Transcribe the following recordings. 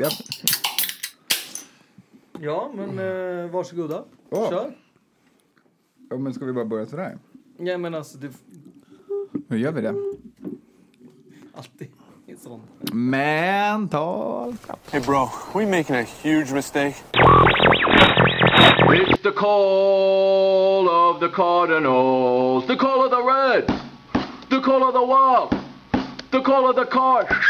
Ja. Ja, men eh, varsågoda. Åh. Kör. Ja, men ska vi bara börja sådär? Ja, men alltså, det Hur gör vi det? alltid är sånt. Mental Hey, bro, we making a huge mistake. It's the call of the Cardinals, the call of the Reds, the call of the Wild, the call of the Cards.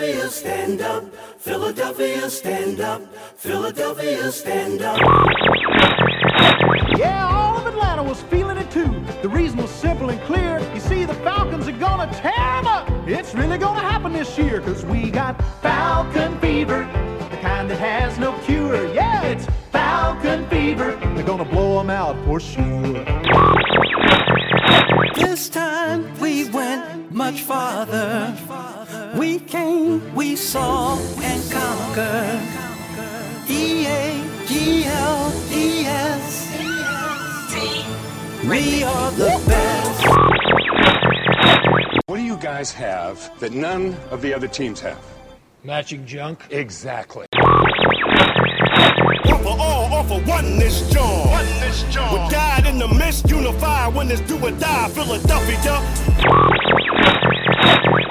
Philadelphia, stand up. Philadelphia, stand up. Philadelphia, stand up. Yeah, all of Atlanta was feeling it too. The reason was simple and clear. You see, the Falcons are gonna tear 'em up. It's really gonna happen this year, cause we got Falcon fever, the kind that has no cure. Yeah, it's Falcon fever. They're gonna blow 'em out for sure. This time we went much farther. We came, we saw, and conquered. E A G L E S. We are the best. What do you guys have that none of the other teams have? Matching junk. Exactly. One for all, all for one this John. One this John. We died in the mist, unified when it's do or die. Philadelphia.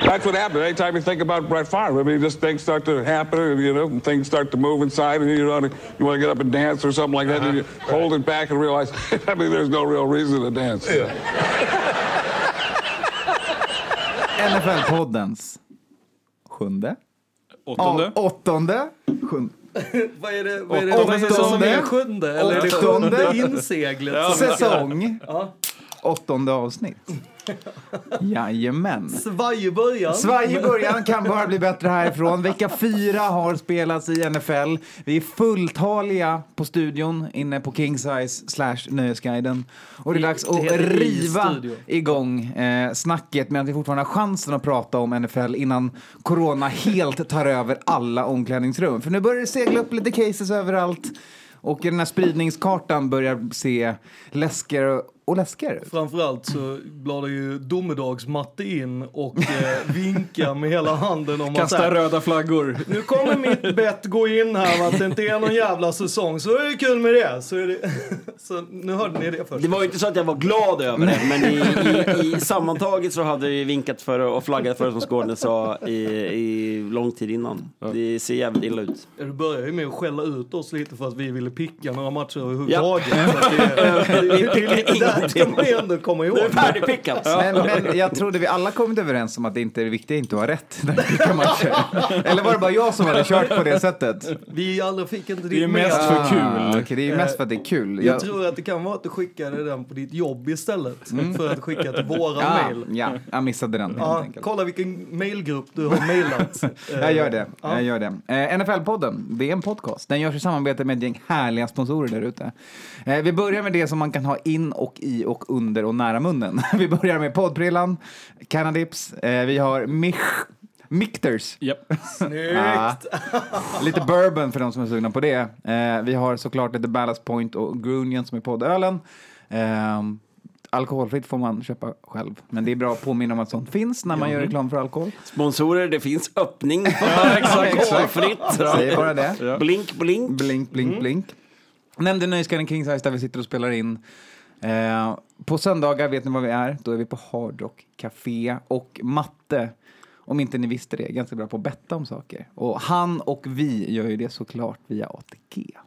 That's what happens. Anytime you think about Brett Favre, I mean, just things start to happen, and, you know, and things start to move inside, and you know, you want to get up and dance or something like that, and you uh-huh. hold it back and realize, I mean, there's no real reason to dance. NFL-poddens sjunde? Åttonde? Ja, åttonde? Sjunde. Vad är det, vad är det, Åttonde. vad är det som är sjunde? Eller är det Åttonde. sjunde inseglet? som- Säsong. Åttonde avsnitt. Jajamän. Svaj i början. Svaj i början kan bara bli bättre härifrån. Vecka fyra har spelats i NFL. Vi är fulltaliga på studion inne på King Size slash Nöjesguiden. Och det är dags att riva igång eh, snacket medan vi fortfarande har chansen att prata om NFL innan corona helt tar över alla omklädningsrum. För nu börjar det segla upp lite cases överallt. Och den här spridningskartan börjar se läskigare och läskigare ut. Framförallt så bladar ju domedagsmatte in och eh, vinkar med hela handen om Kasta här, röda flaggor. nu kommer mitt bett gå in här att det inte är någon jävla säsong så är det kul med det. Så, är det, så nu hörde ni det först. Det var ju inte så att jag var glad över det, men i, i, i sammantaget så hade vi vinkat för det och flaggat för det som Skåne sa i, i lång tid innan. Det ser jävligt illa ut. Ja, Du börjar ju med att skälla ut oss lite för att vi ville picka några matcher Ja. överhuvudtaget. Så att det, det, det, det, där ska man ju ändå komma ihåg. Det är färdigpickat. Men, men jag trodde vi alla kommit överens om att det inte är det viktiga inte att ha rätt när vi pickar matcher. Eller var det bara jag som hade kört på det sättet? Vi alla fick inte Det är ditt mest med. för kul. Ah, okej, det är mest för att det är kul. Jag Jag- tror att det kan vara att du skickade den på ditt jobb istället. För att skicka till våra ja, mail. ja, jag missade den enkelt. kolla vilken mailgrupp du har mailat. Jag gör det. Ja. Jag gör det. Eh, NFL-podden, det är en podcast. Den görs i samarbete med ett gäng härliga sponsorer där ute. Eh, vi börjar med det som man kan ha in och i och under och nära munnen. vi börjar med poddprillan, Canadips, eh, vi har Mich Mikters. Japp. Snyggt! Ja. Lite bourbon för de som är sugna på det. Eh, vi har såklart lite Ballast Point och Grunion som är poddölen. Eh, alkoholfritt får man köpa själv, men det är bra att påminna om att sånt finns när man gör reklam för alkohol. Sponsorer, det finns öppning på exakt. alkoholfritt. Säger bara det. Blink, blink. Blink, blink, blink. Nämnde Nöjesguiden King Size där vi sitter och spelar in. Eh, på söndagar vet ni var vi är. Då är vi på Hard Rock Café och matte. Om inte ni visste det, är ganska bra på att betta om saker. Och han och vi gör ju det såklart via ATG.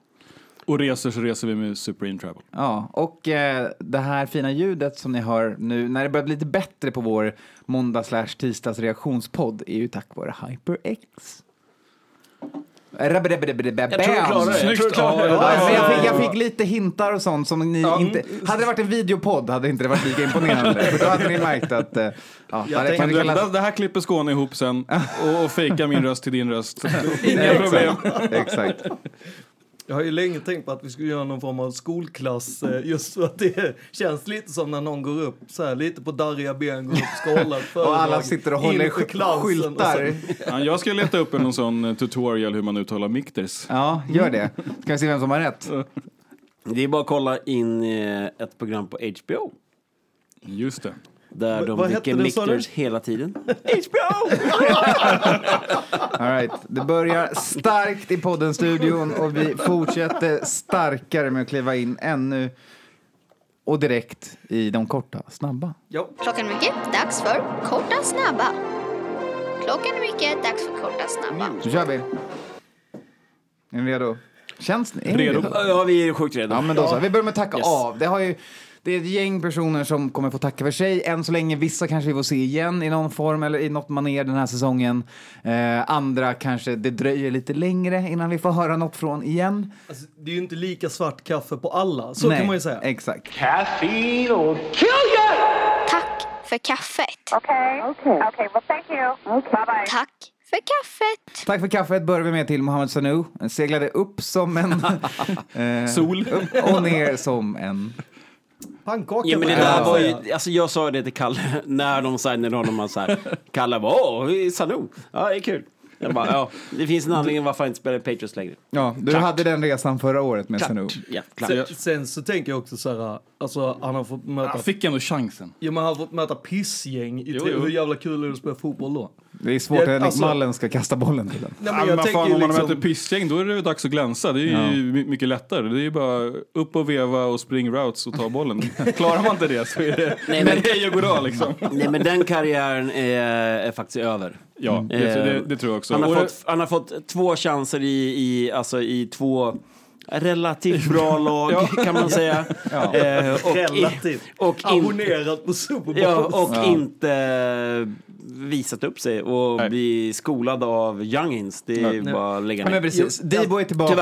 Och reser så reser vi med In Travel. Ja, och eh, det här fina ljudet som ni hör nu när det börjar bli lite bättre på vår måndag slash tisdags reaktionspodd är ju tack vare HyperX. Jag Jag tror du klarar det. Ja, fick, jag fick lite hintar och sånt som ni inte... Hade det varit en videopodd hade inte det varit lika imponerande. För då hade ni märkt att... eh, Ja, Jag tänkte- det kallas- det här klipper Skåne ihop sen och, och fejkar min röst till din röst. Inga problem. Exakt. Jag har ju länge tänkt på att vi skulle göra någon form av skolklass eh, just för att det känns lite som när någon går upp så här lite på darriga ben, går upp och ska hålla ett föredrag Och alla sitter och håller skyltar. Ja, jag ska leta upp en någon sån eh, tutorial hur man uttalar mikters. Ja, gör det. Ska vi se vem som har rätt? Det är bara att kolla in eh, ett program på HBO. Just det. Där Va- de vad hette dricker den, sa du? Michters hela tiden. HBO! All right. Det börjar starkt i podden-studion och vi fortsätter starkare med att kliva in ännu och direkt i de korta, snabba. Ja. Klockan är mycket, dags för korta snabba. Klockan är mycket, dags för korta snabba. Så kör vi. Är ni redo? Känns ni? är ni Redo. Ja, vi är sjukt redo. Ja, men då så. Vi börjar med att tacka Yes. av. Det, har ju, det är ett gäng personer som kommer få tacka för sig. Än så länge, vissa kanske vi får se igen i någon form eller i något manér den här säsongen. Eh, andra kanske det dröjer lite längre innan vi får höra något från igen. Alltså, det är ju inte lika svart kaffe på alla, så Nej, kan man ju säga. Exakt. Caffeine will kill you! Tack för kaffet. Okay. Okay. Okay. Well, thank you. Bye bye. Tack för kaffet. Tack för kaffet börjar vi med till Mohammed Sanu. Han seglade upp som en... eh, Sol. Upp och ner som en... Pannkaka. Ja men det där var ju, alltså jag sa det till Kalle när de signade honom, man så här, Kalle bara åh, Sanu, ja det är kul. Jag bara, ja, det finns en anledning varför han inte spelar i Patriots längre. Ja, du Klart. hade den resan förra året med Sanu. Ja, klart. Sen, sen så tänker jag också så här, alltså han har fått möta, Han fick ändå chansen. ja, men han har fått möta pissgäng i Jo, jo. Hur jävla kul är det att spela fotboll då? Det är svårt Ja, att Henrik alltså- Mallen ska kasta bollen till den. Nej, Ja, men jag men fan, om man liksom, möter pissgäng då är det dags att glänsa. Det är Ja. ju my- mycket lättare. Det är ju bara upp och veva och spring routes och ta bollen. Klarar man inte det så är det Nej, Nej, men- hej och goddag liksom. Nej men den karriären är, är faktiskt över. Ja, det, det, det tror jag också. Han har, Och fått, han har fått två chanser i, i, alltså i två relativt bra lag kan man säga. Ja. Eh, och, relativt och, abonnerat på Super Bowl. ja, och Ja. inte visat upp sig och Nej. bli skolad av youngins. Det är Nej. bara att lägga Ja, men ner. precis. Debo är tillbaka,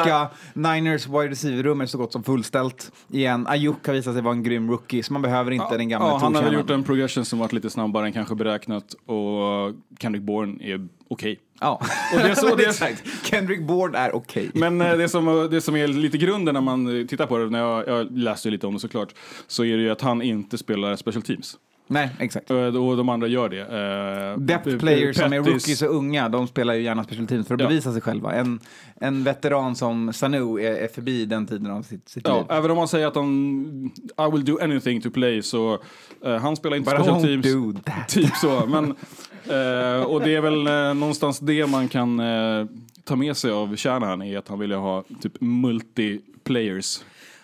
Tyvärr. Niners wide receiver-rum är så gott som fullställt igen. Ayuk har visat sig vara en grym rookie, så man behöver inte den gamla ja, han har gjort en progression som varit lite snabbare än kanske beräknat och Kendrick Bourne är okej. Ja, Och det är så- det exakt. Kendrick Bourne är okej. Men eh, det som, det som är lite grunden när man tittar på det, när jag, jag läste lite om det såklart, så är det ju att han inte spelar special teams. Nej, exakt. Eh, Och de andra gör det. Eh, Depth players som är Pettis- rookies och unga, de spelar ju gärna special teams för att Ja. bevisa sig själva. En, en veteran som Sanu är, är förbi den tiden av sitt, sitt Ja, liv. även om man säger att han I will do anything to play så eh, han spelar inte But special teams. Typ så. Men, Eh, och det är väl eh, någonstans det man kan eh, ta med sig av Shanahan är att han ville ha typ multiplayers.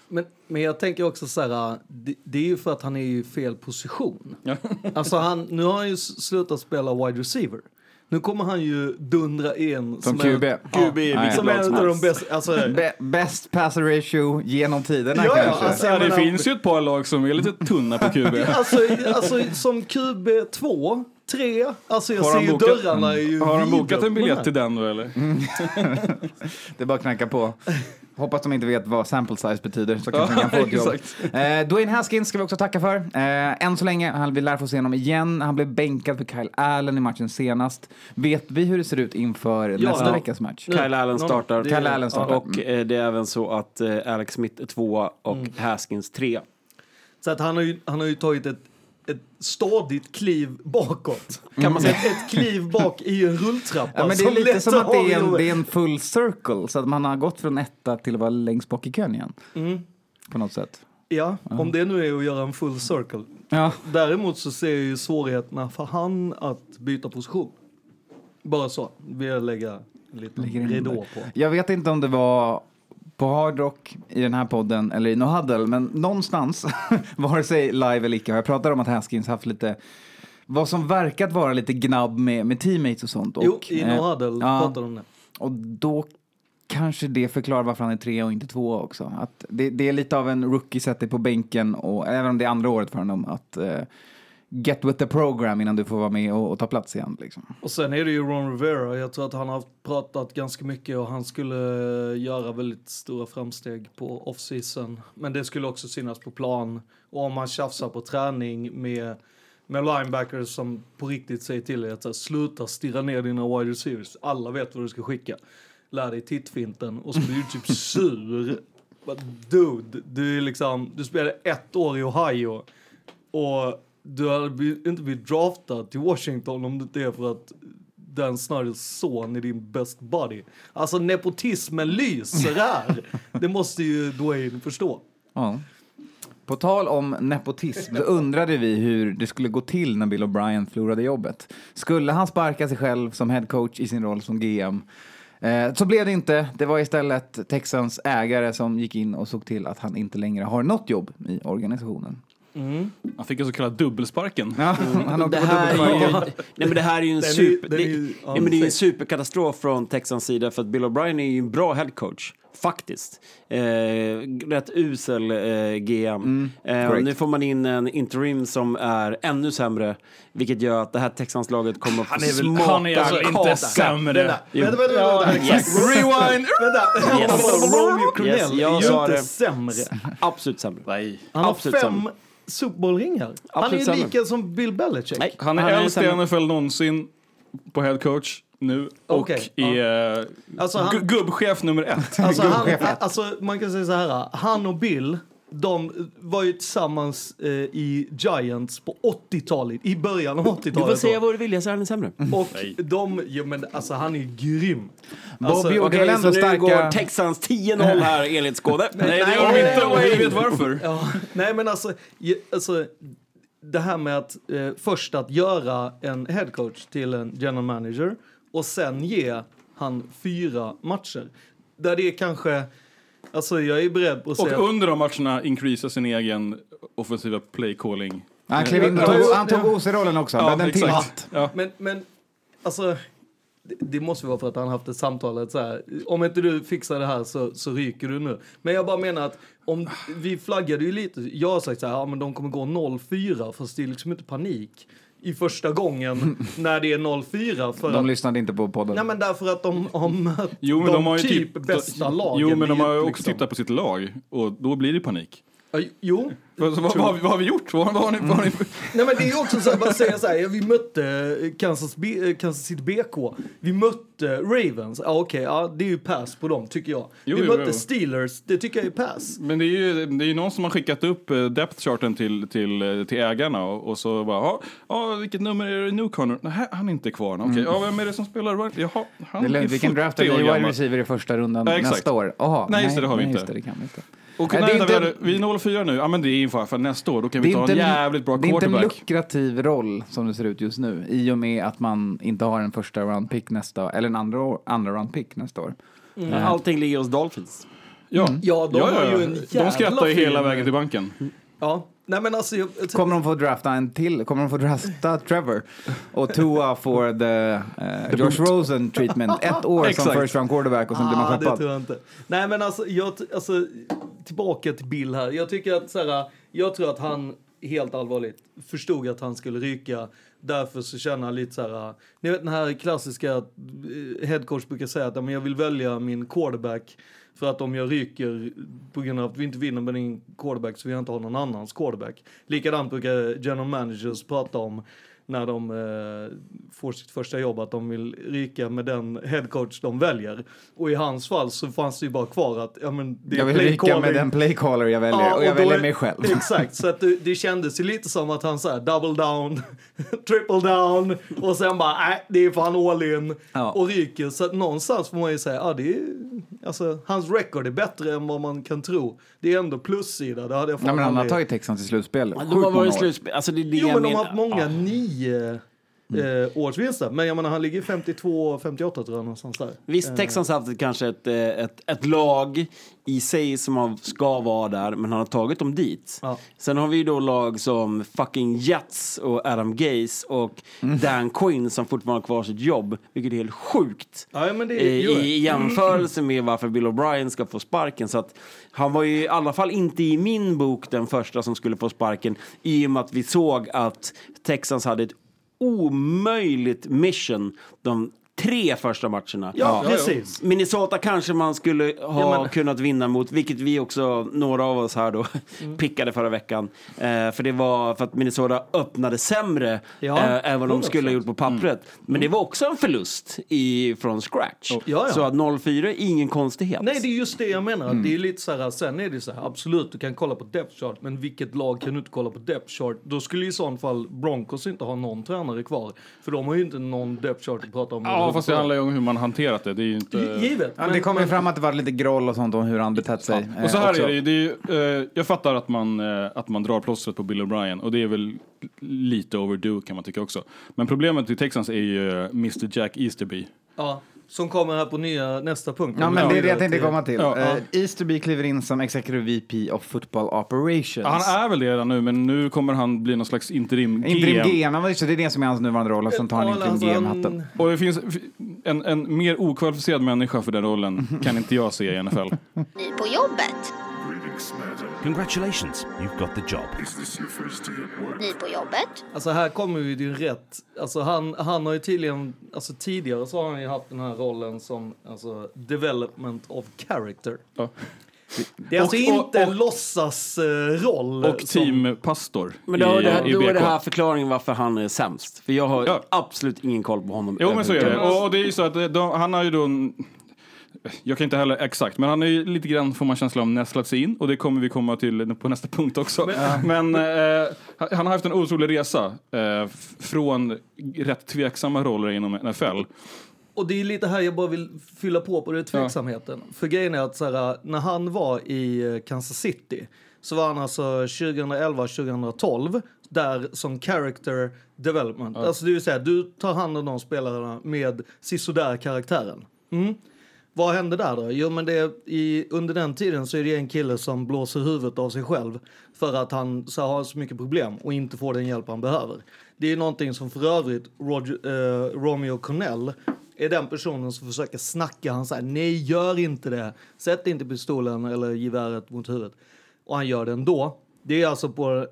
Men, men jag tänker också så här, eh, det, det är ju för att han är i fel position. Ja. Alltså han, nu har han ju slutat spela wide receiver. Nu kommer han ju dundra in som, QB. Är, QB ja, som en av de bästa. Alltså, best passer ratio genom tiderna ja, kanske. Alltså, det finns ju ett par lag som är lite tunna på QB. alltså, alltså som QB2 tre. Alltså jag har ser ju bokat, dörrarna är ju mm. Har de bokat en biljett till den då eller? Mm. det är bara att knacka på. Hoppas de inte vet vad sample size betyder så kanske de kan få ett jobb. eh, Dwayne Haskins ska vi också tacka för. Eh, än så länge, vi lär få se honom igen. Han blev bänkad för Kyle Allen i matchen senast. Vet vi hur det ser ut inför ja, nästa veckas match? Kyle Allen startar. Kyle är, Allen startar. Och eh, det är även så att eh, Alex Smith är tvåa och mm. Haskins trea. Så att han har ju, han har ju tagit ett ett stadigt kliv bakåt. Kan man säga. Ett, kliv bak i en rulltrappa. Ja, men det är lite som att det är, en, det är en full circle, så att man har gått från etta till att vara längst bak i kön igen. Mm. På något sätt. Ja, om det nu är att göra en full circle. Ja. Däremot så ser jag ju svårigheterna för han att byta position. Bara så. Vill lägga en liten Lägger in ridå på. Jag vet inte om det var på Hard Rock i den här podden eller i No Huddle, men någonstans, vare sig live eller icke, har jag pratat om att Haskins haft lite vad som verkat vara lite gnabb med, med teammates och sånt. Och, jo, i eh, No Huddle ja. pratade de om det. Och då kanske det förklarar varför han är tre och inte två också. Att det, det är lite av en rookie sätter på bänken och även om det är andra året för honom att eh, get with the program innan du får vara med och, och ta plats igen. Liksom. Och sen är det ju Ron Rivera. Jag tror att han har pratat ganska mycket och han skulle göra väldigt stora framsteg på off-season. Men det skulle också synas på plan. Och om man tjafsar på träning med, med linebackers som på riktigt säger till dig att här, sluta stirra ner dina wide receivers. Alla vet vad du ska skicka. Lär dig tittfinten och så blir du typ sur. But dude, du är liksom, du spelade ett år i Ohio och du hade inte blivit draftad till Washington om det inte är för att Dan Snyders son är din best buddy. Alltså nepotismen lyser här. Det måste ju Dwayne förstå. Ja. På tal om nepotism så undrade vi hur det skulle gå till när Bill O'Brien förlorade jobbet. Skulle han sparka sig själv som head coach i sin roll som GM? Eh, så blev det inte. Det var istället Texans ägare som gick in och såg till att han inte längre har något jobb i organisationen. Han fick en så kallad dubbelsparken. Ja, han åkte Det på här, är ju, dubbelsparken. nej, men det här är ju en, super, det, ju- nej, men det är en superkatastrof från Texans sida för att Bill O'Brien är ju en bra headcoach. Faktiskt. Eh, rätt usel eh, GM. eh, och great. nu får man in en interim som är ännu sämre. Vilket gör att det här Texans-laget kommer att få Han är väl- smaka han är alltså inte kaka. sämre. Vänta, vänta, vänta, vänta. Yes. Rewind! Vänta, Yes. Romeo Cornell Yes, jag är ju inte det. sämre. Absolut sämre. Nej. Han har Absolut fem sämre. Super Bowl-ringar. Han är ju sämre. lika som Bill Belichick. Nej, Han är äldst i. NFL någonsin på head coach nu och Okej, är eh, Alltså, han- gu- gubbchef nummer ett. Alltså, han, alltså, man kan säga så här, han och Bill, de var ju tillsammans eh, i Giants på 80-talet, i början av 80-talet. Du får säga vad du vill, jag säger han sämre. Och de, jo men alltså han är grym. Alltså, gjorde Okej, väl så nu starka... går Texans 10-0 här enligt Skåde. Nej, det gör de inte och jag vet varför. Ja, nej men alltså, ju- alltså det här med att eh, först att göra en headcoach till en general manager och sen ge han fyra matcher. Där det är kanske, alltså jag är beredd på att Och säga... under de matcherna increasar sin egen offensiva play calling. Han klev in och tog, han. OC-rollen också, Ja, men den till exakt. hatt. Ja. Men, men alltså, det, det måste vara för att han haft ett samtal. Att så här, om inte du fixar det här så, så ryker du nu. Men jag bara menar att om vi flaggade ju lite. Jag har sagt så här, ja men de kommer gå 0-4 fast det är liksom inte panik i första gången när det är 0-4 för De att, lyssnade inte på podden. Nej men därför att de har mött Jo, men de, de har ju typ, typ, bästa lagen. Jo, men de har ju också liksom. tittat på sitt lag och då blir det panik. Ja, Jo, Vad, vad, vad, har vi- vad har vi gjort? Vad, vad har ni, vad har ni, Nej men det är också så att bara säga så här, vi mötte Kansas, B- Kansas City BK, vi mötte Ravens, ja okej, ja det är ju pass på dem tycker jag. Jo, vi jo, mötte jo. Steelers, det tycker jag är pass. Men det är ju det är någon som har skickat upp eh, depth charten till, till, eh, till ägarna och, och så bara, ja, ja, vilket nummer är det nu Connor? Nej, han är inte kvar. Okej, ja, vem är det som spelar? Jaha, han Mm. Det är lugnt, vi kan drafta ny wide receiver i första rundan Ja, nästa år. Aha, Nej, just det, det har vi nej, inte. Och Nej, nej, det är inte- vi, hade- vi är 04 nu. Ja, men det är inför för nästa år. Då kan vi ta inte en jävligt bra det är inte en quarterback. lukrativ roll som det ser ut just nu i och med att man inte har en första round pick nästa eller en andra, år- andra round pick nästa år. Men Allting ligger hos Dolphins. Ja, Ja, de har ju en De jävla skrattar ju hela vägen till banken. Ja, nej men alltså... Jag, Kommer de få drafta en till? Kommer de få drafta Trevor? Och Tua får the uh, Josh Rosen treatment. Ett år som first round quarterback och sen blir man ah, det skeppad. tror jag inte. Nej men alltså, jag, alltså, tillbaka till Bill här. Jag tycker att så här, jag tror att han helt allvarligt förstod att han skulle ryka. Därför så känner han lite så här, ni vet den här klassiska eh, headcoach brukar säga att "Ja, men jag vill välja min quarterback för att om jag ryker på grund av att vi inte vinner med din quarterback så vill jag inte ha någon annans quarterback. Likadant brukar general managers prata om när de eh, får sitt första jobb att de vill ryka med den headcoach de väljer. Och i hans fall så fanns det ju bara kvar att ja, men det är Jag vill ryka med den playcaller jag väljer Ja, och jag då väljer är- mig själv. Exakt, så att det, det kändes ju lite som att han sa double down, triple down och sen bara nej, det är fan all in Ja. och ryker. Så att någonstans får man ju säga, ja det är, alltså hans record är bättre än vad man kan tro. Det är ändå plussida, det hade jag fan Nej, men han har tagit Texans till slutspel. De Sjukt har varit slutspel. Alltså det är det Jo, jag men de har haft många Ja. nio Yeah. Eh, årsvinster. Men jag menar, han ligger 52, 58 tror jag någonstans där. Visst, Texans har haft kanske ett, eh, ett, ett lag i sig som har, ska vara där, men han har tagit dem dit. Ja. Sen har vi ju då lag som fucking Jets och Adam Gaze och Mm. Dan Quinn som fortfarande har kvar sitt jobb, vilket är helt sjukt. Ja, det I, det. I jämförelse med varför Bill O'Brien ska få sparken. Så att han var ju i alla fall inte i min bok den första som skulle få sparken i och med att vi såg att Texans hade ett omöjligt mission de tre första matcherna. Ja, precis. Minnesota kanske man skulle ha Ja, men- kunnat vinna mot, vilket vi också, några av oss här då, Mm. pickade förra veckan. Eh, för det var för att Minnesota öppnade sämre Ja, eh, än vad de skulle ha 100%. gjort på pappret. Men det var också en förlust i, från scratch. Ja, ja. Så att 0-4 är ingen konstighet. Nej, det är just det jag menar. Mm. Det är lite så här, sen är det så här, absolut, du kan kolla på depth chart, men vilket lag kan du inte kolla på depth chart? Då skulle i så fall Broncos inte ha någon tränare kvar, för de har ju inte någon depth chart att prata om Ja, Ja, fast det handlar ju om hur man hanterat det. Det är ju inte... Givet. Ja, det kommer ju fram att det var lite groll och sånt om hur han betett sig. Och så eh, här också. är det, ju, det är ju, eh, Jag fattar att man, eh, att man drar plåstret på Bill O'Brien och det är väl lite overdue kan man tycka också. Men problemet i Texans är ju eh, Mr Jack Easterby. Ja, som kommer här på nya, nästa punkt. Ja, men det är det jag tänkte komma till. Ja. Eh, Easterby kliver in som Executive VP of Football Operations. Ja, Han är väl det redan nu, men nu kommer han bli någon slags interim GM. Interim GM, det, är det som är hans nuvarande roll, och sen tar han interim alltså, GM-hatten. Och det finns en, en mer okvalificerad människa för den rollen kan inte jag se i NFL. Ny på jobbet. Congratulations, you've got the job. Ny på jobbet. Alltså här kommer vi till rätt. Alltså han, han har ju tydligen, alltså tidigare så har han ju haft den här rollen som alltså development of character. Ja. Det är alltså Och- inte och- en låtsasroll. Och teampastor Men då, i, det, här, i då är BK. det här förklaringen varför han är sämst. För jag har Ja. absolut ingen koll på honom. Jo men så är det. Och, och det är ju så att det- de, han har ju då en, jag kan inte heller exakt, men han är ju lite grann, får man känsla av, nästlat sig in och det kommer vi komma till på nästa punkt också. Men, eh, han- har haft en otrolig resa eh, från rätt tveksamma roller inom NFL. Och det är lite här jag bara vill fylla på på det tveksamheten. För grejen är att så här, när han var i eh, Kansas City så var han alltså 2011-2012 där som character development. Alltså det vill säga, du tar hand om de spelarna med sisådär karaktären. Mm. Vad hände där då? Jo, men det är, i, under den tiden så är det en kille som blåser huvudet av sig själv för att han så har så mycket problem och inte får den hjälp han behöver. Det är någonting som för övrigt Roger, eh, Romeo Cornell är den personen som försöker snacka. Han säger nej, gör inte det. Sätt inte pistolen eller geväret mot huvudet. Och han gör det ändå. Det är alltså på,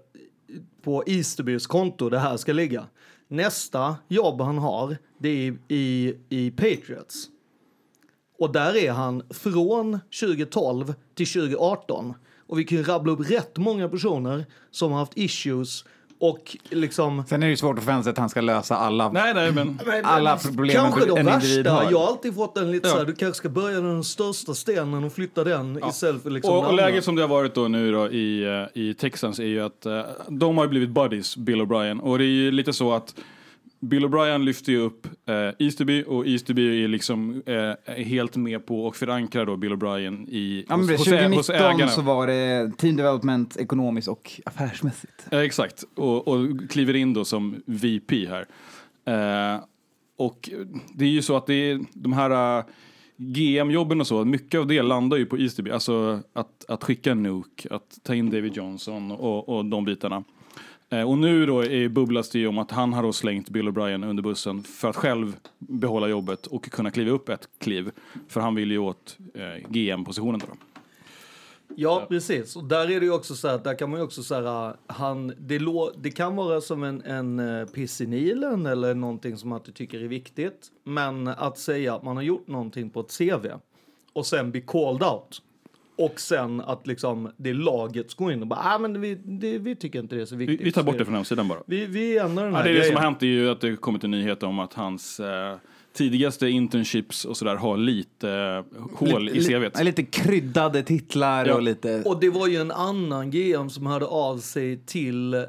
på Easterbys konto det här ska ligga. Nästa jobb han har, det är i, i, i Patriots. Och där är han från 2012 till 2018. Och vi kan ju rabbla upp rätt många personer som har haft issues och liksom... Sen är det ju svårt att förvänta sig att han ska lösa alla, Nej, nej, men... alla problem Kanske de en värsta. har. Jag har alltid fått den lite Ja. så här, du kanske ska börja med den största stenen och flytta den istället för liksom Och, och läget som det har varit då nu då i, eh, i Texans är ju att eh, de har ju blivit buddies, Bill O'Brien. Och det är ju lite så att Bill O'Brien lyfter ju upp eh, Easterby och Easterby är liksom eh, helt med på och förankrar då Bill O'Brien i, Ja, hos, hos, ä- hos 2019 ägarna. så var det team development ekonomiskt och affärsmässigt. Eh, exakt, och, och kliver in då som VP här. Eh, och det är ju så att det är de här eh, GM-jobben och så, mycket av det landar ju på Easterby. Alltså att, att skicka Nuke, att ta in David Johnson och, och de bitarna. Eh, och nu då är, bubblas det ju om att han har då slängt Bill O'Brien under bussen för att själv behålla jobbet och kunna kliva upp ett kliv. För han vill ju åt eh, GM-positionen då. Ja, precis. Och där är det ju också så här, där kan man ju också säga, eh, han, det, lå, det kan vara som en, en eh, piss i Nilen eller någonting som att du tycker är viktigt. Men att säga att man har gjort någonting på ett CV och sen bli called out. Och sen att liksom det laget ska gå in och bara, ah, men vi, det, vi tycker inte det är så Vi, viktigt. vi tar bort det från hemsidan bara. Vi, vi ändrar den Ja, här det är det som har hänt är ju att det kommit en nyhet om att hans eh, tidigaste internships och sådär har lite eh, hål i CVt. Lite kryddade titlar Ja. och lite... Och det var ju en annan GM som hörde av sig till eh,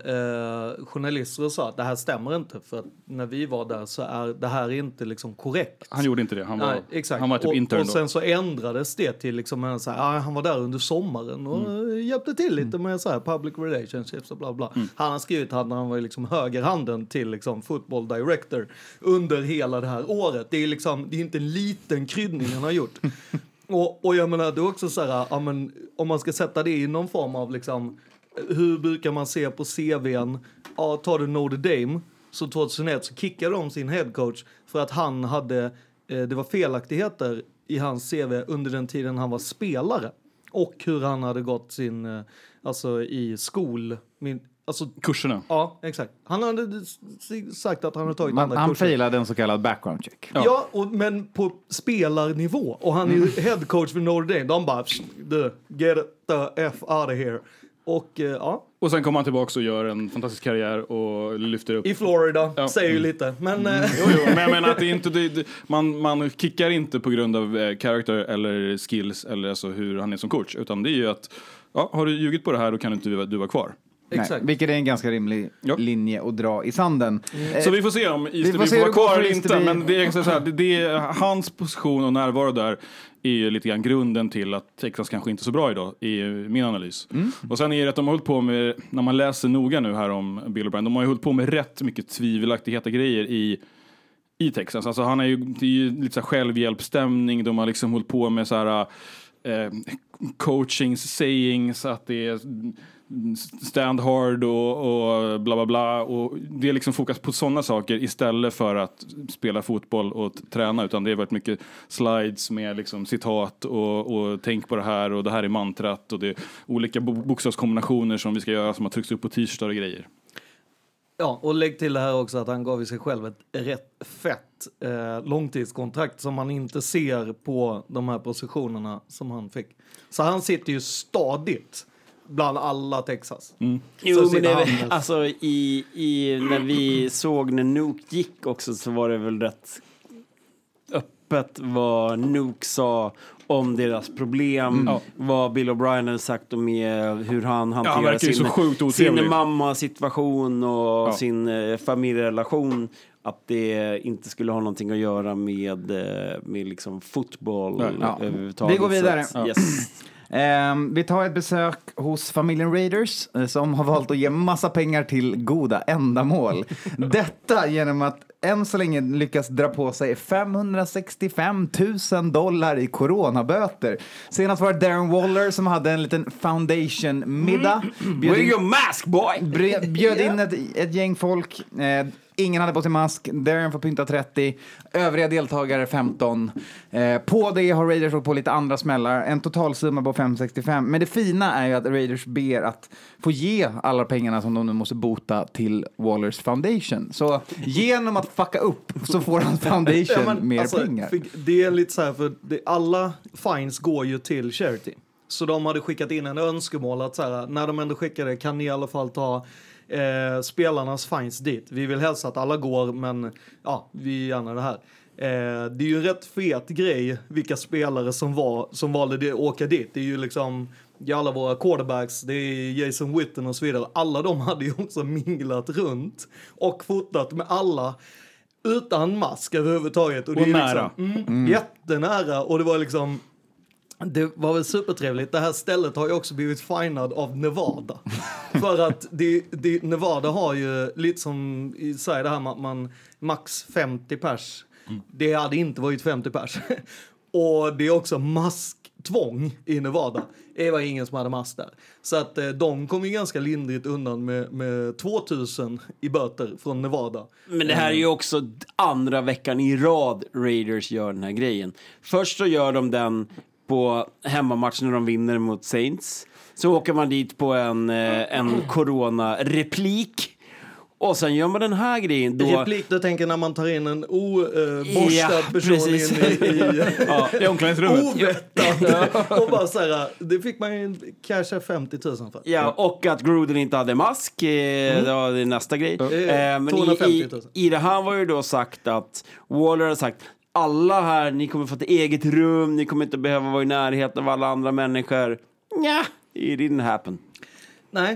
journalister och sa att det här stämmer inte för att när vi var där så är det här inte liksom korrekt. Han gjorde inte det. Han var, Nej, exakt. Han var typ och, intern och då. sen så ändrades det till liksom en så här, ah, han var där under sommaren och Mm. hjälpte till lite med så här public relationships och bla bla. Mm. Han har skrivit att han var liksom högerhanden till liksom football director under hela det här året. Det är liksom, det är inte en liten kryddning han har gjort. och, och jag menar, det är också så här, ja, men, om man ska sätta det i någon form av liksom, hur brukar man se på CVn? Ja, tar du Notre Dame så 2001 så kickade de sin headcoach för att han hade, eh, det var felaktigheter i hans CV under den tiden han var spelare. Och hur han hade gått sin, eh, alltså i skol, min, alltså Kurserna. Ja, exakt. Han hade sagt att han hade tagit Man, andra han kurser. failade en så kallad background check. Ja, och, men på spelarnivå. Och han är Mm. headcoach för Notre Dame. De bara, "Psst, du, get the F out of here. Och eh, ja, Och sen kommer han tillbaka och gör en fantastisk karriär och lyfter upp... i Florida, Ja. säger ju Mm. lite. Men, Mm. eh, Jo, jo, men jag menar att det inte, det, det, man, man kickar inte på grund av eh, character eller skills eller alltså hur han är som coach. Utan det är ju att, ja, har du ljugit på det här då kan inte du, du vara kvar. Nej, Exakt. vilket är en ganska rimlig linje att dra i sanden. Eh, Så vi får se om Easterby får vara kvar eller inte. Men det är, så här, det, det hans position och närvaro där är ju lite grann grunden till att Texas kanske inte är så bra idag, i min analys. Mm. Och sen är det att de har hållit på med, när man läser noga nu här om Bill O'Brien, de har ju hållit på med rätt mycket tvivelaktigheter grejer i i Texas. Alltså han är ju, det är ju lite så här självhjälpsstämning, de har liksom hållit på med så här eh, coachings, sayings, att det är stand hard och, och bla bla bla. Och det är liksom fokus på sådana saker istället för att spela fotboll och träna. Utan det har varit mycket slides med liksom citat och, och tänk på det här och det här är mantrat och det är olika bokstavskombinationer som vi ska göra som har tryckts upp på t-shirtar och grejer. Ja, och lägg till det här också att han gav ju sig själv ett rätt fett eh, långtidskontrakt som man inte ser på de här positionerna som han fick. Så han sitter ju stadigt bland alla Texas. Så Jo, men det är han väl, med- alltså i, i, när vi såg när Nuke gick också så var det väl rätt öppet vad Nuke sa om deras problem, Mm. Ja. vad Bill O'Brien hade sagt om hur han han hanterar ju sin, sin mamma-situation och Ja. sin eh, familjerelation. Att det inte skulle ha någonting att göra med, eh, med liksom fotboll. Ja. överhuvudtaget. Vi går vidare. Så att, yes. Ehm, vi tar ett besök hos familjen Raiders eh, som har valt att ge massa pengar till goda ändamål. Detta genom att än så länge lyckas dra på sig 565 000 dollar i coronaböter. Senast var det Darren Waller som hade en liten foundation-middag. Wear in- your mask boy! Bjöd in ett, ett gäng folk. Ingen hade på sig mask. Darren får pynta 30. Övriga deltagare 15. Eh, på det har Raiders åkt på lite andra smällar. En totalsumma på 565. Men det fina är ju att Raiders ber att få ge alla pengarna som de nu måste bota till Wallers Foundation. Så genom att fucka upp så får han Foundation Ja, men, mer alltså, pengar. Det är lite så här, för det, alla fines går ju till charity. Så de hade skickat in en önskemål att så här, när de ändå skickade kan ni i alla fall ta eh, spelarnas fines dit. Vi vill hälsa att alla går, men ja, vi gärna det här. Eh, det är ju en rätt fet grej vilka spelare som, var, som valde att åka dit. Det är ju liksom det är alla våra quarterbacks, det är Jason Witten och så vidare. Alla de hade ju också minglat runt och fotat med alla utan mask överhuvudtaget. Och det är nära. Liksom, mm, Jättenära och det var liksom det var väl supertrevligt. Det här stället har ju också blivit finad av Nevada. För att det, det, Nevada har ju lite som i Sverige det här med att man max 50 pers. Det hade inte varit 50 pers. Och det är också masktvång i Nevada. Det var ingen som hade mask där. Så att eh, de kom ju ganska lindrigt undan med, med 2000 i böter från Nevada. Men det här är ju också andra veckan i rad Raiders gör den här grejen. Först så gör de den på hemmamatch när de vinner mot Saints. Så åker man dit på en, eh, en corona-replik. Och sen gör man den här grejen då... Replik, du tänker när man tar in en oborstad Ja, person precis. in i, i Ja, I omklädningsrummet. ovettat. och bara så här, det fick man ju casha 50 000 för. Ja, och att Gruden inte hade mask, eh, det var det nästa grej. Eh, Eh, men i, 250 i, 000. i det här var ju då sagt att Waller har sagt alla här, ni kommer få ett eget rum, ni kommer inte behöva vara i närheten av alla andra människor. Nja, it didn't happen. Nej,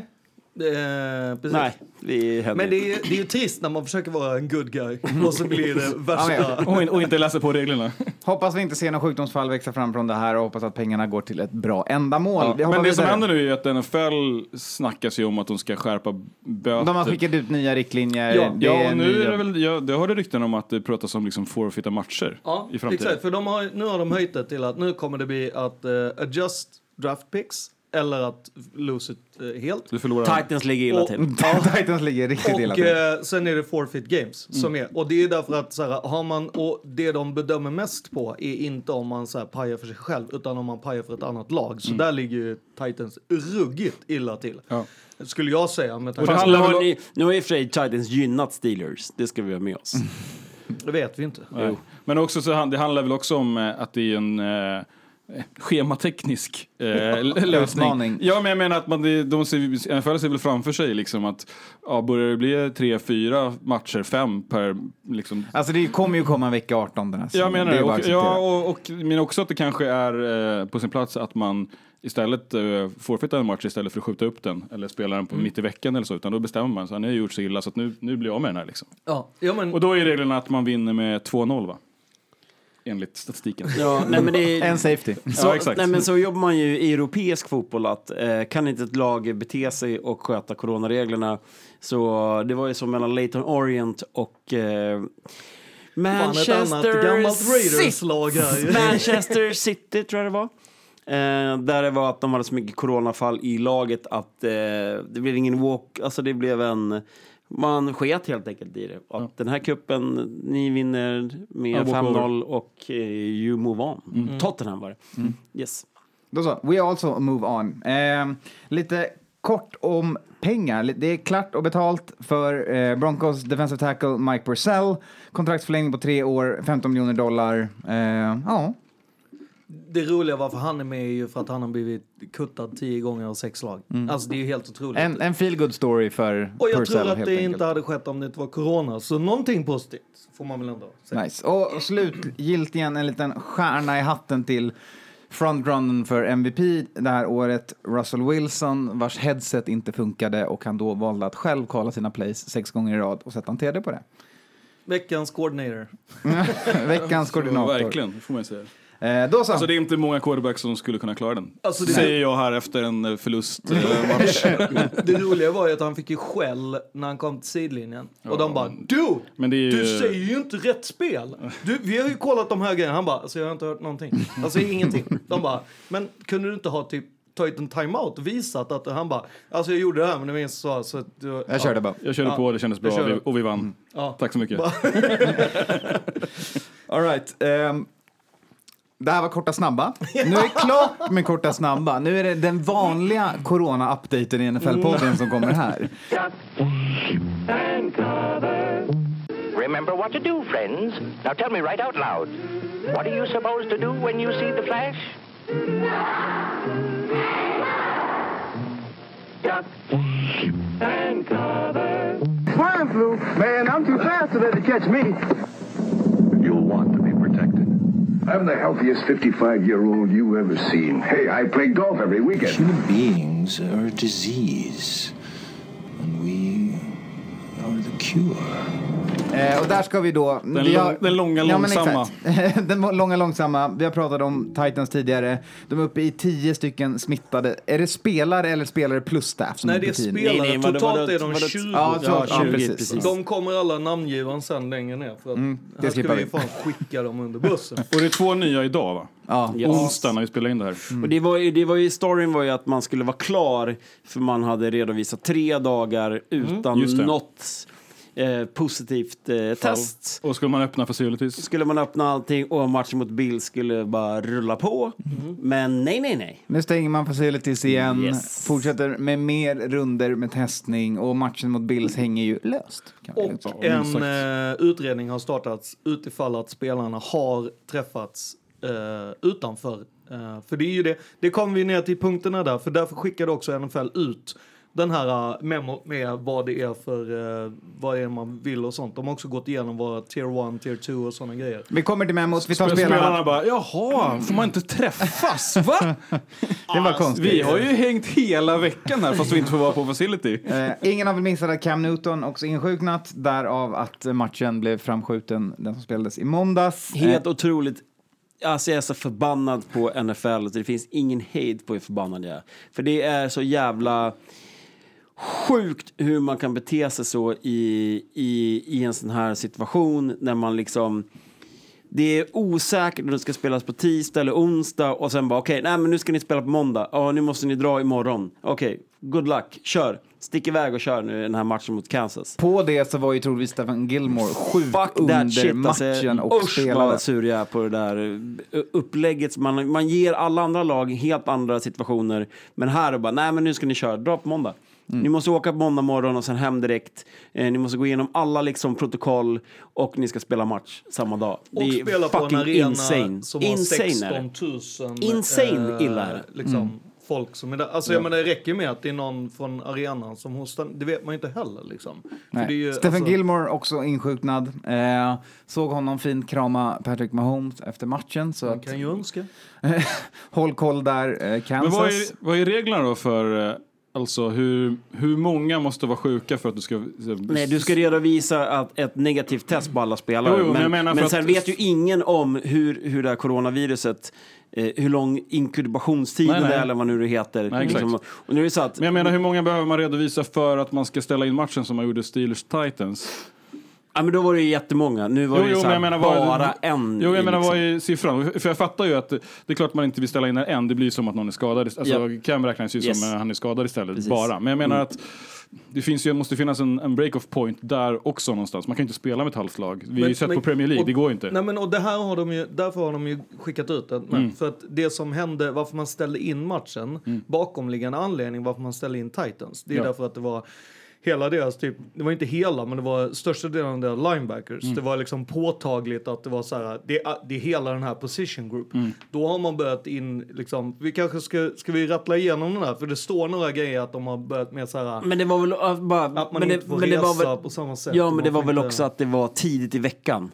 eh, precis. Nej, det händer Men det är, det är ju trist när man försöker vara en good guy och så blir det värsta. Och, in, och inte läsa på reglerna. Hoppas vi inte ser några sjukdomsfall växa fram från det här och hoppas att pengarna går till ett bra ändamål. Ja, men det som händer nu är att NFL snackas ju om att de ska skärpa böter. De har skickat ut nya riktlinjer. Ja, Ja, och nu nya- är det väl, jag, jag hörde rykten om att det pratas om liksom forfeita matcher Ja, i framtiden. exakt. För de har, nu har de höjt det till att nu kommer det bli att uh, adjust draft picks eller att lose it eh, helt. Du förlorar. Titans ligger illa till. Titans ligger riktigt illa Och till. eh, sen är det forfeit games som är. Och det är därför att så här, har man, och det de bedömer mest på är inte om man så här, pajar för sig själv utan om man pajar för ett annat lag. Så där ligger ju Titans ruggigt illa till. Ja. Skulle jag säga. Med Och det tanke Fast handlar nu, har ni, nu har i och för sig Titans gynnat Steelers, det ska vi ha med oss. det vet vi inte. Men också så, det handlar väl också om eh, att det är en eh, schemateknisk eh, lösning. Ja, men jag menar att man, det- de ser, NFL ser väl framför sig liksom att ja, börjar det bli tre, fyra matcher, fem per liksom, Alltså det kommer ju komma en vecka 18 den här Jag menar Det Och, ja, och, och, men också att det kanske är eh, på sin plats att man istället uh, forfeitar en match istället för att skjuta upp den eller spela den på Mm. mitt i veckan eller så, utan då bestämmer man sig, nu har jag gjort så illa så att nu, nu blir jag av med den här liksom. Ja, ja men Och då är reglerna att man vinner med 2-0 va? Enligt statistiken. Ja, nej, men det är, En safety. Så, Ja, exakt. Nej, men så jobbar man ju i europeisk fotboll att eh, kan inte ett lag bete sig och sköta coronareglerna så det var ju som mellan Leyton Orient och eh, Manchester gammalt City. Manchester City tror jag det var. Eh, där det var att de hade så mycket coronafall i laget att eh, det blev ingen walk, alltså det blev en man sket helt enkelt i det. Att Den här kuppen ni vinner med Ja, walkover. 5-0 och eh, you move on. Tottenham var det. Yes. Då så, we also move on. Eh, lite kort om pengar. Det är klart och betalt för eh, Broncos defensive tackle Mike Purcell. Kontraktsförlängning på tre år, 15 miljoner dollar. Eh, ja, det roliga varför han är med är ju för att han har blivit kuttad tio gånger av sex lag. Alltså det är ju helt otroligt. en, en feel good story för och jag Purcell tror att det enkelt. inte hade skett om det inte var corona. Så någonting positivt får man väl ändå säga. Nice. Och slutgiltigen en liten stjärna i hatten till frontrunnen för MVP det här året, Russell Wilson, vars headset inte funkade och han då valde att själv kolla sina plays sex gånger i rad och sätta en TD på det. Veckans coordinator. Veckans koordinator. Verkligen, får man säga. Eh, då så. Alltså det är inte många quarterbacks som skulle kunna klara den. Alltså, det- Säger jag här efter en eh, förlustmatch. Det roliga var ju att han fick ju skäll när han kom till sidlinjen. Och de bara du! Men det är ju... Du säger ju inte rätt spel. Du, vi har ju kollat de här grejerna. Han bara, alltså jag har inte hört någonting. Alltså ingenting. De bara, men kunde du inte ha typ tagit en timeout och visat att han bara, alltså jag gjorde det här men det var ingen som sa så att, du- Jag körde bara. Jag körde Ja, på, det kändes bra vi- och vi vann. Ja. Tack så mycket. All right. ehm, det här var korta snabba. Nu är det klart med korta snabba. Nu är det den vanliga corona-updaten i NFL-podden som kommer här. Remember what to do, friends. Now tell me right out loud. What are you supposed to do when you see the flash? Duck and cover. Swine flu? Man, I'm too fast to let it catch me. I'm the healthiest 55 year old you ever seen. Hey, I play golf every weekend. Human beings are a disease, and we are the cure. Eh, och där ska vi då... Den vi lång- den långa, långsamma. exakt. den långa långsamma. Vi har pratat om Titans tidigare. De är uppe i tio stycken smittade. Är det spelare eller spelare plus staff? Som Nej, det är spelare. Nej, nej, Totalt vadå, är de vadå? 20. Ja, så, Ja, ja, 20, precis. precis. De kommer alla namngivaren sen längre ner. För att Mm, det här ska vi vi. fan skicka dem under bussen. Och det är två nya idag va? Ja. Onsdag när vi spelar in det här. Och det var, ju, det var ju, storyn var ju att man skulle vara klar för man hade redovisat tre dagar utan Just det. något eh, positivt eh, test. Och skulle man öppna facilities? Skulle man öppna allting och matchen mot Bill skulle bara rulla på. Men nej, nej, nej. Nu stänger man facilities igen, Yes. fortsätter med mer runder med testning och matchen mot Bills hänger ju löst. Och en eh, utredning har startats utifall att spelarna har träffats eh, utanför. Eh, för det är ju det, det kommer vi ner till punkterna där, för därför skickade också NFL ut den här uh, memo med vad det är för, eh, vad det är man vill och sånt. De har också gått igenom vad tier 1, tier 2 och sådana grejer. Vi kommer till memos, vi tar Spelarna, spelarna. bara, jaha, får man inte träffas? Va? Det var konstigt. Vi har ju hängt hela veckan här fast vi inte får vara på facility. Eh, ingen har väl missat att Cam Newton också insjuknat, därav att matchen blev framskjuten, den som spelades i måndags. Helt otroligt. Alltså jag är så förbannad på NFL. så Det finns ingen hejd på hur förbannad jag är. För det är så jävla sjukt hur man kan bete sig så i, i, i en sån här situation när man liksom det är osäkert om det ska spelas på tisdag eller onsdag och sen bara okej, nej men nu ska ni spela på måndag. Ja, nu måste ni dra imorgon. Okej, good luck, kör. Stick iväg och kör nu den här matchen mot Kansas. På det så var ju troligtvis Stefan Gilmore sjuk Fuck under shit matchen alltså. och Usch spelade. vad sur jag är på det där eh, upplägget. Man, man ger alla andra lag helt andra situationer. Men här är bara, nej men nu ska ni köra, dra på måndag. Mm. Ni måste åka på måndag morgon och sen hem direkt. Eh, ni måste gå igenom alla liksom protokoll och ni ska spela match samma dag. Och det är spela på en fucking arena insane. som har insane är det. 16 000 Insane illa är liksom, Mm. folk som är där. Alltså jag menar det räcker med att det är någon från arenan som hostar. Det vet man ju inte heller liksom. För Nej. det är ju, Stephen alltså- Gilmore också insjuknad. Eh, såg honom fint krama Patrick Mahomes efter matchen. Så Man att, kan ju önska. håll koll där, eh, Kansas. Men vad är, vad är reglerna då för, eh, alltså hur, hur många måste vara sjuka för att du ska... Nej, du ska redovisa att ett negativt test på alla spelare. Jo, jo, men men men sen att- vet ju ingen om hur, hur det här coronaviruset eh, hur lång inkubationstiden är eller vad nu det heter. Nej. Liksom. Och nu är det så att, Men jag menar, hur många behöver man redovisa för att man ska ställa in matchen som man gjorde Steelers-Titans? Ja, men då var det ju jättemånga. Nu var Jo, det ju jo, men här, jag menar, bara en. Jo, jag i menar liksom. vad är siffran? För jag fattar ju att det är klart man inte vill ställa in en, det blir som att någon är skadad. Alltså, Japp. Cam räknas ju Yes. som att han är skadad istället, Precis. bara. Men jag menar Mm. att det finns ju, måste finnas en, en break-off point där också någonstans. Man kan ju inte spela med ett halvt lag. Vi har ju Men- sett men- på Premier League, och- det går ju inte. Nej, men, och det här har de ju, därför har de ju skickat ut det. Men Mm. För att det som hände, varför man ställde in matchen, bakomliggande anledning varför man ställde in Titans, det är Ja. därför att det var hela deras, typ, det var inte hela, men det var största delen av deras linebackers. Mm. Det var liksom påtagligt att det var så här, det, är- det är hela den här position group. Mm. Då har man börjat in, liksom, vi kanske ska, ska vi rattla igenom den här? För det står några grejer att de har börjat med så här, Men det var väl bara... att man men inte det, får men resa väl, på samma sätt. Ja, men det var väl inte- också att det var tidigt i veckan.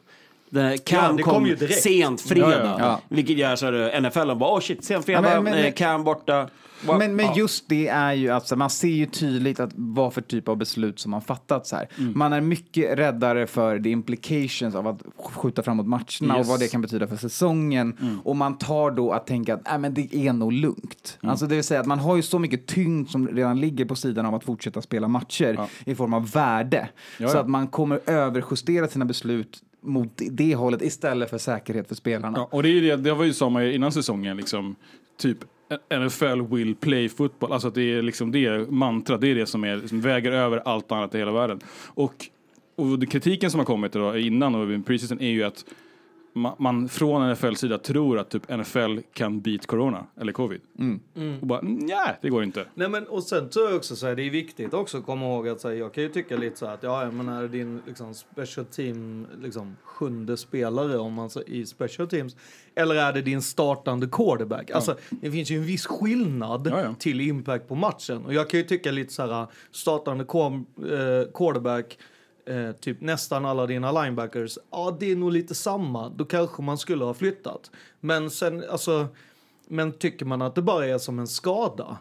Cam Ja, det kom, kom sent fredag. Ja, ja, ja. Vilket gör så att NFL bara, åh shit, sent fredag, Ja, men- men- eh, Cam borta. Va- Men, men ja. just det är ju att man ser ju tydligt att vad för typ av beslut som har fattats här. Mm. Man är mycket räddare för the implications av att skjuta framåt matcherna och Yes. vad det kan betyda för säsongen. Mm. Och man tar då att tänka att äh, men det är nog lugnt. Mm. Alltså det vill säga att man har ju så mycket tyngd som redan ligger på sidan av att fortsätta spela matcher i form av värde. Ja, Så ja. att man kommer överjustera sina beslut mot det hållet istället för säkerhet för spelarna. Ja, och det, är ju det, det var ju samma innan säsongen, liksom, typ NFL will play football. Alltså att det är liksom det mantra, det är det som, är, som väger över allt annat i hela världen. Och, och kritiken som har kommit då, innan och i preseason är ju att man, man från NFLs sida tror att typ NFL kan beat corona eller covid. Mm. Och bara, nej, det går inte. Nej men och sen tror jag också så här, det är viktigt också att komma ihåg att så här, jag kan ju tycka lite så här att ja, jag menar din liksom special team liksom sjunde spelare om man så, i special teams eller är det din startande quarterback? Alltså det finns ju en viss skillnad Ja, ja. till impact på matchen och jag kan ju tycka lite så här startande eh, quarterback Eh, typ nästan alla dina linebackers, ja det är nog lite samma. Då kanske man skulle ha flyttat. Men sen, alltså, men tycker man att det bara är som en skada,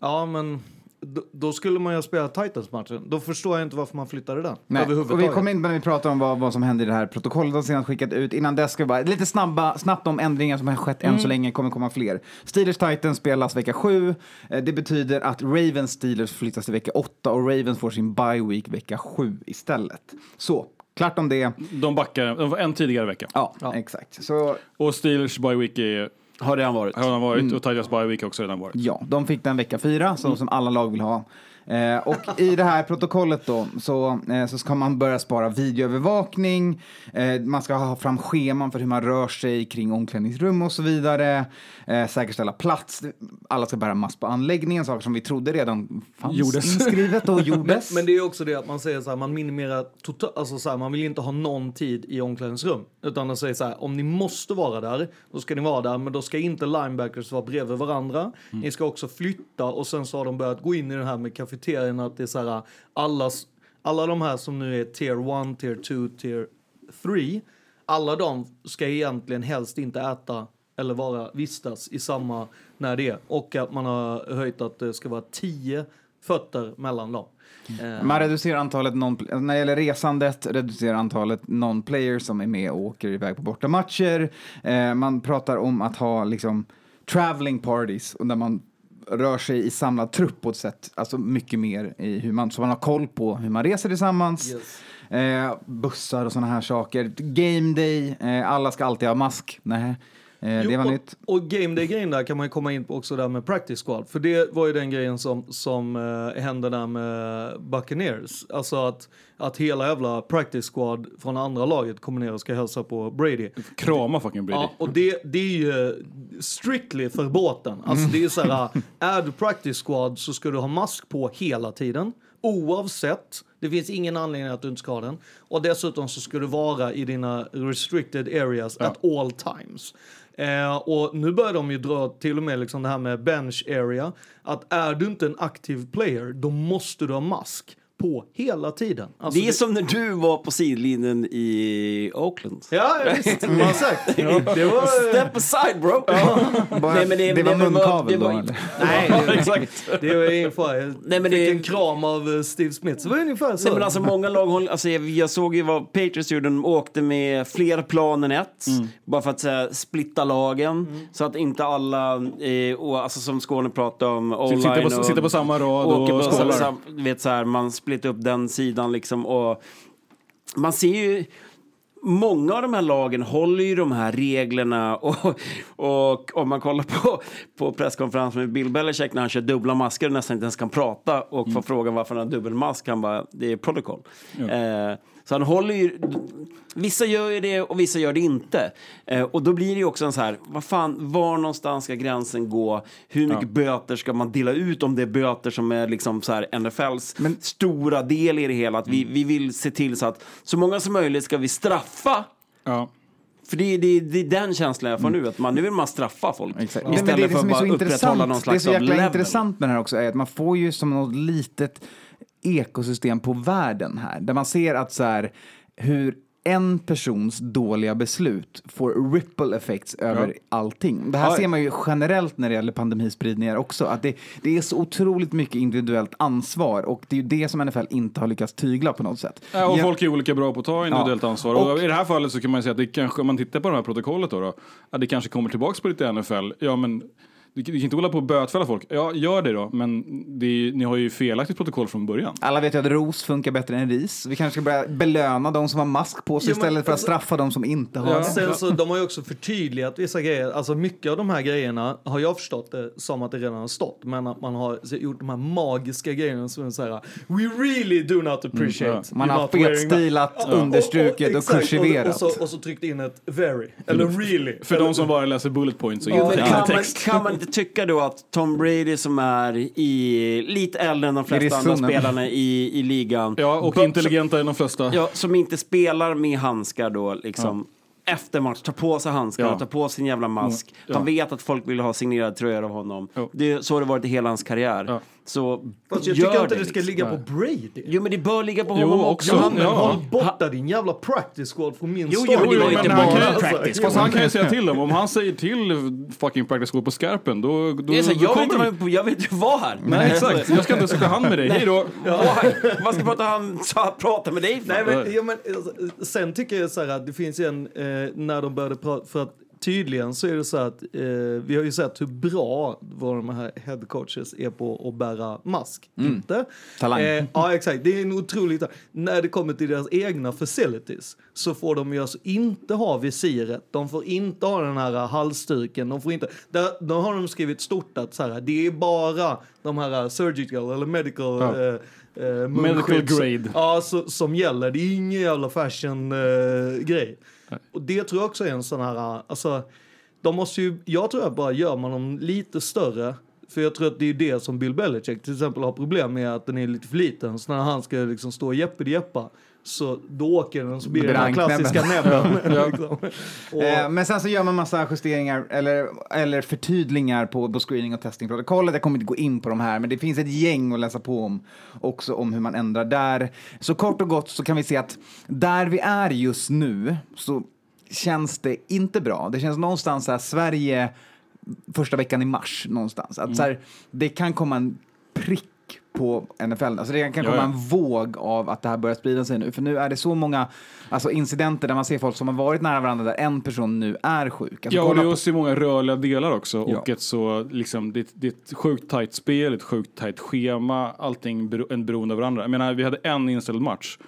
ja men då, då skulle man ju ha spelat Titans-matchen. Då förstår jag inte varför man flyttade den Nej, och vi kommer in när vi pratar om vad, vad som händer i det här protokollet de senast skickat ut. Innan dess ska vi bara lite snabba, snabbt om ändringar som har skett än Mm. så länge. kommer komma fler. Steelers Titans spelas vecka 7. Eh, Det betyder att Ravens Steelers flyttas till vecka 8 och Ravens får sin bye week vecka 7 istället. Så, klart om det. De backar de en tidigare vecka. Ja, exakt. Så, Och Steelers bye week är, Har redan varit. har redan varit Mm. och Titans bye week också redan varit. ja, de fick den vecka 4 så, Mm. som alla lag vill ha. Eh, och i det här protokollet då så, eh, så ska man börja spara videoövervakning, eh, man ska ha fram scheman för hur man rör sig kring omklädningsrum och så vidare, eh, säkerställa plats, alla ska bära mask på anläggningen, saker som vi trodde redan fanns Gjordes. inskrivet och men, gjordes. men det är också det att man säger så här, man minimerar totalt, alltså så här, man vill inte ha någon tid i omklädningsrum. Utan man säger så här, om ni måste vara där, då ska ni vara där, men då ska inte linebackers vara bredvid varandra. Ni ska också flytta och sen så har de börjat gå in i det här med kriterierna att det är så här, alla, alla de här som nu är tier 1, tier 2, tier 3, alla de ska egentligen helst inte äta eller vara vistas i samma när det är. Och att man har höjt att det ska vara 10 fötter mellan dem. Eh. Man reducerar antalet non när det gäller resandet, reducerar antalet non-players som är med och åker iväg på bortamatcher. Eh, man pratar om att ha liksom traveling parties och där man rör sig i samlad trupp på ett sätt, alltså mycket mer i hur man, så man har koll på hur man reser tillsammans. Eh, bussar och sådana här saker. Game day, eh, alla ska alltid ha mask. Nej, eh, Jo, det var och, nytt. Och game day-grejen där kan man ju komma in på också där med practice squad. För det var ju den grejen som, som uh, hände där med Buccaneers. Alltså att, att hela jävla practice squad från andra laget kommer ner och ska hälsa på Brady. Krama fucking Brady. Ja, och det, det är ju strictly för båten. Alltså det är så här, är du practice squad så ska du ha mask på hela tiden. Oavsett Det finns ingen anledning att du inte ska ha den. Och dessutom så ska du vara i dina restricted areas at all times. Eh, och nu börjar de ju dra till och med liksom det här med bench area. Att är du inte en aktiv player, då måste du ha mask på hela tiden. Alltså, det är som när du var på sidlinjen i Oakland. Ja, ja, visst. Exakt. Det var... Step aside bro! Bara- det var munkavel då? Nej, det, Exakt. det var. Jag Nej, men fick det- en kram av eh, Steve Smith. Så det var ungefär så. Nej, men alltså många lag håller, alltså jag, jag såg ju vad Patriots gjorde, de åkte med fler plan än ett. Bara för att så här, splitta lagen. Så att inte alla, eh, och, alltså som Skåne pratade om, Sitta på- online och- sitta på samma rad och på skålar. sam- vet så här, man splittar upp den sidan liksom och man ser ju Många av de här lagen håller ju de här reglerna och, och om man kollar på, på presskonferensen med Bill Belichick när han kör dubbla masker och nästan inte ens kan prata och får frågan varför han har dubbelmask, han bara, det är protokoll. Eh, så han håller ju, vissa gör ju det och vissa gör det inte. Eh, och då blir det ju också en så här, vad fan, var någonstans ska gränsen gå? Hur mycket böter ska man dela ut om det är böter som är liksom så här NFLs stora del i det hela? Att vi, vi vill se till så att så många som möjligt ska vi straffa Ja. för det, är- det, det är den känslan jag får nu, att man, nu vill man straffa folk. Men Istället det, det för att bara upprätthålla någon det är slags så jäkla intressant med det här också är att man får ju som något litet ekosystem på världen här. Där man ser att så här, hur en persons dåliga beslut får ripple effects över Ja. allting. Det här Ja. ser man ju generellt när det gäller pandemispridningar också. Att det, det är så otroligt mycket individuellt ansvar och det är ju det som NFL inte har lyckats tygla på något sätt. Ja, och Ja. folk är olika bra på att ta individuellt ansvar. Och, Och- I det här fallet så kan man säga att det kanske, om man tittar på det här protokollet då, då att det kanske kommer tillbaks på lite NFL. Ja, men du kan du kan inte hålla på och bötfälla folk. Ja, gör det då, men det är, ni har ju felaktigt protokoll från början. Alla vet ju att ros funkar bättre än ris. Vi kanske ska börja belöna de som har mask på sig Jo, men istället för att alltså- straffa de som inte har det. Sen så, de har ju också förtydligat vissa grejer. Alltså mycket av de här grejerna har jag förstått det som att det redan har stått. Men att man har så- gjort de här magiska grejerna som är så här We really do not appreciate. Mm, ja. Man har fetstilat, that." Ja, understrukit och exakt. kursiverat. Och, och, så, och så tryckt in ett very, eller really. För eller, de som bara läser bullet points och inte men kan kan, man, text. kan man inte tycka då att Tom Brady som är i, lite äldre än de flesta andra spelarna i, i ligan. Ja, och intelligentare än de flesta. Ja, som inte spelar med handskar då liksom. Efter match, tar på sig handskar Ja. tar på sin jävla mask. Mm, ja. Han vet att folk vill ha signerade tröjor av honom. Det, så har det varit i hela hans karriär. Ja. Så Fast jag gör tycker inte det ska liksom. ligga på Brady. Jo, men det bör ligga på Jo, honom också. också. Ja, men Ja. håll borta din jävla practice squad från min Jo, story. jo, men det var Jo, inte bara kan- practice. Fast han kan ju säga till dem, om han säger till fucking practice squad på skarpen, då, då, Det är så, då jag, vill kommer inte vara, på- jag vill inte vara här. Nej, exakt. Jag ska inte skaka hand med dig. Hej då. Vad ska prata, han prata med dig för? Nej, men, ja, men, alltså, sen tycker jag så här att det finns en, eh, när de började prata, för att tydligen så är det så att eh, vi har ju sett hur bra våra de här head coaches är på att bära mask. Inte? Talang. Eh, ja, exakt. Det är en otroligt... När det kommer till deras egna facilities så får de ju alltså inte ha visiret. De får inte ha den här halsduken. De får inte... Där, då har de skrivit stort att så här, det är bara de här surgical eller medical... Ja. Eh, eh, Medical grade. Ja, så, som gäller. Det är ingen jävla fashion-grej och det tror jag också är en sån här... Alltså, de måste ju, jag tror att bara gör man dem lite större för jag tror att det är det som Bill Belichick till exempel har problem med att den är lite för liten. Så när han ska liksom stå och jeppe jeppa så då åker den så blir det den här klassiska näbben. liksom. och, Eh, men sen så gör man massa justeringar eller, eller förtydlingar på, på screening och testingprotokollet. Jag kommer inte gå in på de här, men det finns ett gäng att läsa på om också om hur man ändrar där. Så kort och gott så kan vi se att där vi är just nu så känns det inte bra. Det känns någonstans så här Sverige första veckan i mars någonstans. Att så här, det kan komma en prick på NFL. Alltså det kan Ja, komma ja. en våg av att det här börjar sprida sig nu. För nu är det så många alltså incidenter där man ser folk som har varit nära varandra där en person nu är sjuk. Alltså Ja, och det är också många rörliga delar också. Ja. Och ett så, liksom, det, det är ett sjukt tajt spel, ett sjukt tajt schema, allting bero, en beroende av varandra. Jag menar, vi hade en inställd match.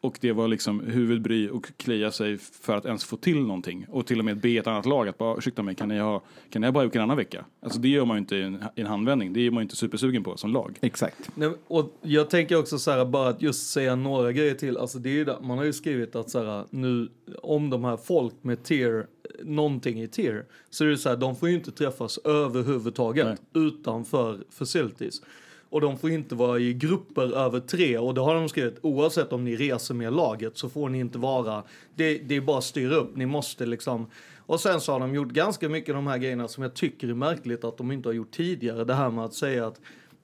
Och det var liksom huvudbry och klia sig för att ens få till någonting. Och till och med be ett annat lag att bara, ursäkta mig, kan ni ha, kan ni ha bara gjort en annan vecka? Alltså det gör man ju inte i en, i en handvändning. Det är man ju inte supersugen på som lag. Exakt. Nej, och jag tänker också så här, bara att just säga några grejer till. Alltså det är ju där, man har ju skrivit att så här, nu om de här folk med tier, någonting i tier, så är det så här, de får ju inte träffas överhuvudtaget utanför facilities. Och de får inte vara i grupper över tre. Och det har de skrivit, oavsett om ni reser med laget så får ni inte vara, det, det är bara att styra upp, ni måste liksom. Och sen så har de gjort ganska mycket de här grejerna som jag tycker är märkligt att de inte har gjort tidigare. Det här med att säga att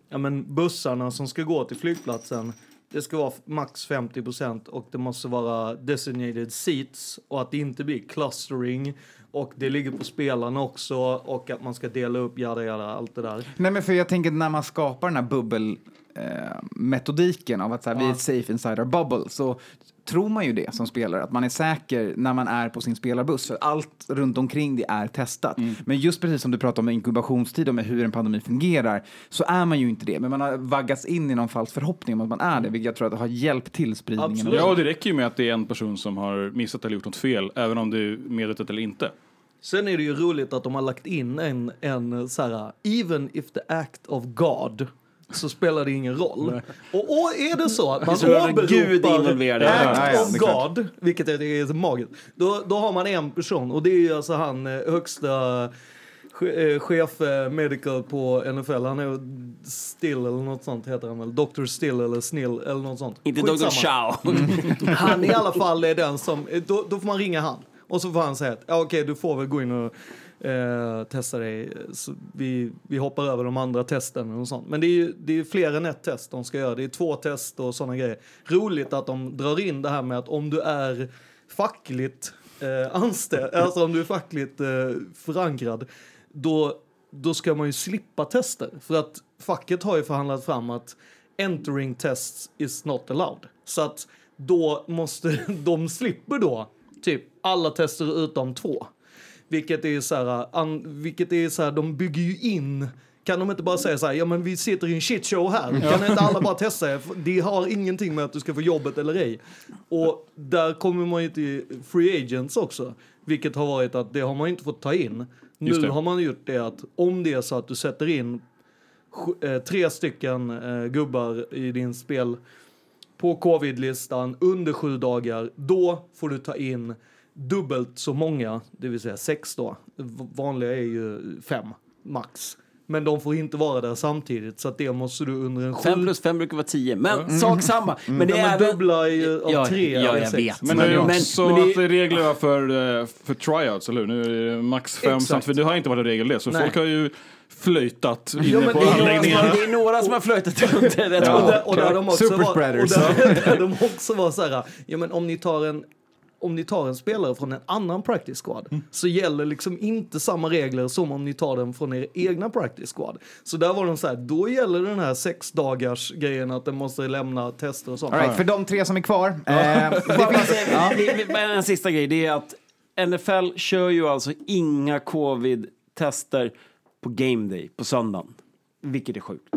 ja, men bussarna som ska gå till flygplatsen det ska vara max 50% och det måste vara designated seats och att det inte blir clustering och det ligger på spelarna också och att man ska dela upp jada jada allt det där. Nej, men för jag tänker när man skapar den här bubbel eh, metodiken av att så här, vi är safe inside our bubble så tror man ju det som spelare, att man är säker när man är på sin spelarbuss. För allt runt omkring det är testat. Men just precis som du pratade om med inkubationstid och med hur en pandemi fungerar, så är man ju inte det. Men man har vaggats in i någon falsk förhoppning om att man är det, vilket jag tror att har hjälpt till spridningen. Ja, och det räcker ju med att det är en person som har missat eller gjort något fel, även om det är medvetet eller inte. Sen är det ju roligt att de har lagt in en, en så här, even if the act of God så spelar det ingen roll. Och, och är det så att man Så involverad. act of. God, vilket jag tycker är så magiskt, då, då har man en person och det är ju alltså han eh, högsta eh, chef eh, medical på NFL. Han är Still eller något sånt heter han väl. Dr. Still eller Snill eller något sånt. Inte Dr. Chow. Han i alla fall är den som, då, då får man ringa han. Och så får han säga att ja, okej, du får väl gå in och eh, testa dig. Så vi, vi hoppar över de andra testen och sånt. Men det är ju det är fler än ett test de ska göra. Det är två test och sådana grejer. Roligt att de drar in det här med att om du är fackligt eh, anställd, alltså om du är fackligt eh, förankrad, då, då ska man ju slippa tester. För att facket har ju förhandlat fram att entering tests is not allowed. Så att då måste de slipper då typ alla tester utom två. Vilket är så här, an, vilket är så här, de bygger ju in kan de inte bara säga så här, ja men vi sitter i en shitshow här, kan inte alla bara testa? Det har ingenting med att du ska få jobbet eller ej. Och där kommer man ju till free agents också, vilket har varit att det har man inte fått ta in. Nu har man gjort det att om det är så att du sätter in eh, tre stycken eh, gubbar i din spel på covid-listan under sju dagar, då får du ta in dubbelt så många, det vill säga sex då. Vanliga är ju fem, max. Men de får inte vara där samtidigt, så att det måste du under en Fem sju... plus fem brukar vara tio, men sak samma. Men det Ja, är även... dubbla ju av Ja, tre ja, eller jag sex. vet. Men det är ju Men- också men det- att det är regler för, eh, för tryouts, eller hur? Nu är det max fem, Exakt. samt, för det har inte varit en regel det. Så Nej. folk har ju flöjtat inne Ja, men på det är några som anläggningarna. Det är några som har flöjtat runt det Ja, och, där, och där de också var, och Superspreaders. där, där de också var så här, ja men om ni tar en om ni tar en spelare från en annan practice squad Mm. så gäller liksom inte samma regler som om ni tar den från er egna practice squad. Så där var de så här, då gäller den här sex dagars grejen att den måste lämna tester och sånt. All right, för de tre som är kvar. Eh, finns, En sista grej, det är att NFL kör ju alltså inga covid-tester på game day, på söndagen. Vilket är sjukt.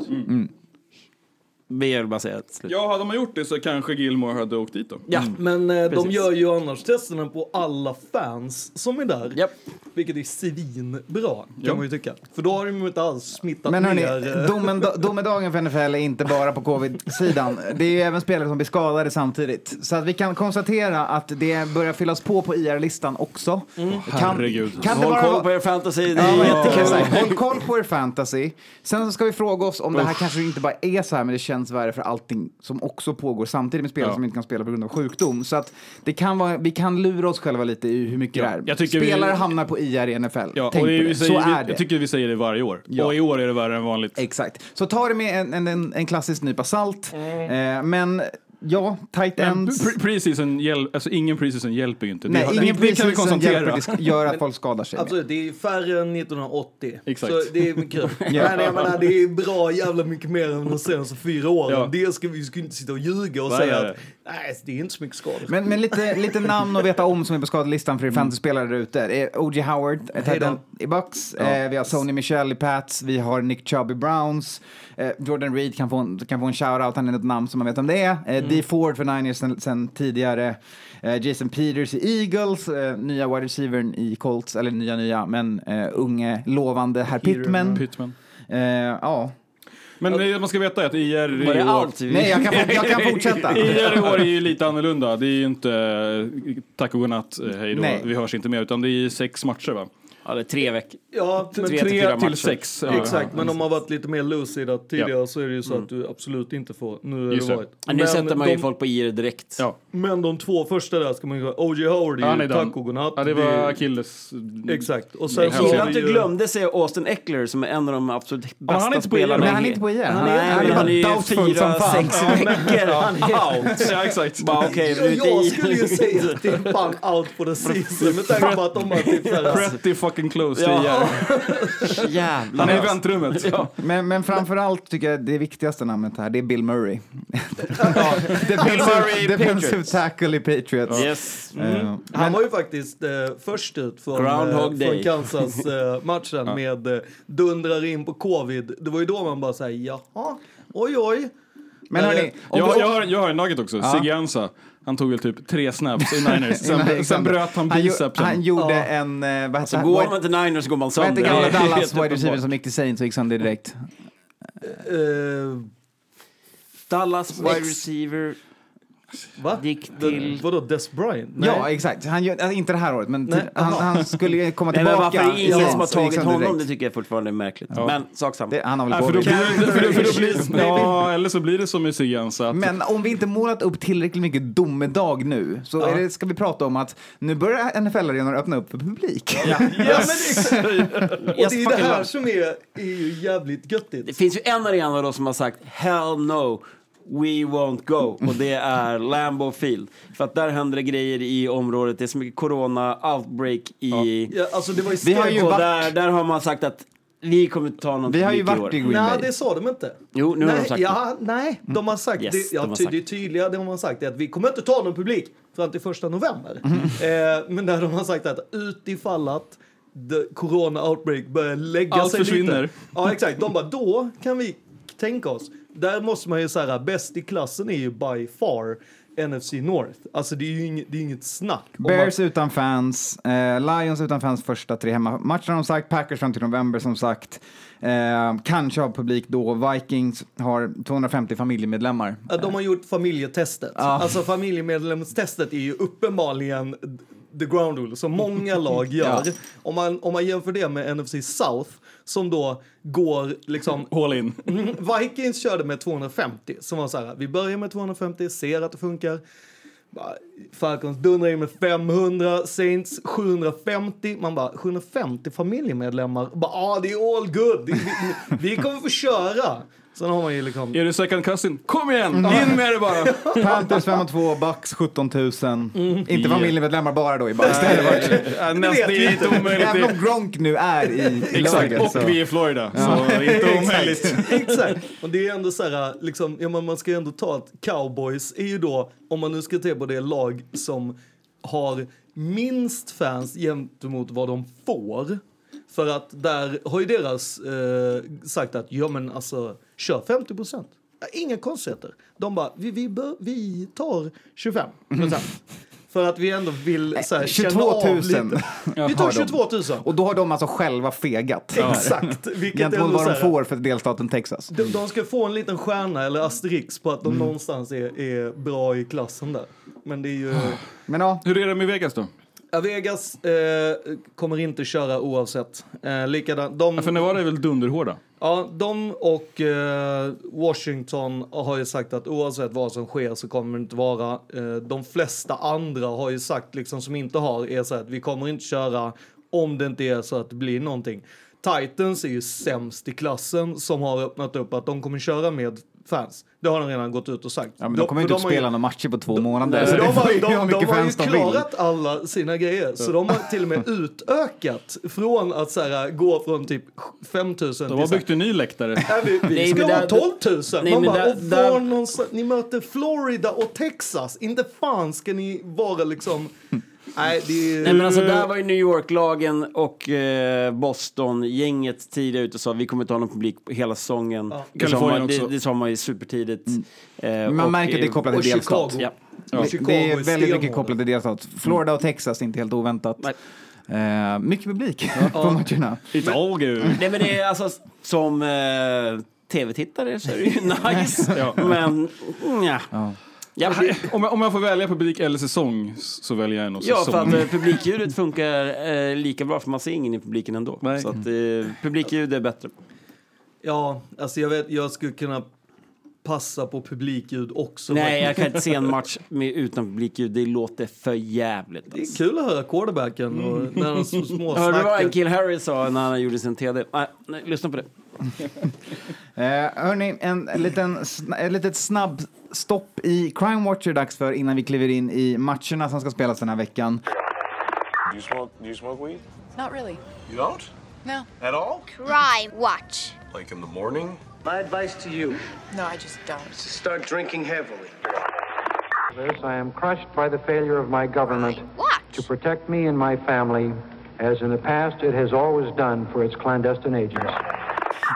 Vi vill bara säga slut. Ja, hade man gjort det så kanske Gilmore hade åkt dit då. Ja, men eh, de Precis. gör ju annars testerna på alla fans som är där. Japp. Vilket är svinbra, kan Ja. man ju tycka. För då har de ju inte alls smittat men hörni, ner. eh, domen, domedagen för NFL är inte bara på covid-sidan. Det är ju även spelare som blir skadade samtidigt. Så att vi kan konstatera att det börjar fyllas på på IR-listan också. Kan, Herregud. Kan det Håll koll på er fantasy, det Ja, är men jättekul. Håll koll på er fantasy. Sen så ska vi fråga oss om det här kanske inte bara är så här, men det känns värre för allting som också pågår samtidigt med spelare Ja. som inte kan spela på grund av sjukdom. Så att det kan vara, vi kan lura oss själva lite i hur mycket Ja, det är. tycker vi- spelare hamnar på IR i NFL. Ja, Tänk och det, på det. vi Så säger, är det. jag tycker vi säger det varje år. Ja. Och i år är det värre än vanligt. Exakt. Så ta det med en, en, en, klassisk nypa salt. Eh, men ja, tight Men ends. pre- Preseason, hjäl- alltså ingen preseason hjälper ju inte. Nej, det, ingen det, det kan vi konstatera. det gör att folk skadar sig. Absolut, det är färre än 1980. Exakt. Så det är mycket. Men jag menar, det är bra jävla mycket mer än de senaste fyra åren. Ja. Det ska vi ska inte sitta och ljuga och Nej, säga att nej, det är inte så mycket skador. Men, men lite, lite namn att veta om som är på skadelistan för er fantasyspelare där ute. Det är O.J. Howard, head i Bucks. Eh, vi har Sony Michel i Pats. Vi har Nick Chubb i Browns. Eh, Jordan Reed kan få en, kan få en shout-out. Han är ett namn som man vet om det är. Eh, Mm. D. Ford för Niners sen, sen tidigare. Eh, Jason Peters i Eagles. Eh, nya wide receivern i Colts. Eller nya, nya, men eh, unge, lovande herr Pittman. Pittman. Eh, ja. Men det man ska veta är att IR Var i det år... allt? Nej, jag kan, jag kan fortsätta. IR i år är ju lite annorlunda. Det är ju inte tack och godnatt, hej då, Nej. vi hörs inte mer, utan det är sex matcher va? Ja, det är tre veckor. Ja, men Tre till fyra matcher. Ja. Exakt, men om man varit lite mer lucida tidigare så är det ju så att du absolut inte får. Nu Just det varit. Ja, nu sätter man ju de, folk på IR direkt. Ja. men de två första där ska man ju ha. O.J. Howard Ja, är han ju är done. tack och godnatt. Ja, det var är- Achilles. Exakt. Och Jag sen så har du glömde säga Austin Eckler som är en av de absolut han är bästa inte på spelarna. Men han är inte på IR. Nej, Han är- han är han är doubtful som fan. sex Ja, veckor Ja, out. Ja, exakt. Ja, är jag skulle ju säga att det är fan out for the season med tanke på att de har typ. Pretty fucking close till Ja. IR. Jävlar. Han är i väntrummet. Ja. Men, men framförallt tycker jag det viktigaste namnet här, det är Bill Murray. Bill Murray, Defensive Patriots. tackle i Patriots. Yes. Eh, Han men- var ju faktiskt eh, först ut från, eh, från. Kansas-matchen med eh, dundrar in på covid. Det var ju då man bara säger jaha, oj oj. Men Eh, hörni, om Jag, jag, har, jag har en nugget också. Ja. Sigge Ansa. Han tog väl typ tre snaps i Niners. Sen, sen bröt han Han, bicepsen. han gjorde Ja. en, eh, vad Så heter går han? man till Niners så går man Vad sönder. gamla Det är helt Dallas wide receiver som gick till Saints och gick sönder direkt? Eh, Dallas wide receiver va? gick till... Vadå, Des Bryant? Ja, exakt. Han gör, alltså, inte det här året, men till, han, han skulle komma Nej, men tillbaka. varför är det ingen Ja, som har tagit sönder honom? Det direkt. tycker jag fortfarande är märkligt. Men sak samma. Det, han har väl Nej, för då på blir, för, för, för då Please, blir, ja, eller så blir det som Sigge Ansa. Att, Men om vi inte målat upp tillräckligt mycket domedag nu så är det, ska vi prata om att nu börjar NFL-arenor öppna upp för publik. Ja, men exakt. Och det är fucking det här som är, är ju jävligt göttigt. Det finns ju en arena då som har sagt hell no. We won't go. Och det är Lambeau Field. För att där händer det grejer i området. Det är så mycket corona, outbreak i... Ja, alltså det var Vi har ju och varit- där, där har man sagt att vi kommer inte ta någon Vi har ju publik varit i år. Green Nej, Bay. det sa de inte. Jo, nu har nej, de sagt ja, Nej, de har sagt, Yes, det, ja, de har ty, sagt. det tydliga det de har sagt är att vi kommer inte ta någon publik fram till första november. Mhm. Eh, men där de har sagt att utifall att the corona outbreak börjar lägga Allt sig försvinner. lite. Ja, exakt. De bara, då kan vi tänka oss. Där måste man ju säga, bäst i klassen är ju by far NFC North. Alltså det är ju inget, det är inget snack. Bears att- utan fans, eh, Lions utan fans första tre hemmamatcherna som sagt, Packers fram till november som sagt. Eh, kanske har publik då. Vikings har 250 familjemedlemmar. Ja, de har gjort familjetestet. Alltså familjemedlemstestet är ju uppenbarligen the ground rule som många lag gör. om, man, om man jämför det med NFC South som då går liksom... All in. Vikings körde med 250 som var så här, vi börjar med 250, ser att det funkar. Falcons dundrar in med 500, Saints 750. Man bara, 750 familjemedlemmar? Bara, ah, det är all good. Vi, vi kommer få köra. Sen har man ju liksom... Är du second cousin? Kom igen! Mm. In med det bara! Panthers 5 och 2, Bucks 17 000. Mm. Inte familjemedlemmar bara då i Bucks. Det hade varit... Ja, inte. omöjligt. Även om Gronk nu är i, i Exakt, laget. och så. vi är i Florida. Så inte omöjligt. Exakt. Och det är ändå så här, liksom, ja, men man ska ju ändå ta att cowboys är ju då, om man nu ska se på det lag som har minst fans gentemot vad de får. För att där har ju deras eh, sagt att, ja men alltså, kör 50 procent. Inga konstigheter. De bara, vi, vi, bör, vi tar 25 procent. För att vi ändå vill så här, 22 känna 000 av lite. Vi tar de. 22 000. Och då har de alltså själva fegat. Exakt. Vilket Gentemot vad de får för delstaten Texas. De, de ska få en liten stjärna eller asterix på att de någonstans är, är bra i klassen där. Men det är ju... Men ja, Hur är det med Vegas då? Vegas eh, kommer inte köra oavsett. Eh, likadant. De, Ja, för Nevada är väl dunderhårda? Ja, de och eh, Washington har ju sagt att oavsett vad som sker så kommer det inte vara. Eh, de flesta andra har ju sagt, liksom som inte har, är så att vi kommer inte köra om det inte är så att det blir någonting. Titans är ju sämst i klassen som har öppnat upp att de kommer köra med fans. Det har de redan gått ut och sagt. ja men de kommer ju inte att ju- spela några matcher på två de, månader. de, de, ju har, de, de har ju de klarat alla sina grejer. Så de har till och med utökat från att så här, gå från typ 5 000 till De har byggt en ny läktare. Nej, vi, vi Nej, ska ha där- 12 000. Nej, Man bara, där- och där- någonstans, ni möter Florida och Texas. Inte fan ska ni vara liksom... Nej, det är... Nej men alltså där var ju New York-lagen och eh, Boston-gänget tidigare ute och sa vi kommer inte ha någon publik på hela säsongen. Det, sa man, det, det sa man ju supertidigt. Eh, Man och, märker att det är kopplat till delstat. Ja. Och Det- Det är väldigt mycket kopplat till delstat. Florida och Texas, inte helt oväntat. Nej. Eh, mycket publik på matcherna. It's all good. Nej men det är alltså som eh, tv-tittare så är det ju nice. Ja. Men mm, ja. Ja. Ja, Om jag, om jag får välja publik eller säsong så väljer jag nog Ja, säsong. för att eh, publikljudet funkar eh, lika bra för man ser ingen i publiken ändå. Nej. Så att eh, publikljud är bättre. Ja, alltså jag vet, jag skulle kunna passa på publikljud också. Nej, jag kan inte se en match med, utan publikljud. Det låter för jävligt. Det är kul att höra quarterbacken och när de så små Hörde du vad snackar. Kill Harry sa när han gjorde sin TD? Nej, nej lyssna på det. Eh, hörni, en, en liten, ett litet snabbstopp i Crime Watcher dags för innan vi kliver in i matcherna som ska spelas den här veckan. Do you smoke? Do you smoke weed? Not really. You don't? No. At all? Crime Watch. Like in the morning? My advice to you No, I just don't. is to start drinking heavily. This, I am crushed by the failure of my government to protect me and my family, as in the past it has always done for its clandestine agents.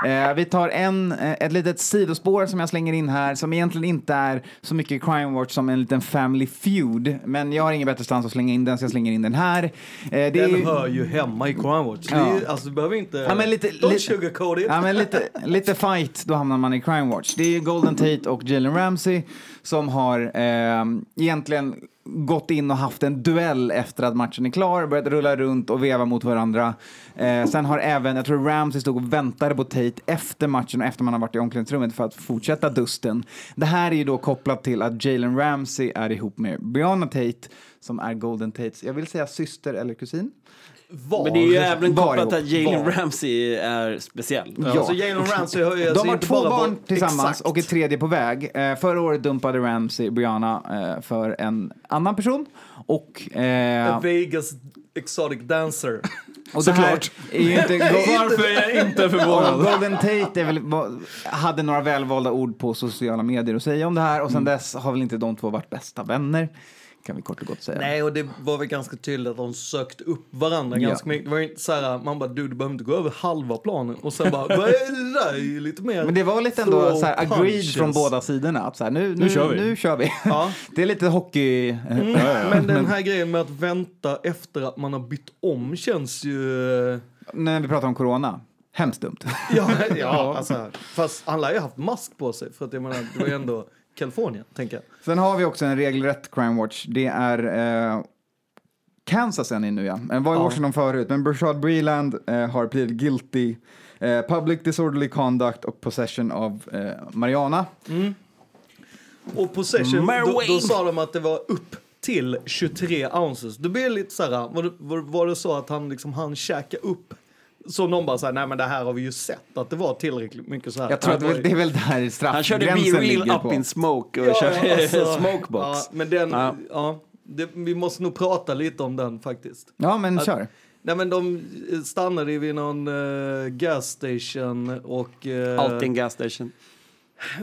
Eh, vi tar en, eh, ett litet sidospår som jag slänger in här som egentligen inte är så mycket Crime Watch som en liten Family Feud. Men jag har ingen bättre stans att slänga in den så jag slänger in den här. Eh, det är Den ju- hör ju hemma i Crime Watch. Det är, Ja. alltså, du behöver inte... Ja, men lite, Don't lite, sugarcoat it. ja, men lite, lite fight, då hamnar man i Crime Watch. Det är Golden Tate och Jalen Ramsey som har eh, egentligen gått in och haft en duell efter att matchen är klar, börjat rulla runt och veva mot varandra. Eh, sen har även, jag tror Ramsey stod och väntade på Tate efter matchen och efter man har varit i omklädningsrummet för att fortsätta dusten. Det här är ju då kopplat till att Jalen Ramsey är ihop med Brianna Tate som är Golden Tates, jag vill säga syster eller kusin. Var, Men det är ju även kopplat att Jalen Var. Ramsey är speciell. Ja. Alltså Jalen Ramsey har ju alltså De har två barn varit- tillsammans Exakt. och ett tredje på väg. Eh, förra året dumpade Ramsey Brianna eh, för en annan person. Och, eh, A Vegas exotic dancer. och det här är ju inte... Varför är jag inte förvånad? Golden Tate är väl, hade några välvalda ord på sociala medier att säga om det här och sen Mm. dess har väl inte de två varit bästa vänner. Kan vi kort och gott säga. Nej, och det var väl ganska tydligt att de sökte upp varandra Ja. ganska mycket. Det var ju inte så här, man bara du, du behöver inte gå över halva planen. Och sen bara, vad är det där? Är lite mer Men det var lite ändå så här agreed punches. från båda sidorna. Att så här, nu, nu, kör vi. Nu kör vi. Ja. det är lite hockey... Mm, Men den här grejen med att vänta efter att man har bytt om känns ju... När vi pratar om corona. Hemskt dumt. Ja, ja alltså, fast han lär ju haft mask på sig för att jag menar, det var ju ändå Kalifornien, tänker jag. Sen har vi också en regelrätt crime watch. Det är eh, Kansas är ni nu ja. Den var i Ja. Washington förut, men Brashad Breland eh, har pleaded guilty. Eh, public disorderly conduct och possession av eh, marijuana. Och possession, då, då sa de att det var upp till 23 ounces. Det blir lite så här, var, det- var, var det så att han liksom han käka upp? Så någon bara säger nej men det här har vi ju sett att det var tillräckligt mycket så här. Jag tror att det, är- det är väl där Han körde Be straffgränsen Real ligger Up på. in Smoke och Ja, körde alltså, Smokebox. Ja, men den, Ja. ja. det, vi måste nog prata lite om den faktiskt. Ja, men Att- kör. Nej men de stannade vid någon uh, gas station och... Uh, Alltid en gas station.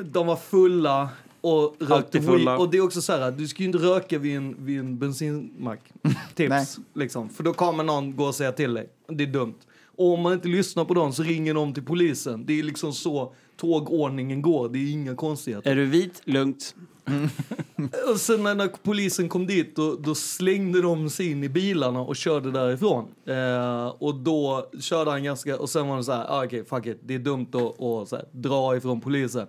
De var fulla och rökte fulla. Och det är också så här, du ska ju inte röka vid en, vid en bensinmack. Tips. liksom. För då kommer någon gå och säga till dig. Det är dumt. Och om man inte lyssnar på dem så ringer de till polisen. Det är liksom så tågordningen går. Det är inga konstigheter. Är du vit? Lugnt. Och sen när, polisen kom dit då, då slängde de sig in i bilarna och körde därifrån. Eh, och då körde han ganska, och sen var det så här, ah, okej fuck it, det är dumt att, att så här, dra ifrån polisen.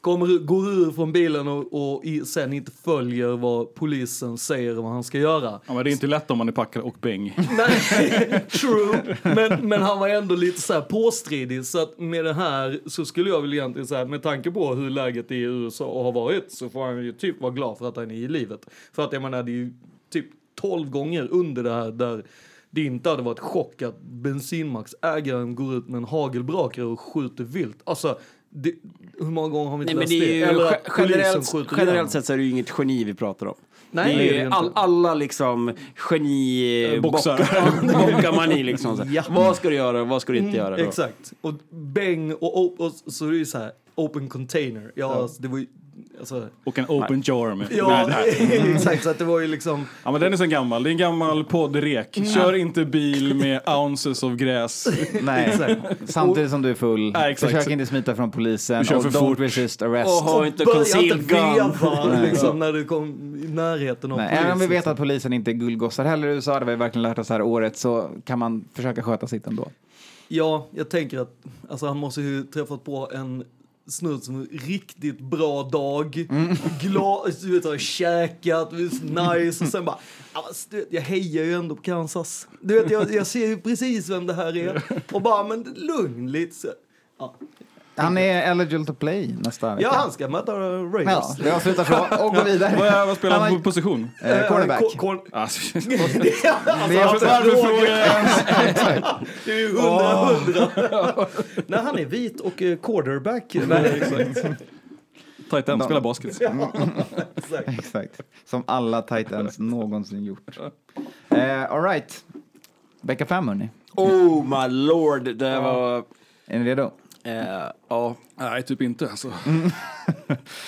Kommer, går ur från bilen och, och i, sen inte följer vad polisen säger vad han ska göra. Ja, men det är inte lätt om man är packad och bäng. Nej, true. Men, men han var ändå lite så här påstridig. Så att med det här så skulle jag väl egentligen säga, med tanke på hur läget i USA har varit så får han ju typ vara glad för att han är i livet. För att jag menar, det är ju typ 12 gånger under det här där det inte hade varit chock att bensinmacksägaren går ut med en hagelbrakare och skjuter vilt. Alltså, det, hur många gånger har vi inte Nej, men läst det är ju, Eller generellt, generellt sett så är det ju inget geni vi pratar om. Nej, det det är är det inte. all, alla liksom geni Eh, bockar, man i liksom. Så. Ja. Vad ska du göra och vad ska du inte göra? Då? Exakt. Och bäng och, op- och så är det ju så här, open container. Ja, Alltså, det var ju, alltså, Och en open jar med. ja, Nej, nej. exakt. Så att det var ju liksom, Ja, men den är så gammal. Det är en gammal poddrek. Kör inte bil med ounces av gräs. Nej, samtidigt som du är full. Ja, exakt. Försök inte smita från polisen. Du kör och för don't fort. resist arrest. Och ha inte concealed gun. veva Nej. liksom, när du kom i närheten av Nej, polisen. även om vi vet att polisen inte är guldgossar heller i USA, det har vi verkligen lärt oss det här året, så kan man försöka sköta sitt ändå. Ja, jag tänker att alltså, han måste ju träffat på en snudd som en riktigt bra dag. Mm. Glad, du vet, har käkat, nice. Och sen bara, "Ja, fast du vet, jag hejar ju ändå på Kansas. Du vet, jag, jag ser ju precis vem det här är. Och bara, men lugn lite. Så, ja. Han är eligible to play nästa vecka. ja, han ska möta Raiders. Ja, vi avslutar så och går vidare. Vad, är- vad spelar han på position? Eh, cornerback. Ko- korn- Alltså, Det är alltså, Det är alltså, varför Det är ju hundra, hundra. Nej, han är vit och eh, quarterback. Nej, exakt. Tight end, spelar basket. Ja, exakt. Exakt. Som alla tight ends någonsin gjort. Eh, all right. Vecka fem, hörni. Oh my lord, det var... Är ni redo? Eh, ja. Nej, typ inte. Alltså.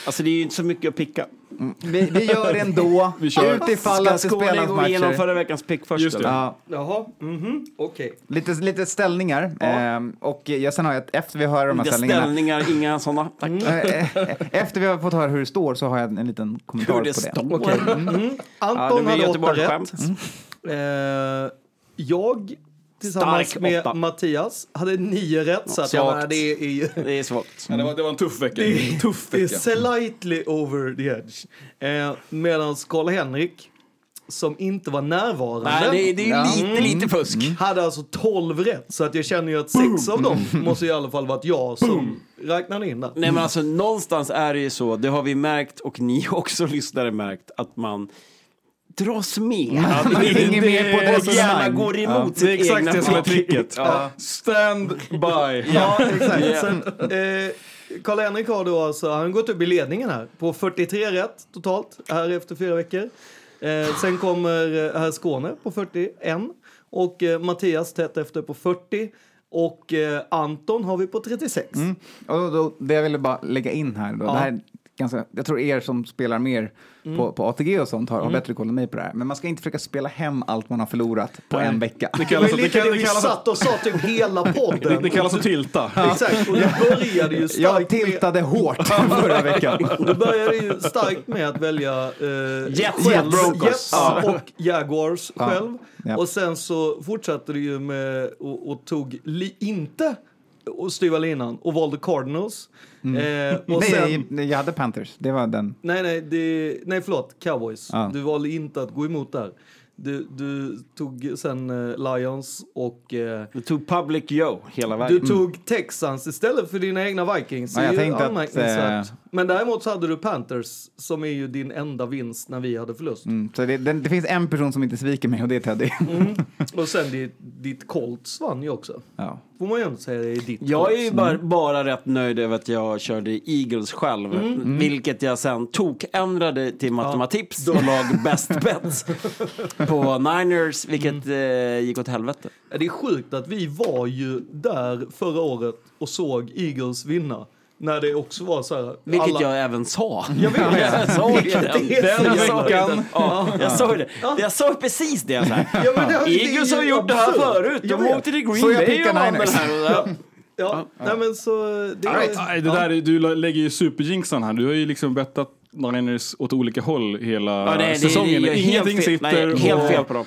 Alltså det är ju inte så mycket att picka. Vi, vi gör det ändå. Vi kör. Utifall att det Skåne spelas gå igenom förra veckans pick först? Just det. Ja, Jaha, mhm, okej. lite, lite ställningar. Ehm, och jag, sen har jag, efter vi hör de här Inga ställningarna. ställningar, inga sådana. Tack. Eh, eh, Efter vi har fått höra hur det står så har jag en liten kommentar Hur på det det. står. Okej. Mm. Ja, Anton det hade åtta rätt. Eh, jag tillsammans Stark med åtta. Mattias hade nio rätt. Så att menar, det är ju... Det är svagt. Ja, det, var, det var en tuff vecka. Det, tuff det är vecka. slightly over the edge. Eh, Medan Karl-Henrik, som inte var närvarande, Nej, det, det är ju Ja. lite, lite fusk. hade alltså 12 rätt. Så att jag känner ju att sex av dem måste i alla fall varit jag som räknade in där. Nej men alltså någonstans är det ju så, det har vi märkt och ni också lyssnare märkt, att man dras med. man hänger med på ett och gärna resonemang. går emot Ja, det är exakt det som är tricket. Ja. Stand by. Ja, exakt. Ja. Sen, eh, Karl-Henrik har då alltså, han gått upp i ledningen här på 43 rätt totalt här efter fyra veckor. Eh, sen kommer eh, herr Skåne på 41 och eh, Mattias tätt efter på 40 och eh, Anton har vi på 36. Mm. Och då, det jag ville bara lägga in här då. Ja. Det här är ganska, jag tror er som spelar mer på, på ATG och sånt har, har bättre koll än mig på det här. Men man ska inte försöka spela hem allt man har förlorat på en vecka. Det Det var kallas, ju det, lite det kallas, vi det, kallas, satt och sa typ hela podden. det, det kallas att tilta. Exakt, och det började ju starkt Jag tiltade hårt förra veckan. med, det började ju starkt med att välja eh, Jets. Jets Ja. och Jaguars Ja. själv. Ja. Och sen så fortsatte det ju med och, och tog li, inte och styva linan och valde Cardinals. Eh, och sen, Nej, nej, jag hade Panthers. Det var den. nej, nej, det, nej, förlåt, Cowboys. Ja. Du valde inte att gå emot där. Du, du tog sen eh, Lions och eh, Du tog Public Joe hela du vägen. tog Texans istället för dina egna Vikings. Ja, jag tänkte att, eh, Men däremot så hade du Panthers som är ju din enda vinst när vi hade förlust. Mm, så det, den, det finns en person som inte sviker mig och det är Teddy. Och sen ditt, ditt Colts vann ju också. Ja. Får man ju ändå säga det är ditt Jag är Colts. ju bara, bara rätt nöjd över att jag körde Eagles själv. Vilket jag sen tokändrade till Matematips och lag Best Bets på Niners, vilket eh, gick åt helvete. Ja, Det är sjukt att vi var ju där förra året och såg Eagles vinna. När det också var så här... Vilket alla- jag även sa. Jag vet. jag sa det. Den veckan. Ja, jag sa det. Ja. Jag sa precis det. Så här. Ja, det- Eagles har gjort det här förut. Jag De åkte till Så Green jag Bay och vann den här och där. Ja, nej men så... Det right. Nej, det där, är- du lägger ju superjinxan här. Du har ju liksom bettat Niners åt olika håll hela Ja, det, det, säsongen. det, det, Ingenting helt fel, sitter. Nej, helt och, fel på dem.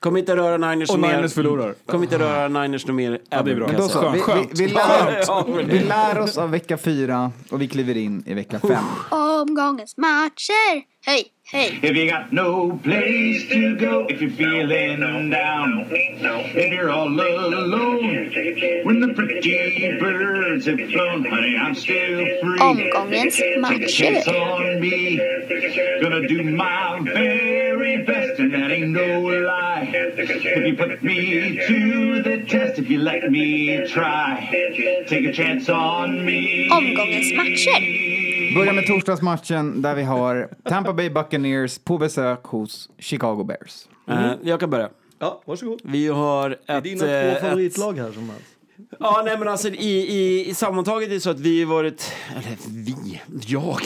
Kommer inte röra Niners Och mer. Niners förlorar. Kommer inte röra Niners mer. Ja, det är bra. kan Då så, vi, vi, vi, lär, men vi lär oss av vecka fyra och vi kliver in i vecka fem. Omgångens matcher. Hej, hej. If you got no place to go, if you're feeling down, if you're all alone, when the pretty birds have flown, honey, I'm still free. Omgångens Take a chance on me, gonna do my very best, and that ain't no lie. If you put me to the test, if you let me try, take a chance on me. Omgångens matcher. Börjar med torsdagsmatchen där vi har Tampa Bay Buccaneers på besök hos Chicago Bears. Eh, Jag kan börja. Ja, varsågod. Vi har ett... Det är dina eh, två ett- favoritlag här som helst. Ja, nej men alltså i, i, i sammantaget är det så att vi har varit, eller vi, jag,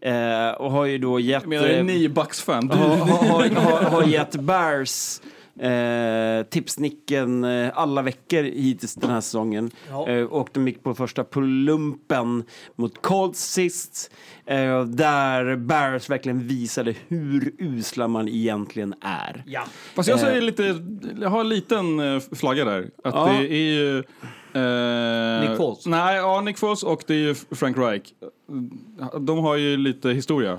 eh, och har ju då gett... Jag menar, eh, en ni Bucks-fan. Du. har, har, har, har gett Bears eh, tipsnicken eh, alla veckor hittills den här säsongen. Ja. Eh, och de gick på första plumpen mot Colts sist. Eh, där Bears verkligen visade hur usla man egentligen är. Ja. Fast jag Eh. säger lite, jag har en liten eh, flagga där. Att Ja. det är ju, Eh, Nick Foles? Nej, ja, Nick Foles och det är ju Frank Reich. De har ju lite historia.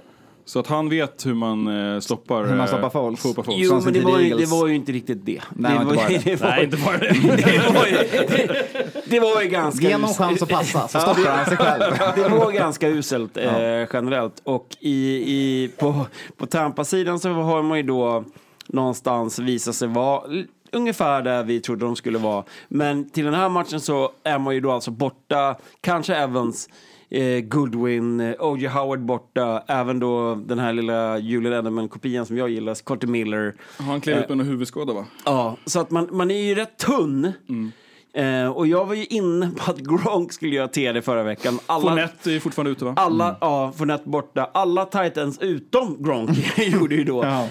Så att han vet hur man eh, stoppar, Hur man eh, stoppar stoppar Foles. Jo, men det var, ju, det var ju inte riktigt det. Nej, det inte bara det. det var, Nej, inte bara det. det var ju, det, det var ju ganska... Ge någon us- chans att passa, så stoppar han sig själv. Det var ganska uselt eh, generellt. Och i, i, på, på Tampa-sidan så har man ju då någonstans visat sig vara l- ungefär där vi trodde de skulle vara. Men till den här matchen så är man ju då alltså borta, kanske Evans, eh, Goodwin, eh, O.J. Howard borta, även då den här lilla Julian Edelman-kopian som jag gillar, Scotty Miller. Han klev Eh, ut med en huvudskada va? Ja, så att man, man är ju rätt tunn. Eh, och jag var ju inne på att Gronk skulle göra TD förra veckan. Alla, Fournette är fortfarande ute va? alla, ja, Fournette borta. Alla Titans utom Gronk gjorde ju då Ja.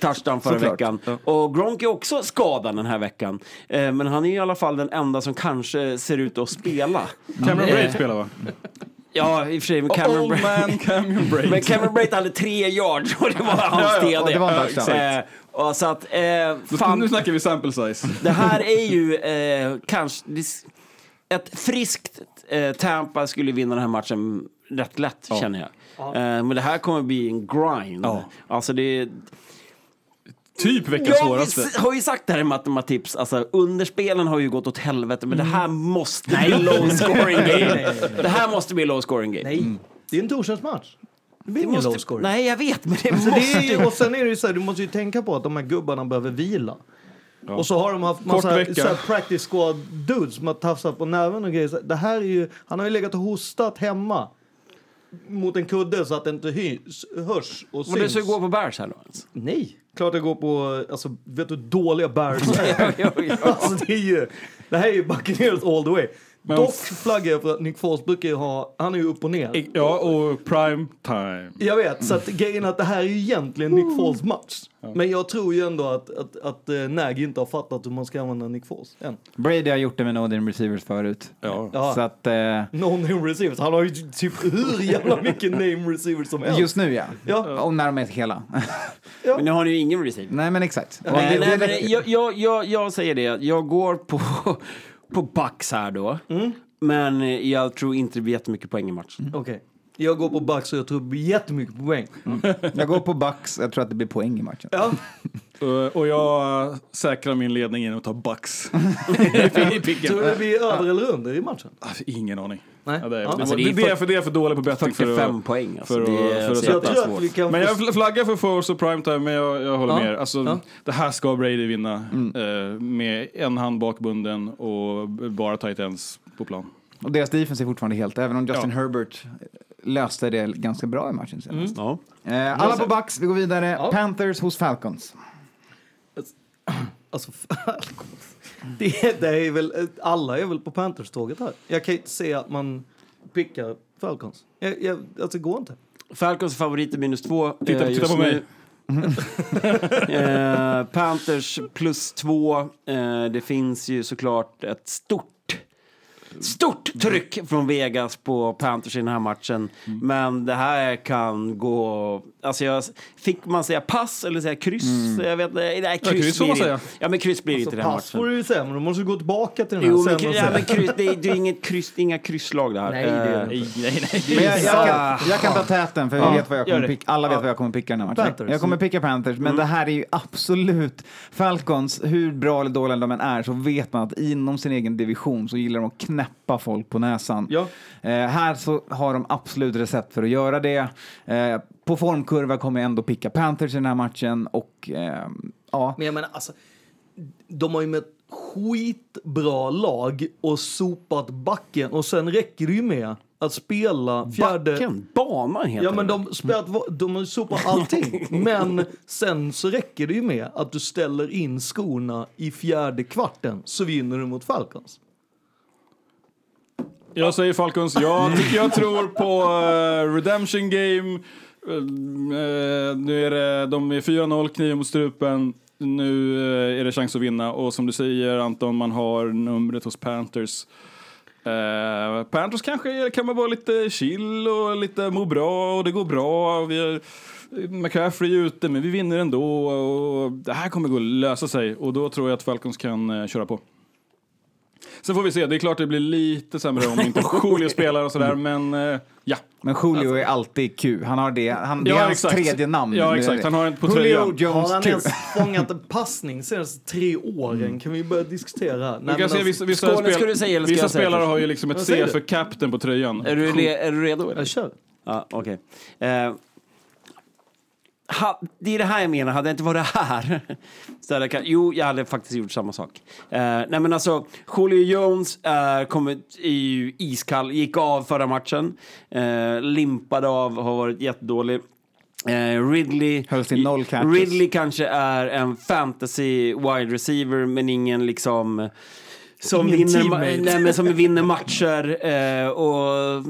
touchdown förra Såklart. veckan. Och Gronk är också skadad den här veckan. Eh, men han är i alla fall den enda som kanske ser ut att spela. Cameron Eh, Braid spelar va? Ja, i och för sig. Men Cameron, Old Bra- man Cameron Braid. men Cameron Braid hade tre yards och det var hans Ja, ja, TD. och det var en touchdown. Eh, och så att, eh, Nu- fan, Nu snackar vi sample size. det här är ju eh, kanske... Ett friskt eh, Tampa skulle vinna den här matchen rätt lätt, känner jag. Eh, men det här kommer bli en grind. Alltså det... Typ veckans Jag svåraste. har ju sagt det här i Matematips, alltså underspelen har ju gått åt helvete, men det här måste bli low scoring game. Det här måste bli low scoring game. Nej, det är en torsdagsmatch. Det blir ingen low score. nej, jag vet, men det måste... det är ju, och sen är det ju så här, du måste ju tänka på att de här gubbarna behöver vila. Och så har de haft massa så här practice squad dudes som har tafsat på nerven och grejer. Det här är ju, han har ju legat och hostat hemma mot en kudde så att det inte hyrs, hörs och Men det syns. ska gå på Bears här då? Alltså. Nej, klart jag går på, alltså vet du hur dåliga Bears är? Alltså det är ju, det här är ju Buccaneers all the way. Dock flaggar jag för att Nick Foles brukar ju ha, han är ju upp och ner. Ja, och prime time. Jag vet, så att grejen är att det här är ju egentligen Nick Foles match. Men jag tror ju ändå att, att, att uh, Nagy inte har fattat hur man ska använda Nick Foles än. Brady har gjort det med no receivers förut. Ja. Så att, eh, No name receivers, han har ju typ hur jävla mycket name receivers som helst. just nu ja. Ja. Och när de är hela. Men nu har ni ju ingen receiver. Nej men exakt. Nej, det- nej, men jag, jag, jag, jag säger det, jag går på, på Bucks här då. Men jag tror inte det blir jättemycket poäng i matchen. Okej. Jag går på Bucks och jag tror jättemycket poäng. Jag går på Bucks, jag tror att det blir poäng i matchen. Ja. Uh, och jag uh, säkrar min ledning genom att ta Bucks. I picken. Tror du det blir över eller under i matchen? Ah, Ingen aning. Nej. Ja, det, är, Ja. Alltså, det, är det, är för, det är för dåligt på betting för 45 att, poäng alltså. för att, det är för att Jag tror att vi kan Men jag fl- flaggar för Force och primetime, men jag, jag håller Ja. med. Alltså, Ja. Det här ska Brady vinna eh, med en hand bakbunden och bara tight ends på plan. Och deras defense är fortfarande helt, även om Justin Ja. Herbert löste det ganska bra i matchen senast. Ja. Eh, alla på Bucks, vi går vidare. Ja. Panthers hos Falcons. Alltså, Falcons. Det, det är väl, alla är väl på Panthers-tåget här. Jag kan inte se att man pickar Falcons. Jag, jag, alltså, det går inte. Falcons favoriter minus två. Titta- eh, titta just på mig. eh, Panthers plus två. Eh, det finns ju såklart ett stort Stort tryck från Vegas på Panthers i den här matchen. Mm. Men det här kan gå... Alltså jag, fick man säga pass eller säga kryss? Jag vet inte. Nej, kryss, Mm. kryss får man säga. Ja, men kryss blir Alltså, inte den här pass matchen. får du ju säga, men då måste du gå tillbaka till den här Jo, men, sen ja, men kryss, det, är, det är inget kryss, det är inga krysslag det här. Nej, det är det inte. Nej, nej, Men jag, jag, kan, jag kan ta täten för jag Ja, vet vad jag kommer picka. Alla vet Ja. vad jag kommer picka den här matchen. Panthers. Jag kommer picka Panthers, men det här är ju absolut Falcons, hur bra eller dåliga de än är, så vet man att inom sin egen division så gillar de att knäppa folk på näsan. Ja. Eh, här så har de absolut recept för att göra det. Eh, på formkurva kommer jag ändå picka Panthers i den här matchen och eh, ja. Men jag menar, alltså, de har ju med ett skitbra lag och sopat backen och sen räcker det ju med att spela fjärde... Backen? Banan heter Ja, men de, spelat, de har ju sopat allting. men sen så räcker det ju med att du ställer in skorna i fjärde kvarten så vinner du mot Falcons. Jag säger Falcons. Jag, jag tror på eh, Redemption Game. Eh, nu är det, de är 4-0, kniven mot strupen. Nu eh, är det chans att vinna. Och som du säger Anton, man har numret hos Panthers. Uh, Panthers kanske kan man vara lite chill och lite må bra och det går bra. Vi är, McCaffrey är ute, men vi vinner ändå. Och det här kommer gå att lösa sig och då tror jag att Falcons kan köra på. Sen får vi se, det är klart det blir lite sämre om inte Julio spelar och sådär, men eh, ja. Men Julio är alltid Q. Han har det. Han, det Ja, är hans exakt. tredje namn. Ja, exakt. Han har en på Julio tröjan. Jones Har han Q. ens fångat en passning senaste tre åren? Kan vi börja diskutera? Du kan se, vissa, vissa, Skåne ska du säga, eller ska vissa jag säga spelare först? har ju liksom ett säger C för captain på tröjan. Är du, le- är du redo? Eller? Jag kör. Ja, okej. Eh, ha, det är det här jag menar, hade jag inte varit här så hade jag, kan- Jo, jag hade faktiskt gjort samma sak. Eh, nej men alltså, Julio Jones är kommit i iskall, gick av förra matchen. Eh, limpade av, har varit jättedålig. Eh, Ridley. Ridley kanske är en fantasy wide receiver men ingen liksom som, Ingen vinner, nej, men som vinner matcher eh, och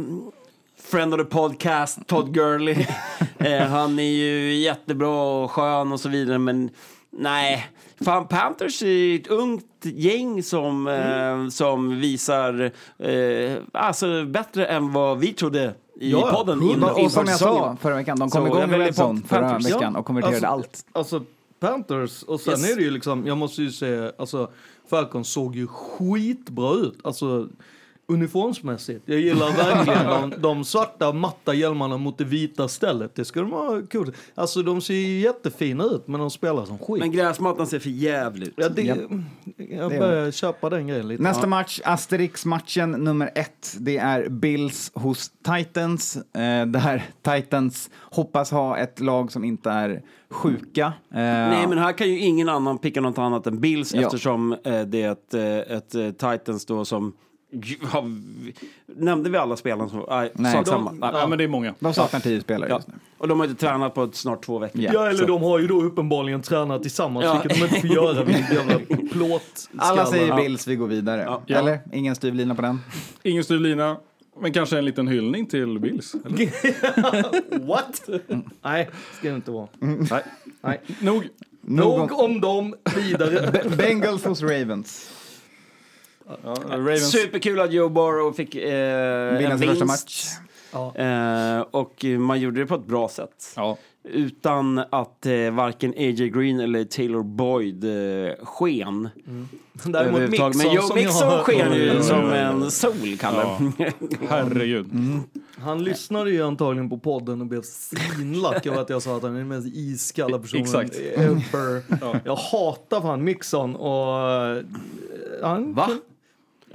friend of the podcast, Todd Gurley. eh, han är ju jättebra och skön och så vidare, men nej. Fan, Panthers är ett ungt gäng som, eh, som visar eh, alltså bättre än vad vi trodde i Ja, podden. Inför Och som jag sa förra veckan, de kom Så igång med vill Red Zone på förra Panthers. veckan och konverterade alltså, allt. Alltså Panthers, och sen Yes. är det ju liksom, jag måste ju säga, alltså Falcons såg ju skitbra ut. Alltså uniformsmässigt. Jag gillar verkligen de, de svarta matta hjälmarna mot det vita stället. Det ska de ha coolt. Alltså de ser ju jättefina ut men de spelar som skit. Men gräsmattan ser för jävligt ut. ja, det, Japp. jag Det börjar köpa den grejen lite. Nästa match, Asterix-matchen nummer ett. Det är Bills hos Titans. Eh, där Titans hoppas ha ett lag som inte är sjuka. Eh, Nej, men här kan ju ingen annan picka något annat än Bills Ja. eftersom eh, det är ett, eh, ett Titans då som... Nämnde vi alla spelarna? Som, nej, Nej. De- samma. Nej. Ja, men det är många. De saknar tio spelare Ja. just nu. Och de har inte tränat på snart två veckor. Ja. Ja, eller så. de har ju då uppenbarligen tränat tillsammans, Ja. vilket de inte får göra vid jävla plåt. Alla säger Bills, vi går vidare. Ja. Eller? Ingen styvlina på den? Ingen styvlina, men kanske en liten hyllning till Bills. Eller? What? Nej, ska det inte vara. Nej. Nej. Nog. Nog om dem, vidare. Be- Bengals hos Ravens. Ja, Ravens. Superkul att Joe Burrow fick eh, Vinna en sin första vinst. match. Ja. Eh, och man gjorde det på ett bra sätt. Ja. Utan att eh, varken A.J. Green eller Taylor Boyd eh, sken. Däremot överhuvudtaget. Mixon Men Joe som Mixon jag- sken ju oj, som en sol, Kalle. Herregud. Han lyssnade ju antagligen på podden och blev svinlack över att jag sa att han är den mest iskalla personen Exakt. ever. Jag hatar fan Mixon och... eh, Han, Va?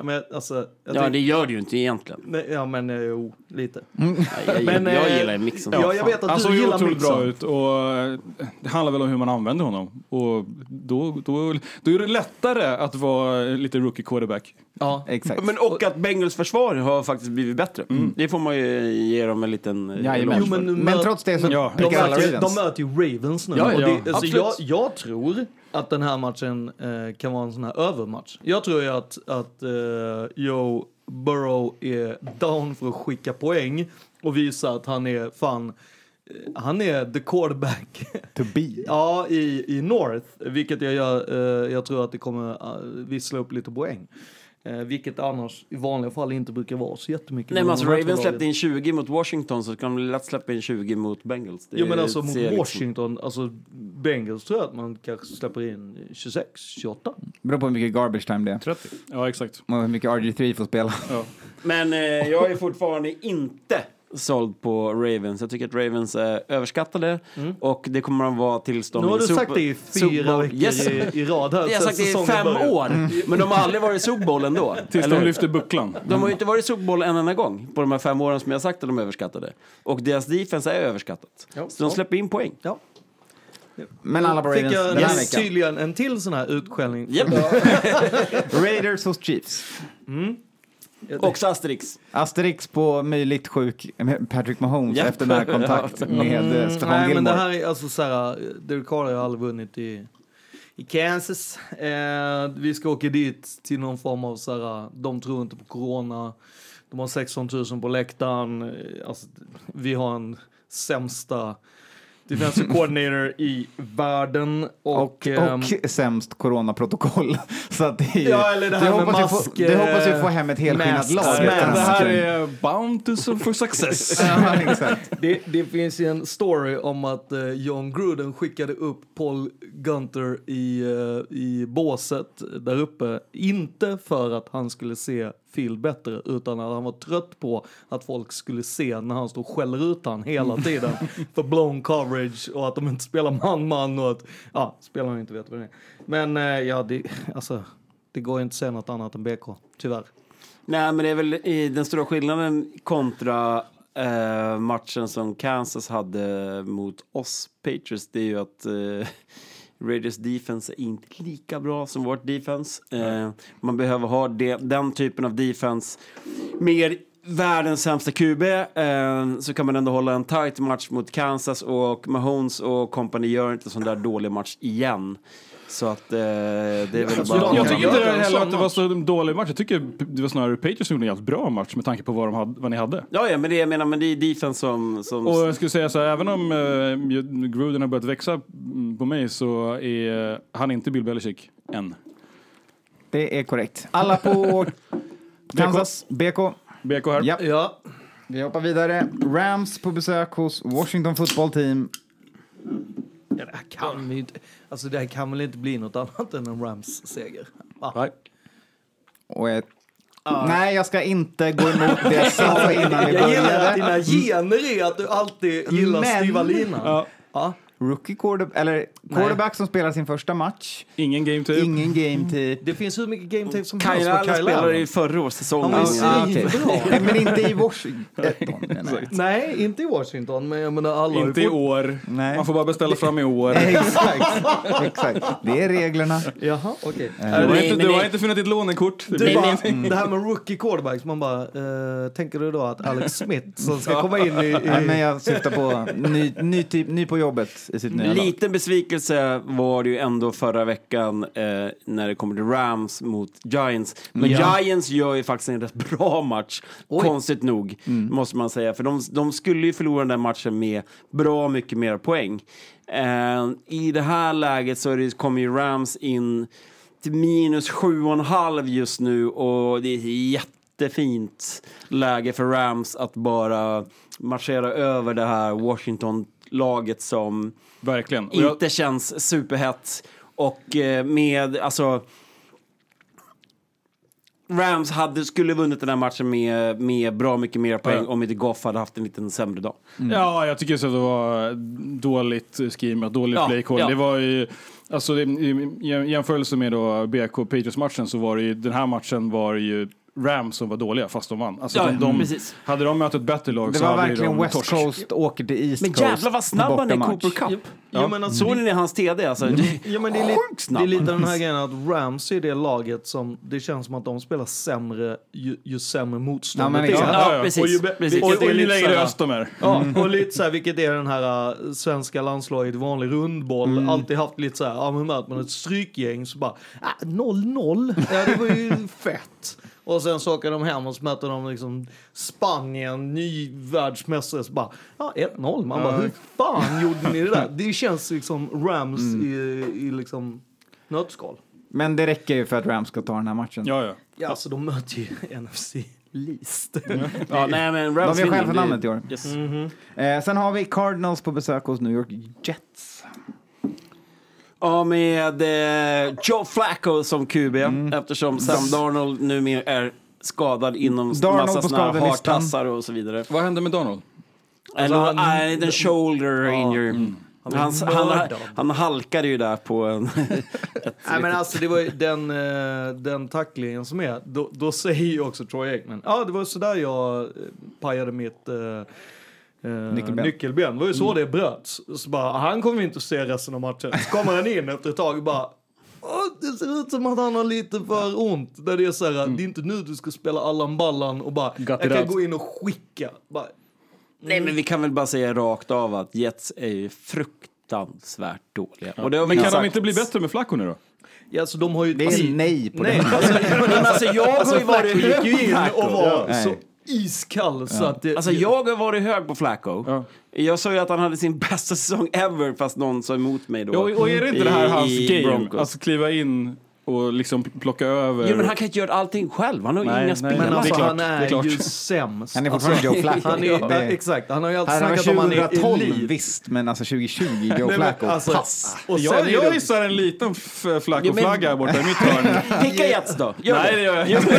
Ja, men alltså... Jag Ja, det gör du ju inte egentligen. Nej, Ja, men eh, jo, lite. Nej, jag, Men, jag eh, gillar Mixon. Ja, jag vet att Han du såg gillar otroligt Mixon. bra ut och eh, det handlar väl om hur man använder honom. Och då, då, då är det lättare att vara lite rookie quarterback. Ja. Exakt. Men och att Bengals försvar har faktiskt blivit bättre. Det får man ju ge dem en liten eloge Jo, men, Men trots det så Ja. de, möter, de möter ju Ravens nu. Ja, ja, och det, ja. alltså, jag, jag tror att den här matchen eh, kan vara en sån här övermatch. Jag tror ju att, att eh, Joe Burrow är down för att skicka poäng och visa att han är fan eh, han är the quarterback To be. ja, i, i North, vilket jag, gör, eh, jag tror att det kommer uh, vissla upp lite poäng. Eh, vilket annars i vanliga fall inte brukar vara så jättemycket. Nej men alltså Ravens släppte in 20 mot Washington så kan de lätt släppa in 20 mot Bengals. Det Jo men alltså mot liksom- Washington, alltså Bengals tror jag att man kanske släpper in 26, 28. Beror på hur mycket garbage time det är. 30. Ja, exakt. Och hur mycket RG3 får spela. Ja. Men eh, jag är fortfarande inte såld på Ravens. Jag tycker att Ravens är överskattade och det kommer de vara tills de... Mm. Nu har du Super- sagt det i fyra veckor Yes. i, i rad här Det har jag sen sagt det i fem började. år, men de har aldrig varit i Super Bowl ändå. Tills Eller de lyfter bucklan. De har ju inte varit i Super Bowl en enda gång på de här fem åren som jag har sagt att de är överskattade. Och deras defense är överskattat. Ja. Så de släpper in poäng. Ja. Men alla på Fick Ravens jag den här yes. veckan. tydligen en till sån här utskällning. Japp. Raiders hos Chiefs. Också Asterix. Asterix på möjligt sjuk Patrick Mahomes Ja. efter närkontakt med Mm, mm, Stefan nej, men Gilmore. det här är alltså så här, Derek Carr har ju aldrig vunnit i, i Kansas. Eh, vi ska åka dit till någon form av så här, de tror inte på corona. De har 16 000 på läktaren. Eh, Alltså, vi har en sämsta defensive coordinator i världen. Och, Och, ehm, och sämst coronaprotokoll. Så att det är Ja, eller det här med hoppas mask, få, det hoppas vi eh, få hem ett helskinnat lag. Det här är to for success. Ja, det, det finns en story om att eh, John Gruden skickade upp Paul Gunter i, eh, i båset där uppe. Inte för att han skulle se Phil bättre utan att han var trött på att folk skulle se när han stod och skäller ut han hela tiden för blown coverage och att de inte spelar man-man och att ja, spelarna inte vet vad det är. Men eh, ja, det, alltså, det går ju inte att säga något annat än BK, tyvärr. Nej, men det är väl i den stora skillnaden kontra eh, matchen som Kansas hade mot oss Patriots. Det är ju att eh, Raiders defense är inte lika bra som vårt defense. Eh, man behöver ha det, den typen av defense. Mer världens sämsta QB eh, så kan man ändå hålla en tight match mot Kansas och Mahomes och company gör inte sån där dålig match igen. Så att eh, det är väl Alltså, bara... Jag tycker inte heller att det var så dålig match. Jag tycker det var snarare Patriots som gjorde en bra match med tanke på vad, de hade, vad ni hade. Ja, ja, men det jag menar, men det är defense som... som Och jag skulle säga så här, även om uh, Gruden har börjat växa på mig så är han inte Bill Belichick än. Det är korrekt. Alla på Kansas, BK. BK här. Ja. Ja, Vi hoppar vidare. Rams på besök hos Washington Football Team. Ja, det här kan vi ju inte, alltså det här kan väl inte bli något annat än en Rams-seger? Va? Nej. Och ett... Nej, jag ska inte gå emot det jag sa innan vi Jag gillar att dina började. gener är att du alltid gillar Men- styva linan. Ja. Ja. Rookie quarterback, eller quarterback som spelar sin första match. Ingen game typ. Ingen game typ. Det finns hur mycket game tape som helst på Kyle spelade i förra års säsong. Han var ju Ah, svinbra. Men inte i Washington. Nej, inte i Washington, men jag menar alla Inte i år. Nej. Man får bara beställa fram i år. Exakt. Exakt. Det är reglerna. Jaha, okej. Du har Nej, inte, du har inte funnit ditt lånekort. Det Du bara, ingenting. Det här med rookie quarterbacks, man bara, eh, tänker du då att Alex Smith som ska komma in i... i Nej, men jag syftar på ny, ny, typ, ny på jobbet i sitt nya lag. Liten besvikelse var det ju ändå förra veckan eh, när det kommer till Rams mot Giants. Men Ja. Giants gör ju faktiskt en rätt bra match, konstigt nog, måste man säga. För de, de skulle ju förlora den där matchen med bra mycket mer poäng. Eh, I det här läget så det, kommer ju Rams in till minus sju och en halv just nu och det är jättefint läge för Rams att bara marschera över det här Washington-laget som Verkligen. Och jag- inte känns superhett. Och eh, med, alltså... Rams hade, skulle vunnit den här matchen med, med bra mycket mer poäng Ja. om inte Goff hade haft en liten sämre dag. Ja, jag tycker så att det var dåligt schemat, dåligt Ja, playcall. ja. Det var ju, alltså i jämförelse med då BK Patriots-matchen så var det ju, den här matchen var ju Rams som var dåliga fast de vann. Alltså Ja, de, de, precis. hade de mött ett bättre lag Det så var hade verkligen de West torsk. Coast åker till East Men Coast. jävlar vad snabb han är i. Cooper Cup. Ja, men alltså, Såg ni hans TD? Alltså, Ja, men det, är lite, det är lite den här grejen att Rams är det laget som det känns som att de spelar sämre ju, ju sämre motståndet Ja, men är. exakt. Ja, precis. Och ju, Precis. Och, ju lite längre öst de är. Ja, och lite så här, vilket är den här uh, svenska landslaget, vanlig rundboll, alltid haft lite så här, ja men möter man ett strykgäng så bara, ah, 0-0, ja det var ju fett. Och sen så åker de hem och så möter de liksom Spanien, ny världsmästare, så bara, ja 1-0. Man bara, hur fan gjorde ni det där? Det känns liksom Rams i, i liksom nötskal. Men det räcker ju för att Rams ska ta den här matchen. Ja, ja. Ja, alltså de möter ju NFC Least. ja, nej, men De Rams är vinner. själv för namnet i år. Yes. Eh, sen har vi Cardinals på besök hos New York Jets. Ja, med eh, Joe Flacco som QB Mm. eftersom Sam Darnold numera är skadad inom Darnold massa såna hartassar och så vidare. Vad hände med Donald? Alltså, han- han, en shoulder injury. Han Han, han, mördad. han halkade ju där på en... Nej men alltså det var ju den, eh, den tacklingen som är, då, då säger ju också Troy Aikman, ja det var sådär jag eh, pajade mitt eh, Nyckelben. nyckelben. Det var ju så det bröts. Så bara, han kommer vi inte att se resten av matchen. Så kommer han in efter ett tag och bara, Åh, det ser ut som att han har lite för ont. Där det är så här, det är inte nu du ska spela Allan Ballan och bara, jag it kan out. gå in och skicka. Bara, Nej men vi kan väl bara säga rakt av att Jets är ju fruktansvärt dåliga. Och det har Men kan sagt. de inte bli bättre med Flacco nu då? ja, alltså de har ju... Det är alltså, nej på nej, det. alltså, Men alltså jag har ju varit Flacco gick ju in och var Ja. så. Iskall. Så att det, Alltså jag har varit hög på Flacco. Jag sa ju att han hade sin bästa säsong ever fast någon sa emot mig då. Ja, och och är det inte det här i- hans i game? Broncos. Alltså kliva in och liksom plocka över. Jo men han kan inte göra allting själv, han har Nej, inga spelare. men alltså han är är, ju sämst. Han är fortfarande alltså, Joe Flacco. Han är, Det- Exakt, han har ju alltid Här snackat om han är 2012 elit. visst, men alltså 2020, Joe Nej, men Flacco, alltså- pass. Och jag, jag det- gissar en liten Flacco-flagga men- borta i mitt hörn. Picka Jets då, gör Nej, det. gör jag inte. också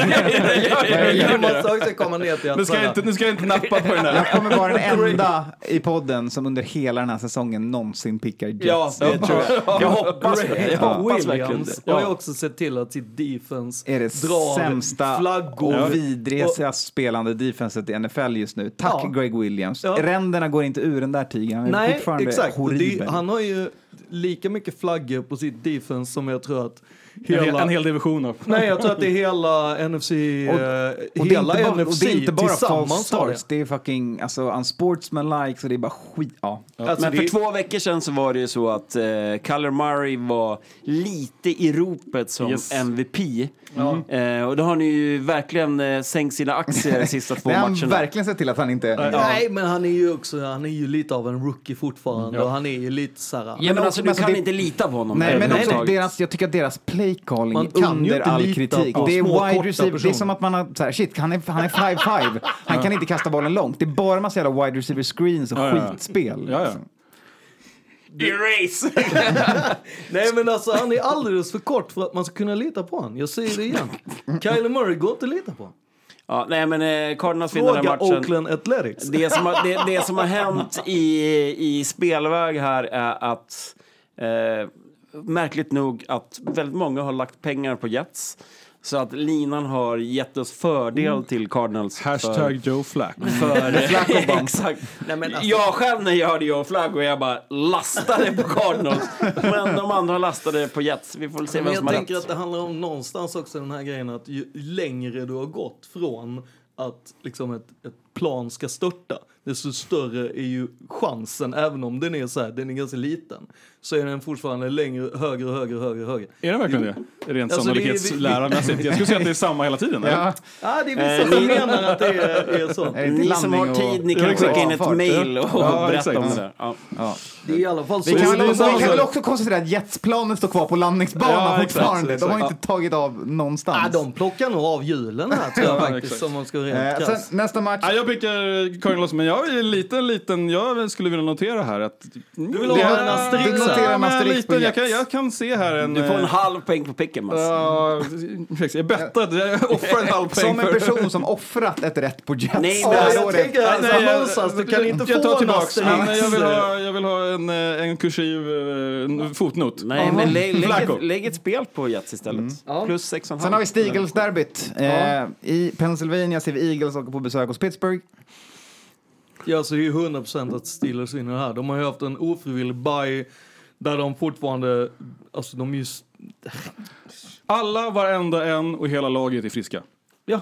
Nu ska, jag inte, nu ska jag inte nappa på den Jag där. kommer vara den enda i podden som under hela den här säsongen någonsin pickar Jets. Ja, det tror jag. Jag hoppas det. Jag verkligen det. har ju också sett till att sitt defense är det drar sämsta flaggor. och vidrigaste spelande defenset i NFL just nu. Tack Ja. Greg Williams. Ja. Ränderna går inte ur den där tigern. Nej, exakt. Horribel. Det, han har ju lika mycket flaggor på sitt defense som jag tror att En, hel- hela... en hel division av. Nej, jag tror att det är hela NFC, Och- eh, Och det, är hela inte bara, och NFC det är inte bara tillsammans det. starts, det är fucking alltså, unsportsmanlike, så det är bara skit. Ja. Alltså, Men för det- två veckor sedan så var det ju så att eh, Kyler Murray var lite i ropet som Yes. MVP. Eh, och då har ni ju verkligen eh, sänkt sina aktier de sista två Det har han matcherna. verkligen sett till att han inte... Nej, men han är ju också, han är ju lite av en rookie fortfarande och han är ju lite såhär... Ja, men alltså, men du alltså, kan det- inte lita på honom. Nej, men också deras, jag tycker att deras play calling Man är kan ju under inte all lita kritik. på Det är små, wide receiver, det är som att man har så här, shit, han är, han är 5-5, han kan inte kasta bollen långt. Det är bara massa jävla wide receiver screens och Ja, ja. skitspel. Ja, ja. liksom. Erase! Nej men alltså han är alldeles för kort för att man ska kunna lita på honom. Jag säger det igen. Kyler Murray går inte att lita på. ja, nej, men eh, Cardinals vinner den matchen. Oakland Athletics. Det som, har, det, det som har hänt i, i spelväg här är att eh, märkligt nog att väldigt många har lagt pengar på Jets. Så att linan har gett oss fördel till Cardinals. för- Hashtag Joe Flack. För, exakt. Nej, men alltså, Jag själv när jag hörde Joe Flagg och jag bara lastade på Cardinals. Men de andra lastade på Jets. Vi får se men vem jag som har tänker rätt. att det handlar om någonstans också den här grejen att ju längre du har gått från att liksom ett, ett plan ska störta, desto större är ju chansen, även om den är så här, den är ganska liten, så är den fortfarande längre, högre, högre, högre, högre. Är det verkligen det? Rent Alltså, sannolikhetsläramässigt. Jag skulle säga att det är samma hela tiden. eller? Ja. Ja, det är vissa som menar att det är, är så. Är det inte Ni som har och- tid, ni kan exakt. skicka in ett mail och Ja, berätta exakt. om det där. Ja. Ja. Det är i alla fall så. Vi kan, också, vi kan väl också konstatera att jetsplanen står kvar på landningsbanan Ja, exakt, fortfarande. De har exakt. inte tagit av någonstans. Ja, de plockar nog av hjulen här tror jag Ja, faktiskt, exakt. som man ska vara Eh, rent sen, nästa match. Ja, jag pickar Cardinals, men jag är en liten, liten, jag skulle vilja notera här att... Du vill ha en asterisk Ja, en asterisk på jag, kan, jag kan se här en... Du får en eh, halv poäng på picken, Mats. Ja, precis. jag bettade, jag offrar en halv poäng Som en person som offrat ett rätt på Jets. Nej, Ja, men jag alltså, tänker alltså, Nej, jag- någonstans, du kan inte jag tar få en tillbaks. asterisk. Nej, jag, vill ha, jag vill ha en, eh, en kursiv eh, en fotnot. Nej, men lä, lägg, ett, lägg ett spel på Jets istället. Ja. Plus sex och en Sen halv. har vi Steagles-derbyt. Eh, I Pennsylvania ser vi Eagles åka på besök hos Pittsburgh. Ja, så det är ju 100% att Steelers vinner här. De har ju haft en ofrivillig bye där de fortfarande, alltså de är ju, s- Alla, varenda en och hela laget är friska. ja.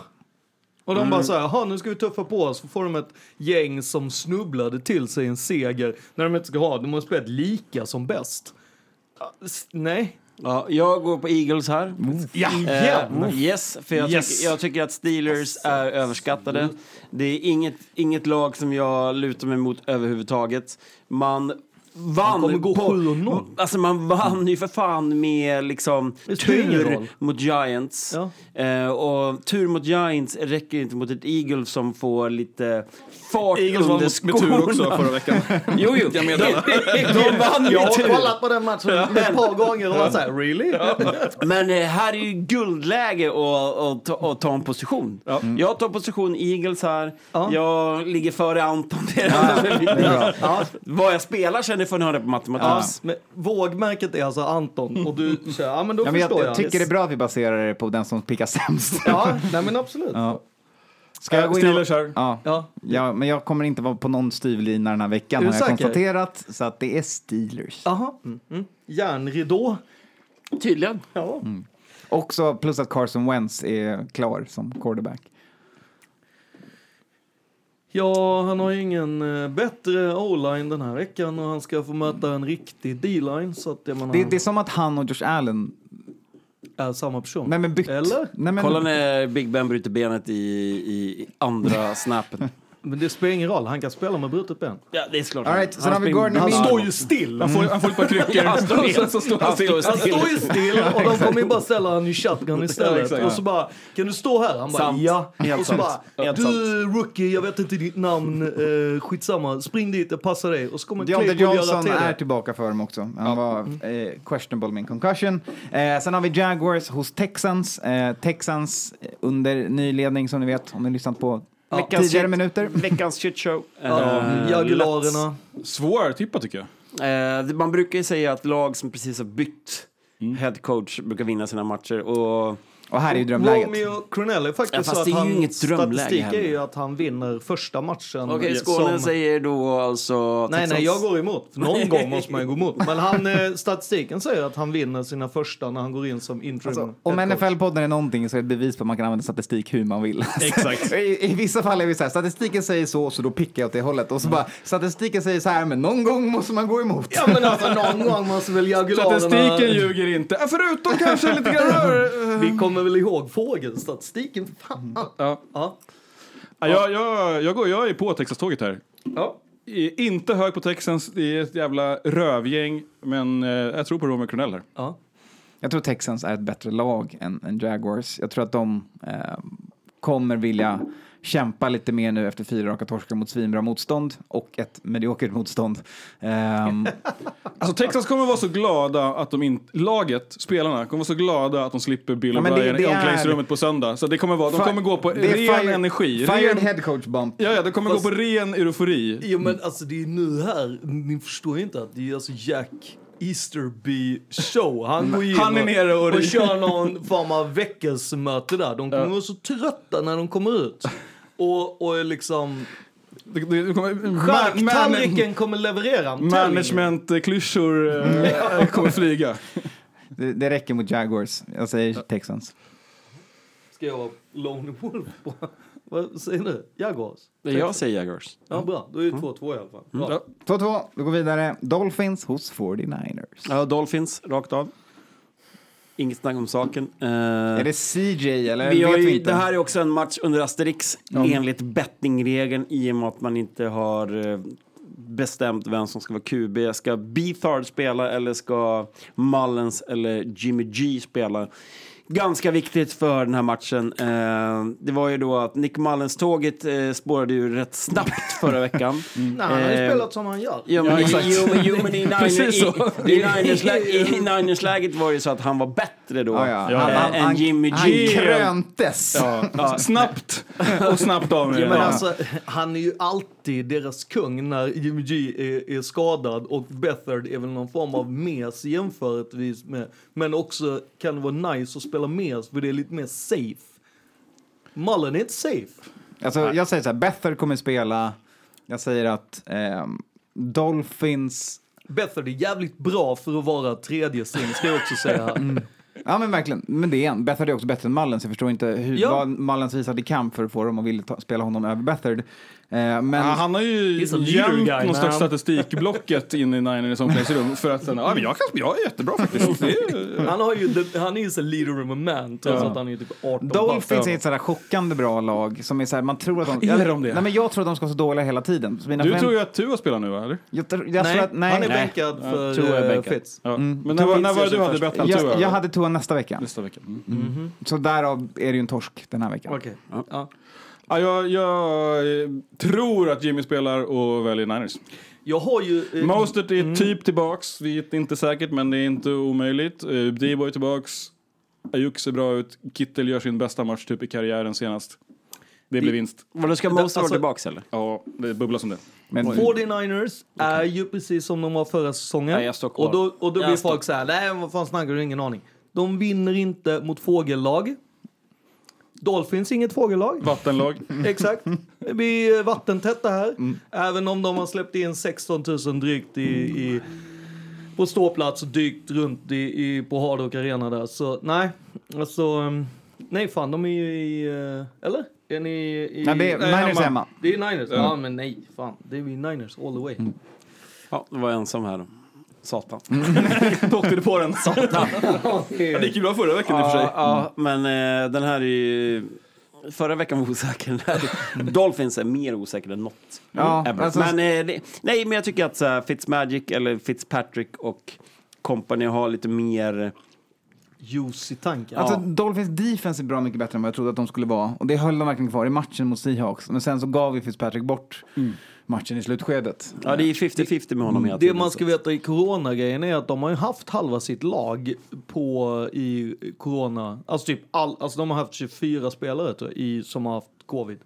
Och de Mm. bara så här, jaha nu ska vi tuffa på oss. Så får de ett gäng som snubblade till sig en seger när de inte ska ha, de har spelat lika som bäst. S- Nej. Ja, jag går på Eagles här. Ja, Eh, yes, för jag, Yes. Tycker, jag tycker att Steelers är överskattade. Det är inget, inget lag som jag lutar mig mot överhuvudtaget. Man vann kommer gå på, 7-0. Alltså man vann ju för fan med liksom tur mot Giants. Ja. Eh, och tur mot Giants räcker inte mot ett Eagles som får lite fart Eagles vann under med med tur också skorna. förra veckan. Jo, jo. Jag De, meddela. de vann Jag med har tur. kollat på den matchen ett par gånger och var såhär, really? Men eh, här är ju guldläge att, ta, en position. Jag tar position Eagles här. Jag ligger före Anton. Det är ja. Vad jag spelar det får ni höra på matematik. Ja, men vågmärket är alltså Anton och du kör, ja men då Ja, men jag, förstår jag tycker det är bra att vi baserar det på den som pickar sämst. Ja, nej men absolut. Ja. Ska jag gå in. Ja. Ja. ja, men jag kommer inte vara på någon styvlina den här veckan Är har jag säker? konstaterat. Så att det är Steelers. Jaha. Mm. Mm. Järnridå. Tydligen. Ja. Också plus att Carson Wentz är klar som quarterback. Ja, han har ju ingen eh, bättre O-line den här veckan och han ska få möta en riktig D-line så att jag menar... Det, det är som att han och Josh Allen är samma person. Nej men bytt. Eller? Nej, men, Kolla när Big Ben bryter benet i, i andra snappet. Men det spelar ingen roll, han kan spela med brutet ben. Ja, det är klart. All right, sen har vi Gordon Han står ju still. Han får, han får ett par kryckor. Han står och sen så står han Han still. står Han står ju still och de kommer ju bara ställa honom i shotgun Ja, istället. och så bara, kan du stå här? Han bara, Sant. ja. Helt och så sant. bara, du rookie, jag vet inte ditt namn, eh, skitsamma, spring dit, det passar dig. Och så kommer Deontay Johnson till är tillbaka för dem också. Han var eh, questionable med en concussion. Eh, sen har vi Jaguars hos Texans. Eh, Texans under ny ledning som ni vet, om ni lyssnat på Veckans tidigare shit- minuter. Veckans shitshow. Ja, Eh, Jaguarerna. Svår tippa tycker jag. Det- man brukar ju säga att lag som precis har bytt head coach brukar vinna sina matcher. Och Och här är ju drömläget. Romeo Cornell är faktiskt Ja, så att det är ju han, inget drömläge statistik är ju att han vinner första matchen. Okej, som- Skåne säger då alltså... Nej, Texans- nej, jag går emot. För Någon gång måste man ju gå emot. Men han, eh, statistiken säger att han vinner sina första när han går in som interim Alltså, om. NFL-podden är någonting så är det ett bevis på att man kan använda statistik hur man vill. Exakt. I, I vissa fall är vi så här, statistiken säger så, så då pickar jag åt det hållet. Och så bara, statistiken säger så här, men någon gång måste man gå emot. Ja men alltså någon gång måste väl Jaguarerna... Statistiken ljuger inte. Förutom kanske lite grann. Vi kommer väl ihåg fågelstatistiken. Fan. Ja. Ja. Ja, jag, jag, jag, går, jag är på Texas-tåget här. Ja. Är Inte hög på Texans, det är ett jävla rövgäng, men eh, jag tror på Romeo Cornell här. Ja. Jag tror Texans är ett bättre lag än, än Jaguars. Jag tror att de eh, kommer vilja kämpa lite mer nu efter fyra raka torskar mot svinbra motstånd och ett mediokert motstånd. Ehm, Alltså Texas kommer vara så glada att de inte, laget, spelarna, kommer vara så glada att de slipper Bill Ja, O'Brien i omklädningsrummet på söndag. Så det kommer vara, de kommer gå på ren fire- energi. Fired ren, head coach bump. ja, ja, de kommer Fast- gå på ren eufori. Jo men alltså det är nu här, ni förstår inte att det är alltså Jack Easterby show. Han går in Han är nere och- och kör någon form av väckelsemöte där. De kommer vara så trötta när de kommer ut. Och, och liksom... Det, kommer, man, Charktallriken kommer leverera. Management-klyschor eh, kommer flyga. Det, det räcker mot Jaguars. Jag säger Texans. Ska jag vara Lone Wolf på? Vad säger du? Jaguars? Jag säger Jaguars. Ja bra, då är det 2-2 i alla fall. Bra. Ja. 2-2, vi går vidare. Dolphins hos 49ers. Ja, Dolphins, rakt av. Inget snack om saken. Eh, Är det CJ eller vi har vet ju, inte? det här är också en match under Asterix enligt bettingregeln i och med att man inte har eh, bestämt vem som ska vara QB. Ska Beathard spela eller ska Mullens eller Jimmy G spela? Ganska viktigt för den här matchen. Eh, det var ju då att Nick Mullens-tåget eh, spårade ju rätt snabbt förra veckan. Nej, han har ju Eh, spelat som han gör. Jo, men, Ja, exakt. jo, men, jo, men i, i, i, i Niners-läget var det ju så att han var bättre då Ja, ja. Han, han, än han, Jimmy han G. kröntes. Ja, Snabbt och snabbt av med Ja, men alltså, han är ju alltid deras kung när Jimmy G är, är skadad och Bethard är väl någon form av mes jämförelsevis med. Men också kan det vara nice att spela mes för det är lite mer safe. Mullen är inte safe. Alltså, jag säger så här, Bethard kommer spela. Jag säger att ehm, Dolphins... Bethard är jävligt bra för att vara tredje string ska jag också säga. Ja men verkligen, men det är han. Bethard är också bättre än Mullens. Jag förstår inte hur, Ja. vad Mullens visade i kamp för att få dem att vilja ta, spela honom över Bethard. Eh, men Ja, han har ju gömt guy, någon slags statistikblocket in i Niners omklädningsrum för att sen, men jag, kan, jag är jättebra faktiskt. Är, Han, har ju, han är ju så leader of a man trots Ja. att han är typ 18 Dolphins är ett sådär chockande bra lag som är såhär, man tror att de... Är de det? Nej men jag tror att de ska vara så dåliga hela tiden. Mina du tror ju att Tua spelar nu? Eller? Jag, jag Nej, tror att, nej, han är nej. bänkad för Tua är eh, bänkad. Fitz. Ja. Mm. Men när, var- när var det du hade han Tua? Jag, jag hade Tua nästa vecka. Nästa vecka. Mm. Så därav är det ju en torsk den här veckan. Okej. Ja. Ja, jag, jag eh, tror att Jimmy spelar och väljer Niners. Jag har ju... eh, Mostert är typ tillbaks, vet inte säkert men det är inte omöjligt. Uh, Debo är tillbaks, Ayuk ser bra ut, Kittel gör sin bästa match typ i karriären senast. Det blir vinst. Vadå, ska Mostert vara Alltså- tillbaks eller? Ja, det bubblar som det. Men 49ers är ju precis som de var förra säsongen. Kvar. och då, och då Jag blir folk så här, nej vad fan snackar du, ingen aning. De vinner inte mot fågellag. Dolphins inget fågellag. Vattenlag. Exakt. Det blir eh, vattentätt det här. Även om de har släppt in 16 000 drygt i, i, på ståplats och dykt runt i, i, på Hard Rock Arena där. Så nej, alltså... um, Nej fan, de är ju i... eh, Eller? Är ni i... Nej, det är, Nej, Niners hemma. Det är Niners? Ja. men nej, fan. Det är vi Niners all the way. Ja, det var ensam här då. Satan. Då åkte du på den. Satan. Ja, det gick ju bra förra veckan i och för sig. Ja, men eh, den här är ju... Förra veckan var osäker. Den här, Dolphins är mer osäker än något. Ja, ever. alltså- men, eh, det, nej, men jag tycker att så här, Fitzmagic eller Fitzpatrick och company har lite mer... Juice i tanken. Alltså, Dolphins defense är bra mycket bättre än vad jag trodde att de skulle vara. Och det höll de verkligen kvar i matchen mot Seahawks. Men sen så gav ju Fitzpatrick bort matchen i slutskedet. Ja, det är 50-50 med honom hela Det man ska veta i coronagrejen är att de har ju haft halva sitt lag på i corona. Alltså typ all, alltså de har haft 24 spelare tror jag, i, som har haft covid.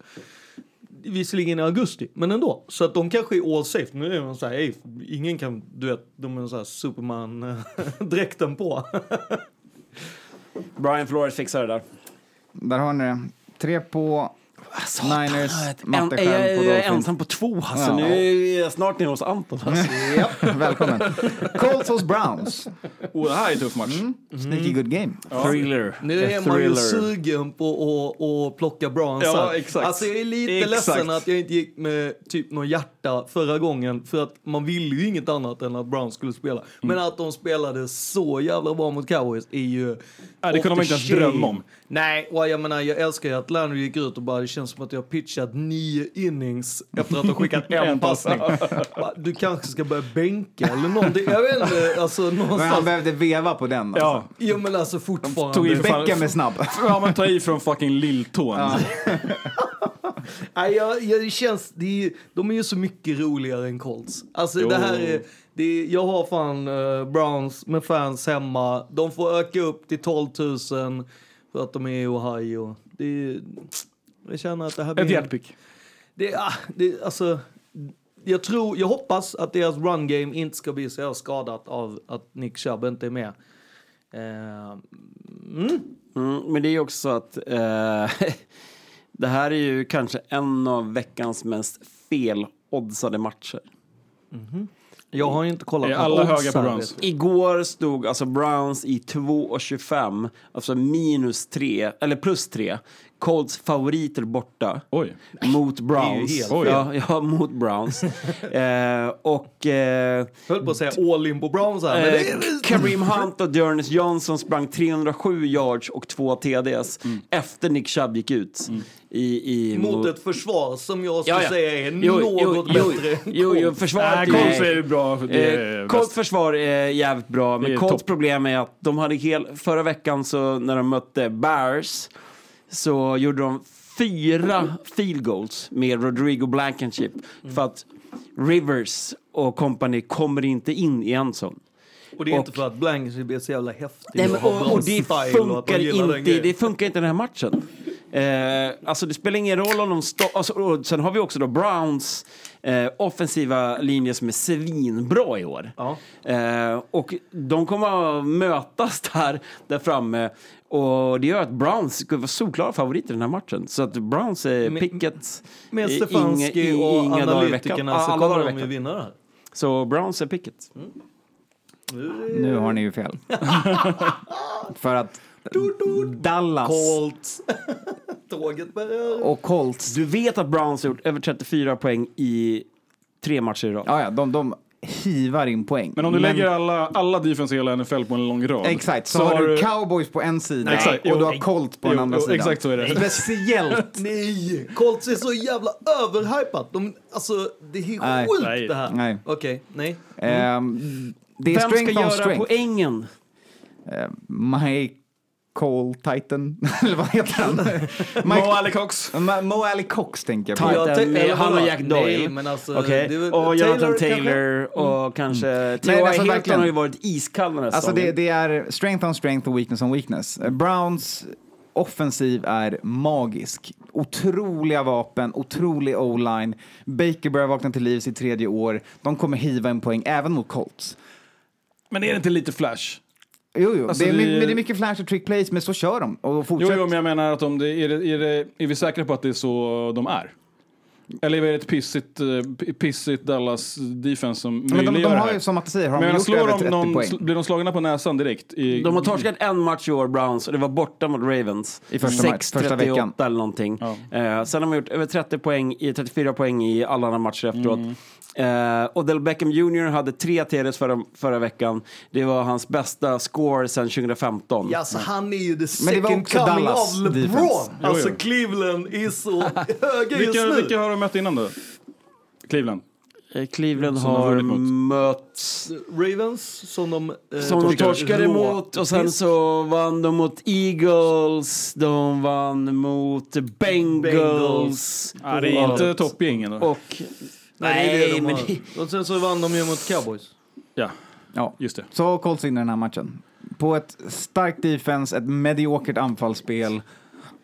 Visserligen i augusti, men ändå. Så att de kanske är all safe. Nu är de så här, "Ey, ingen kan, du vet, de är så här Superman-dräkten på. Brian Flores fixar det där. Där har ni det. Tre på Niners, En, matte är jag på är Dolphins. ensam på två. Alltså, Ja. Nu är jag snart nere hos Anton. Alltså. Ja, välkommen. Colts hos Browns. Oh, det här är en tuff match. Sneaky good game. Thriller. Nu är man ju sugen på att, plocka Browns Ja, exakt. Alltså jag är lite Exakt. ledsen att jag inte gick med typ något hjärta förra gången. För att man ville ju inget annat än att Browns skulle spela. Men att de spelade så jävla bra mot Cowboys är ju... Ja, det kunde man inte ens drömma om. Nej, och jag menar jag älskar ju att Landry gick ut och bara känns som att jag har pitchat nio innings efter att ha skickat en En pass. passning. Du kanske ska börja bänka eller någonting. Jag vet inte, alltså Men han någonstans. behövde veva på den. Alltså. Ja. Jo men alltså fortfarande. Tog i Beckham är snabb. Ja, man tar i från fucking lilltån. Nej, jag, jag, det känns, det är, de är ju så mycket roligare än Colts. Alltså Jo. det här är, det är, jag har fan eh, Browns med fans hemma. De får öka upp till 12 000 för att de är i Ohio. Det är, jag känner att det här Ett hjärtpick. Det, är- ah, det, alltså, jag tror, jag hoppas att deras run game inte ska bli så skadat av att Nick Chubb inte är med. Eh, mm. Mm, men det är också så att eh, det här är ju kanske en av veckans mest feloddsade matcher. Jag har ju inte kollat något alla odds höga på Browns? Igår stod alltså Browns i 2,25, alltså minus 3, eller plus 3. Colts favoriter borta Oj. mot Browns. helt Oj. Ja, ja, mot Browns. eh, och eh, Höll på att säga all in på Browns här. det Eh, Kareem Hunt och Dearness Johnson sprang 307 yards och två TDs efter Nick Chubb gick ut. I, i, Mot ett försvar som jag skulle Ja, ja. säga är Jo, något jo, jo, bättre än Jo, jo, Colts. försvaret Nej, Colts är bra. Eh, Colts försvar är jävligt bra, men Colts problem är att de hade hel, förra veckan så när de mötte Bears så gjorde de fyra field goals med Rodrigo Blankenship Mm. för att Rivers och company kommer inte in i endzone. Och det är inte Och- för att Blankenship är så jävla häftig Nej, men, och och, och det och funkar, den inte, det funkar inte den här matchen. Eh, alltså det spelar ingen roll om de står... Alltså, och sen har vi också då Browns eh, offensiva linje som är svinbra i år. Ja. Eh, och de kommer att mötas där, där framme. Och det gör att Browns skulle vara solklara favoriter i den här matchen. Så att Browns är Men- picket. Med Stefanski inga- och inga dagar i veckan. analytikerna Ja, så alla dagar kommer i de ju veckan. vinna det här. Så Browns är picket. Nu har ni ju fel. För att Dallas Colts. Tåget börjar. och Colts, Du vet att Browns har gjort över 34 poäng i tre matcher i rad. ja, ja, de, de hivar in poäng. Men om du lägger alla, alla defense i hela NFL på en lång rad. Exakt, så, har du cowboys på en sida Exakt, och jo, du har Colt på jo, den andra jo, sidan. exakt så är det. Speciellt. Nej! Colts är så jävla överhypat. De, alltså, det är sjukt Nej. det här. Nej. Okej, nej. Ehm, det är Vem ska göra strength. poängen? Ehm, My Cole Titan, eller vad heter han? Mo Alley-Cox. Ma- Mo Ali Cox tänker jag på. Titan eller han och? Jack Doyle. Nej, men alltså, Okej. det Och Taylor Jonathan kanske? Taylor och kanske... Nej, T.Y. alltså Hilton verkligen. har ju varit iskall den här Alltså det, det är strength on strength och weakness on weakness. Browns offensiv är magisk. Otroliga vapen, otrolig o-line. Baker börjar vakna till liv sitt tredje år. De kommer hiva en poäng även mot Colts. Men är det inte lite flash? Jo, jo. Alltså, det, är, det- men det är mycket flash och trick plays, men så kör de. Och Jo, fortsätt. jo, men jag menar att om det, är, det, är, det, är vi säkra på att det är så de är? Eller är det ett pissigt, eh, pissigt Dallas defense som men de, möjliggör de det har här? ju, som att säger, har Men de gjort slår över de 30 någon, poäng. blir de slagna på näsan direkt? I, De har torskat en match i år, Browns, och det var borta mot Ravens. I första match- första veckan. 6-38 eller någonting. Eh, sen har de gjort över 30 poäng, i 34 poäng i alla andra matcher efteråt. Mm. Eh, Odell Beckham Jr hade tre TDs förra, förra veckan. Det var hans bästa score sedan 2015. Ja, så han är ju the Men det var second coming Dallas of LeBron. defense. Jo, Alltså jo. Cleveland är så höga just Vilka, nu. vilka har de mött innan då? Cleveland? Eh, Cleveland Som har mött... Ravens som de eh, Som de torskade mot och sen så vann de mot Eagles, de vann mot Bengals. Bengals. Ja, det är inte toppgängen då. Och... Nej, det är det de men har. Och sen så vann de ju mot Cowboys. Ja, Ja. just det. Så Colts vinner den här matchen. På ett starkt defense, ett mediokert anfallsspel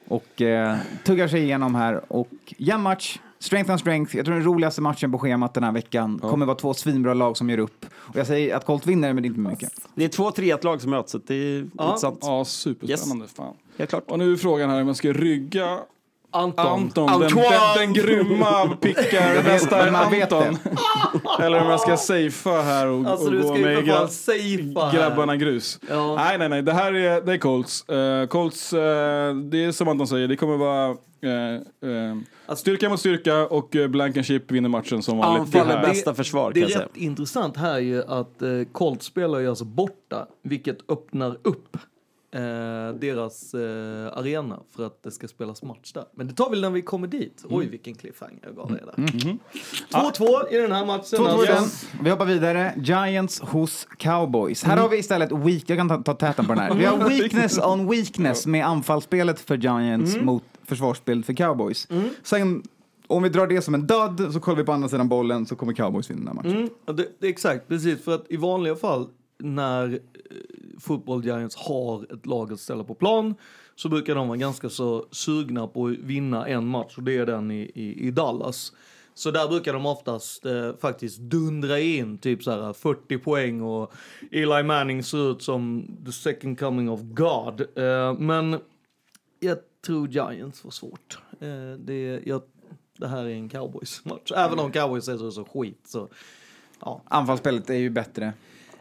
och eh, tuggar sig igenom här. Och jämn match, strength on strength. Jag tror den roligaste matchen på schemat den här veckan kommer vara två svinbra lag som gör upp. Och jag säger att Colts vinner, men det är inte mycket. Det är två 3 lag som möts, så det är intressant. Ja, superspännande. Fan. Helt klart. Och nu är frågan här om man ska rygga Anton. Anton, den, Antoine. den, den grymma pickar-mästaren man vet Anton. Eller om jag ska safea här och, Alltså och du gå med gra- safea här. grabbarna grus. Ja. Nej, nej, nej. Det här är, det är Colts. Eh, Colts, eh, det är som Anton säger, det kommer vara eh, styrka mot styrka och uh, Blankenship vinner matchen som vanligt. Anfall är bästa försvar, Det är rätt intressant här ju att Colts spelar ju alltså borta, vilket öppnar upp eh, deras eh, arena för att det ska spelas match där. Men det tar vi när vi kommer dit. Oj, vilken cliffhanger jag gav dig där. 2-2 i den här matchen. 2-2 i den. alltså. Vi hoppar vidare. Giants hos Cowboys. Här har vi istället weak... Jag kan ta, ta täten på den här. Vi har weakness on weakness med anfallsspelet för Giants mot försvarsspelet för Cowboys. Sen, om vi drar det som en död, så kollar vi på andra sidan bollen så kommer Cowboys vinna den här matchen. Mm, ja, det, det exakt, precis. För att i vanliga fall när eh, Football Giants har ett lag att ställa på plan så brukar de vara ganska så sugna på att vinna en match och det är den i, i, i Dallas. Så där brukar de oftast eh, faktiskt dundra in typ så här 40 poäng och Eli Manning ser ut som the second coming of God. Eh, men jag tror Giants får svårt. Eh, det, jag, det här är en Cowboys-match. Även om Cowboys är så, så skit så ja. Anfallsspelet är ju bättre.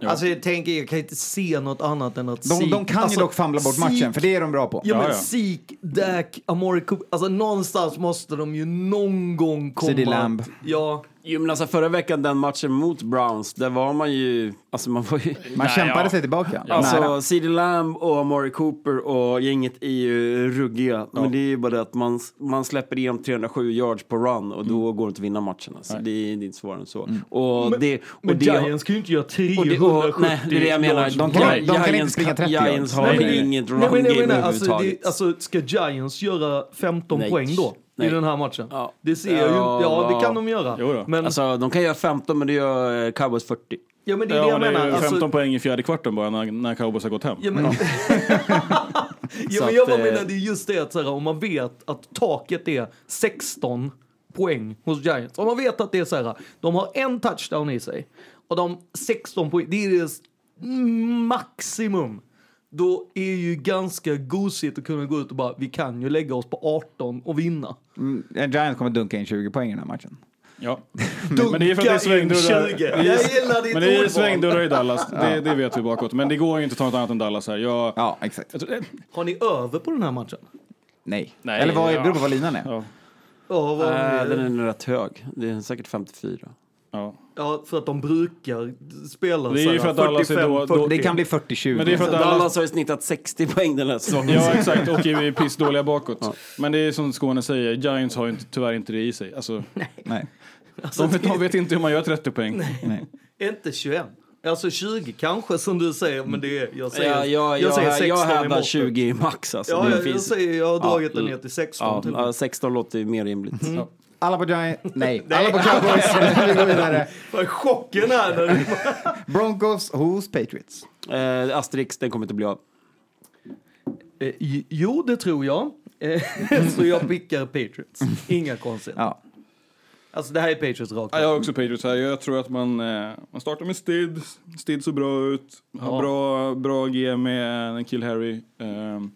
Alltså jag tänker, jag kan inte se något annat än att De, Zeke- de kan alltså, ju dock famla bort matchen, Zeke- för det är de bra på. Ja, men ja. Zeke, Dak, Amori Cooper, alltså någonstans måste de ju någon gång komma... CD Lamb. Ja, Jo, men alltså förra veckan, den matchen mot Browns, där var man ju... Alltså man var ju... Man kämpade sig tillbaka. Nära. Alltså, CD Lamb och Amari Cooper och gänget är ju ruggiga. Men det är ju bara det att man, man släpper igenom 307 yards på run och då går det inte att vinna matchen. Alltså. Det, är, det är inte svårare än så. Och men, det, och men det, Giants kan ju inte göra och 370 det, och, nej, det är det jag menar. De kan- de kan inte Giants, springa 30 Giants har Nej, men- inget run Nej, game alltså, överhuvudtaget. det, alltså, ska Giants göra 15 Nej. poäng då? Nej. I den här matchen? Ja. Det ser jag ju Ja, Ja, det kan de göra. Jo då. Men, Alltså, de kan göra 15, men det gör eh, Cowboys 40. ja, men det är det Ja, jag det är menar. Alltså, 15 poäng i fjärde kvarten bara när, när Cowboys har gått hem. Ja, men, ja, men jag att, bara eh, menar, det är just det att så här, om man vet att taket är 16 poäng hos Giants. Om man vet att det är så här, de har en touchdown i sig och de 16 poäng, det är deras maximum. Då är ju ganska gosigt att kunna gå ut och bara, vi kan ju lägga oss på 18 och vinna. Mm, Giants kommer dunka in 20 poäng i den här matchen. Ja. Men det är för att det är svängdörrar. in 20. Det är- Jag gillar ditt Men det är svängdörrar i Dallas. Det, det vet vi bakåt. Men det går ju inte att ta något annat än Dallas här. Jag, Ja, exakt. jag tror, Har ni över på den här matchen? Nej. Nej, Eller vad ja. beror på vad linan är. ja, Ja, vad, Äh, den är nog rätt hög. Det är säkert 54. Ja. ja, för att de brukar spela Det är ju så för att Dallas är 45, då- då- 40. Det kan bli 40-20. Men det är för att Dallas... Dallas har ju snittat 60 poäng den här säsongen. Ja, exakt. Och är pissdåliga bakåt. Men det är som Skåne säger, Giants har ju inte, tyvärr inte det i sig. Alltså, Nej. Alltså, de, vet, de vet inte hur man gör 30 poäng. Nej. Inte 21. Alltså 20 kanske som du säger, men det är, jag säger, Ja, jag, jag säger jag, 16 jag i hävdar måttet. 20 max alltså. Ja, det jag, jag, finns... säger, jag har dragit Ja, den ner till 16 Ja, ja, 16 låter ju mer rimligt. Mm. Alla på Giants... Nej, alla på Cowboys. Vi går vidare. Vad är chocken här när du... Broncos hos Patriots. Eh, Asterix, den kommer inte bli av. Eh, jo, det tror jag. Eh, Så jag pickar Patriots. Inga konstigheter. Ja. Alltså det här är Patriots rakt Ja, jag har också Patriots här. Jag tror att man, eh, man startar med Stid. Stid såg bra ut. Har Ja. bra, bra G med en kill Harry. Ehm,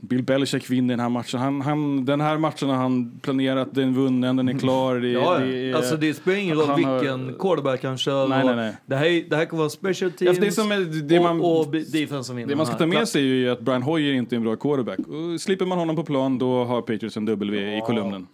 Bill Belichick vinner den här matchen. Han, han, den här matchen har han planerat, den är vunnen, den är klar. Det, Ja, det ja. är, alltså det spelar ingen roll har- vilken quarterback han kör. Nej, nej, nej. Det, här, det här kan vara special Ja, teams för det som är, det man, och, och defense som vinner. det man ska ta med sig är ju att Brian Hoyer inte är en bra quarterback. Och slipper man honom på plan, då har Patriots en W i kolumnen.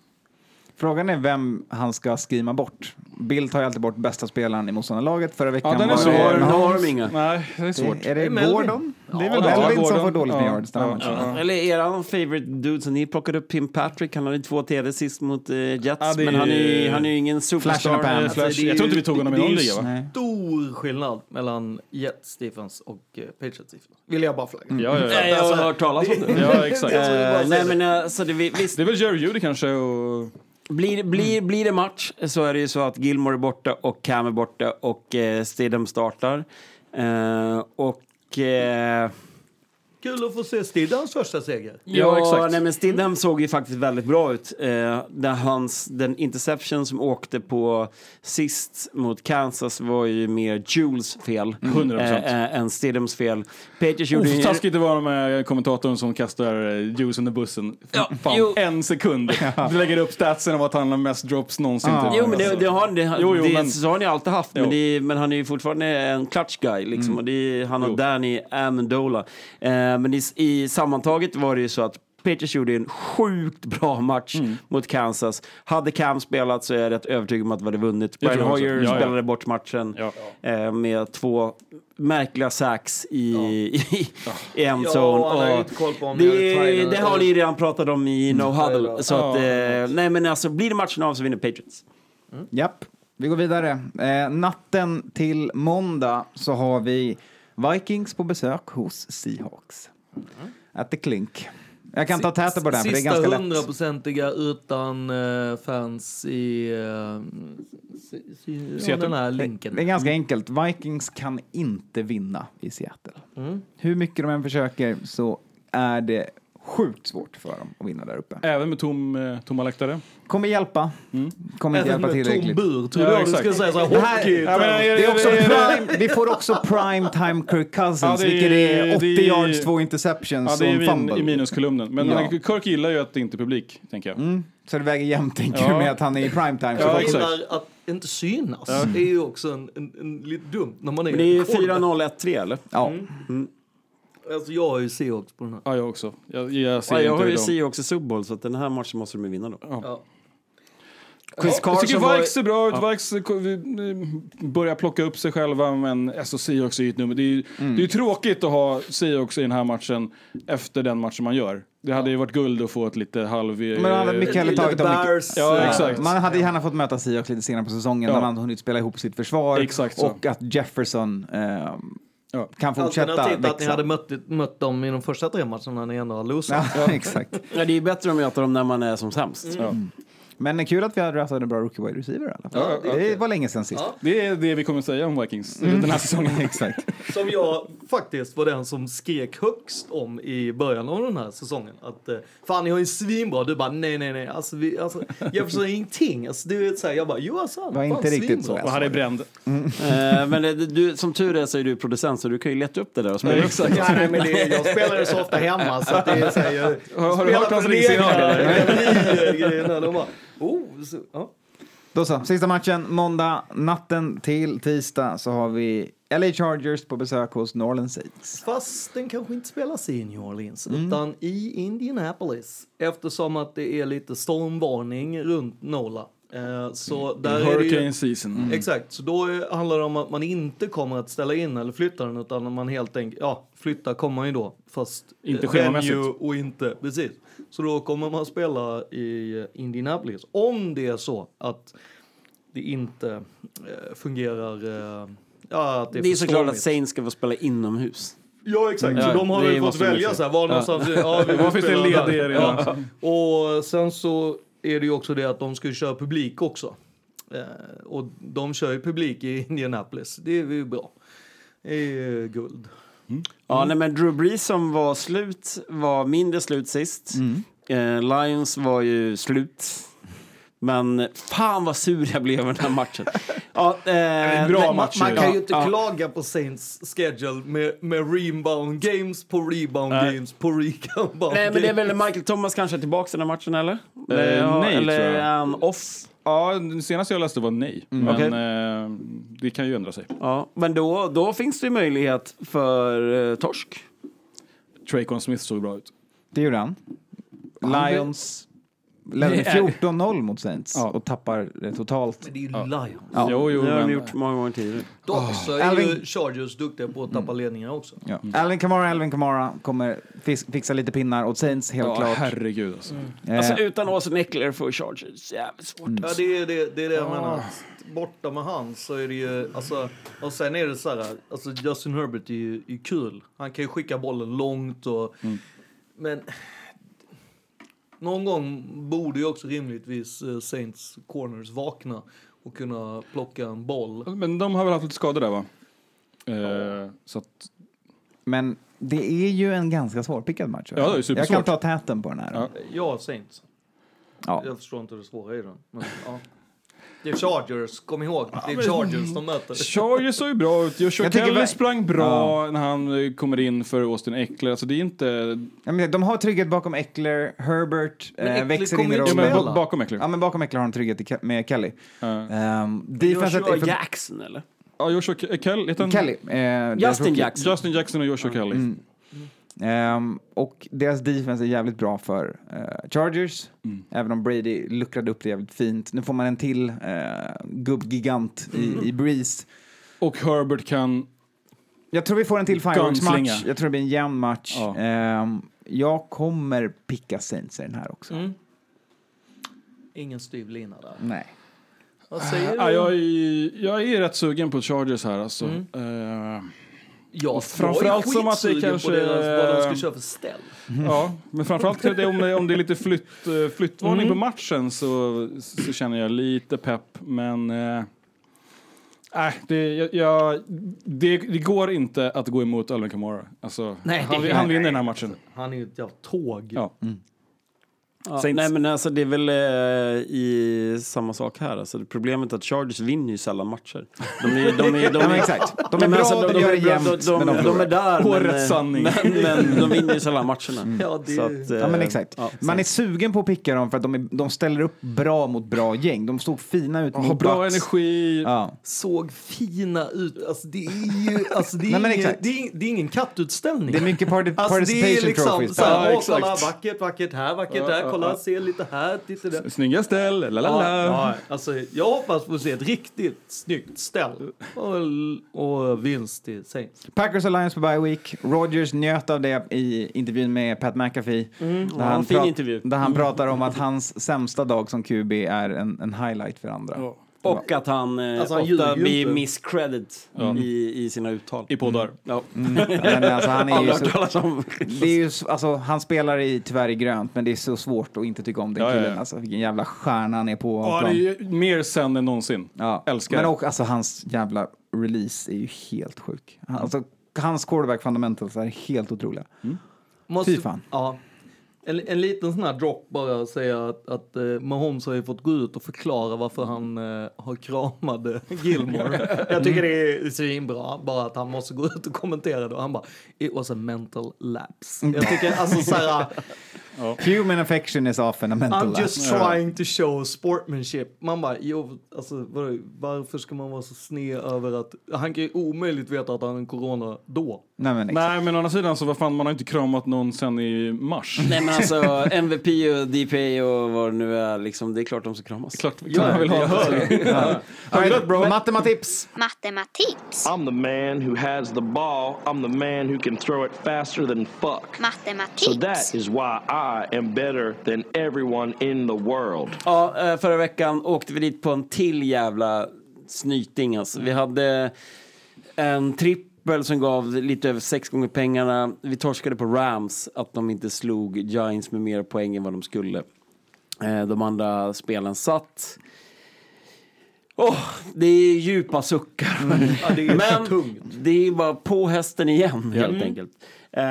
Frågan är vem han ska skrima bort. Bill tar ju alltid bort bästa spelaren i motståndarlaget. Förra veckan Ja, den är var svår. det Nu har de inga. Nej, det är svårt. Är det Det är Melvin. Gordon? Det är väl Ja, Melvin som Gordon. får dåligt med Ja, yards den här ja, matchen. ja. Eller eran favorite dude som ni plockade upp, Pim Patrick, han hade två TD sist mot eh, Jets, Ja, det är- men han är ju han är ju ingen Flash superstar. in the pan. Eh, Flash. Alltså, det är Jag tror inte vi tog honom i det är någon ju liga, va? Nej. Stor skillnad mellan Jets defense och uh, Patriots defense. Vill jag bara flagga. Ja, ja, Nej, ja. jag har hört talas om det. ja, exakt. Eh, nej, det. men alltså, det, visst, Det är väl Jerry Judy kanske och... Blir, blir, blir det match så är det ju så att Gilmore är borta och Cam är borta och eh, Stidham startar. Eh, och... Eh, Kul att få se Stidhams första seger. ja, exakt. Nej, men Stidham såg ju faktiskt väldigt bra ut. Eh, där hans, den interception som åkte på sist mot Kansas var ju mer Jules fel 100%. eh, eh, än Stidhams fel. Gjorde Uff, ju- taskigt det var med kommentatorn som kastar eh, juice under bussen. Ja, Fan, jo. en sekund. Du lägger upp statsen om att han har mest drops någonsin. Ja. typ. Jo, men det, det har, det, Jo, jo, det, men- så har ni alltid haft. Men, det, men han är ju fortfarande en clutch guy. Liksom, och det, han och Jo. Danny Amendola. Eh, men i, i sammantaget var det ju så att Patriots gjorde en sjukt bra match Mm. mot Kansas. Hade Cam spelat så är jag rätt övertygad om att vi hade vunnit. Jag Brian. Hoyer Ja, ja. spelade bort matchen Ja. eh, med två märkliga sacks i, i. Ja, ju ni hade det, det har ni redan pratat om i No Huddle. Så Ja. att, eh, nej men alltså blir det matchen av så vinner Patriots. Japp, vi går vidare. Eh, natten till måndag så har vi Vikings på besök hos Seahawks. At the Clink. Jag kan ta täten på den, för det är ganska Sista lätt. hundraprocentiga utan eh, fans i... Uh, ja, Seattle. den här Det linken. är ganska enkelt. Vikings kan inte vinna i Seattle. Mm. Hur mycket de än försöker så är det sjukt svårt för dem att vinna där uppe. Även med tom, eh, tomma läktare. Kommer hjälpa. Kommer inte Även hjälpa med tom tillräckligt. bur, tror Ja, jag du skulle säga. Så här, Det här- hockey. Ja, men, Det är också är- är- prime, vi får också prime time Kirk Cousins, Ja, det är- vilket är 80 det är- yards, två interceptions Ja, det är och en i, fumble. i minuskolumnen. Men Ja. Kirk gillar ju att det inte är publik, tänker jag. Mm, så det väger jämnt, tänker Ja. du, med att han är i prime time. Så Ja, exakt. att inte synas. Det är ju också en, en, en, lite dumt när man är Men det är ju quarterback. 4-0-1-3 eller? ja. Alltså jag har ju Seahawks på den här. Ja, jag också. Jag, jag ser Ja, jag inte har ju. Seahawks i Super Bowl så att den här matchen måste de ju vinna då. Ja. Chris Jag tycker var... Vikes ser bra ut. Vikes eh, börjar plocka upp sig själva, men alltså Seahawks är ju ett nummer. Det är ju Mm. det är ju tråkigt att ha Seahawks i den här matchen efter den matchen man gör. Det hade ju varit guld att få ett lite halv... Men man hade mycket hellre tagit dem. Ja, eh, exakt. Man hade gärna fått möta Seahawks lite senare på säsongen Ja. när man hunnit spela ihop sitt försvar. Exakt så. och att Jefferson eh, Ja. kan fortsätta Alternativt att ni hade mött, mött dem i de första tre matcherna när ni ändå har losat. Ja, exakt. Ja, det är bättre att möta dem när man är som sämst. Ja. Men det är kul att vi har draftat en bra rookie wide receiver i alla fall. Ja, det var länge sedan sist. Ja. Det är det vi kommer säga om Vikings den här säsongen. Exakt. Som jag faktiskt var den som skrek högst om i början av den här säsongen. Att eh, fan ni har ju svinbra. Du bara nej nej nej. Alltså, vi, alltså jag förstår ingenting. Alltså, du vet såhär, jag bara jo alltså. Var fan, inte riktigt svinbra. så. Och är bränd. Eh, men det, du, som tur är så är du producent så du kan ju leta upp det där och spela det. Ja, nej, men det, jag spelar ju så ofta hemma så att det är så här, jag Har- har du hört hans för oh, så, ja. Då så, sista matchen måndag natten till tisdag så har vi LA Chargers på besök hos New Orleans Saints. Fast den kanske inte spelas i New Orleans Mm. utan i Indianapolis eftersom att det är lite stormvarning runt Nola. Eh, så där är det Hurricane ju, season. Mm. Exakt, så då är- handlar det om att man inte kommer att ställa in eller flytta den utan man helt enkelt, ja, flytta kommer man ju då fast Inte eh, schemamässigt. venue och inte, precis. Så då kommer man spela i eh, Indianapolis. Om det är så att det inte eh, fungerar, eh, ja att det är Det är såklart att. Saints ska få spela inomhus. Ja exakt, Ja, så de har väl fått välja så här, var Ja. någonstans, ja, vi vill Var finns det spela ledig där. arena? Ja. Och sen så är det ju också det att de ska köra publik också. Eh, och de kör ju publik i Indianapolis, det är ju bra. Det är guld. Ja, nej, men Drew Brees som var slut var mindre slut sist. Eh, Lions var ju slut. Men fan vad sur jag blev över den här matchen. Ja, eh, en bra nej, match Man kan ju inte ja. klaga på Saints schedule med, med rebound games på rebound Nej. games på rebound Nej, men det är games. väl Michael Thomas kanske tillbaka i den här matchen, eller? Eh, ja, nej, eller tror jag. är han off? Ja, den senaste jag läste var nej. Men Okej. eh, det kan ju ändra sig. Ja, men då, då finns det ju möjlighet för eh, torsk. Traycon Smith såg bra ut. Det gjorde han. Han- Lions ledde Det är- 14-0 mot Saints och tappar eh, totalt. Men det är ju Lions. Ja. Jo, jo, Det har de gjort många gånger tidigare. Dock så är Alvin- ju Chargers duktiga på att tappa ledningar också. Ja. Alvin Kamara, Alvin Kamara kommer fixa lite pinnar åt Saints, helt Ja, klart. herregud alltså. Eh, Alltså utan Austin Eckler för Chargers, jävligt svårt. Ja, det är det, det, är det jag menar. Att Borta med han så är det ju, alltså, och sen är det så här, alltså Justin Herbert är ju är kul. Han kan ju skicka bollen långt och, men någon gång borde ju också rimligtvis eh, Saints corners vakna och kunna plocka en boll. Men de har väl haft lite skador där va? Eh, så att, Men det är ju en ganska svårpickad match. Ja, det är Jag kan ta täten på den här. Ja. Ja, Saints. Ja. Jag förstår inte det svåra i den. Men, ja. Det är Chargers, kom ihåg. Det är men- Chargers de möter. Chargers såg ju bra ut. Joshua Kelly sprang bra när han eh, kommer in för Austin Eckler. Alltså det är inte... Ja, men de har trygghet bakom Eckler, Herbert Men eh, Eckler växer in i rollen. Ja, men ba- bakom Eckler. Ja, men bakom Eckler har de trygghet med Kelly. Um, defenset Joshua för- Jackson eller? Ja, Joshua Ke- Kelly. Kelly. Eh, Justin. Jackson. Justin Jackson och Joshua Kelly. Mm. Ehm, och deras defense är jävligt bra för eh, Chargers. Mm. Även om Brady luckrade upp det jävligt fint. Nu får man en till uh, gubbgigant i, i Breeze. Och Herbert kan... Jag tror vi får en till fireworks-match. Jag tror det blir en jämn match. Ja. Ehm, jag kommer picka Saints i den här också. Mm. Ingen styv lina där. Nej. Vad säger du? Ja, jag, är, jag är rätt sugen på Chargers här alltså. Mm. Ja, och framförallt som att det kanske... på deras, vad de ska köra för ställ. Ja, men framförallt det, om, det, om det är lite flytt, eh, flyttvarning Mm. på matchen så, så känner jag lite pepp. Men... Eh, Nej, det, jag, jag, det, det går inte att gå emot Alvin Kamara. Alltså, Nej, han, han vinner den här matchen. Han är ju ett jävla tåg. Ja. Ja, Saints. nej men alltså det är väl eh, i samma sak här. Alltså, det problemet är att Chargers vinner ju sällan matcher. De är, de är, de är, exakt. De är bra, alltså, de de, gör det jämnt, de, de, de de, förlorar. är där, Årets men, eh, sanning. Men, men de vinner ju sällan matcherna. Ja, det- Så att, eh, Ja, men exakt. ja, Man är sugen på att picka dem för att de, är, de ställer upp bra mot bra gäng. De såg fina ut Har mot bra Bucks. energi. Ja. Såg fina ut. Alltså det är ju, alltså det är, Nej, ingen, det är, det är ingen kattutställning. Det är mycket party, Alltså det participation är liksom trophies. så här, Ja, exakt. vackert, vackert här, vackert där, kolla, ja. se lite här, titta där. Snygga ställ, la la Ja, la. ja, alltså, jag hoppas få se ett riktigt snyggt ställ och, och vinst till Saints. Packers Lions på bye week. Rogers njöt av det i intervjun med Pat McAfee. Mm. Där, Ja, han prat- intervju. där han pratar om att hans sämsta dag som QB är en, en highlight för andra. Och att han, eh, Alltså, han ofta ljuger ju blir inte. miscredit i, i sina uttal. I poddar. Ja. Mm. Men alltså, han är ju Aldrig hört så, talas om. det är ju, s- alltså, han spelar i, tyvärr i grönt, men det är så svårt att inte tycka om den Ja, ja, killen. ja. Alltså, vilken jävla stjärna han är på Ja, det är ju mer sen än någonsin. Ja. Älskar Men också, alltså, hans jävla release är ju helt sjuk. Han- Alltså, hans quarterback fundamentals är helt otroliga. Måste, Fy fan. Ja. En, en liten sån här drop bara säga att, att uh, Mahomes har ju fått gå ut och förklara varför han eh, har kramade Gilmore. Jag tycker det är svinbra, bara att han måste gå ut och kommentera det och han bara it was a mental lapse. Jag tycker alltså så här, Human affection is often a mental I'm just lapse. trying to show sportsmanship. Man bara, jo, alltså vadå, varför ska man vara så sned över att han kan ju omöjligt veta att han har en corona då. Nej, men, exakt. Nej, men å andra sidan så vad fan, man har inte kramat någon sen i mars. Nej men alltså MVP och DPA och vad det nu är, liksom, det är klart de ska kramas. Klart, klart man vill ha det. All right, bro. Matematips. Matematips. I'm the man who has the ball. I'm the man who can throw it faster than fuck. So Matematips. that is why I am better than everyone in the world. Ja, eh, förra veckan åkte vi dit på en till jävla snyting alltså. Vi hade en trippel som gav lite över sex gånger pengarna. Vi torskade på Rams, att de inte slog Giants med mer poäng än vad de skulle. Eh, De andra spelen satt. Åh, det är djupa suckar. Ja, det Men tungt. det är bara på hästen igen, helt Mm. enkelt. Eh,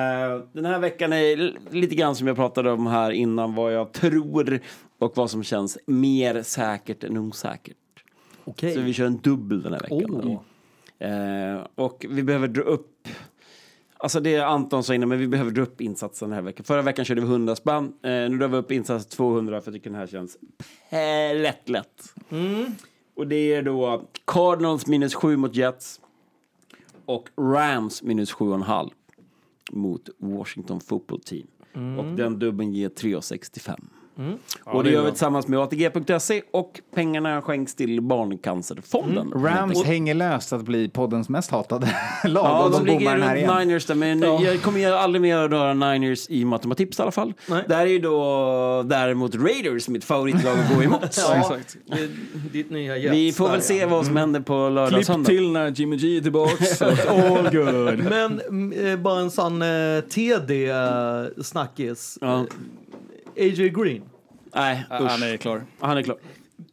den här veckan är lite grann som jag pratade om här innan, vad jag tror och vad som känns mer säkert än osäkert. Okej. Så vi kör en dubbel den här veckan. Eh, och vi behöver dra upp Alltså det Anton sa innan, men vi behöver dra upp insatsen den här veckan. Förra veckan körde vi 100 spänn. Eh, nu drar vi upp insatsen 200 för jag tycker den här känns lätt lätt. Och det är då Cardinals minus 7 mot Jets. Och Rams minus 7,5 mot Washington football team. Och den dubben ger 3,65. Och det gör vi tillsammans med ATG.se och pengarna skänks till Barncancerfonden. Rams hänger löst att bli poddens mest hatade lag. Ja, och de de ligger runt igen. Niners där, men jag kommer aldrig mer att röra Niners i matematips i alla fall. Där är ju då däremot Raiders mitt favoritlag att gå emot. Ja, det- Ditt nya Jets Vi får väl se ja. vad som händer på lördag och Klipp söndag. till när Jimmy G är tillbaks. All good. Men mm, eh, bara en sån eh, TD-snackis. Ja. AJ Green. Nej, Ja, Han är klar. Han är klar.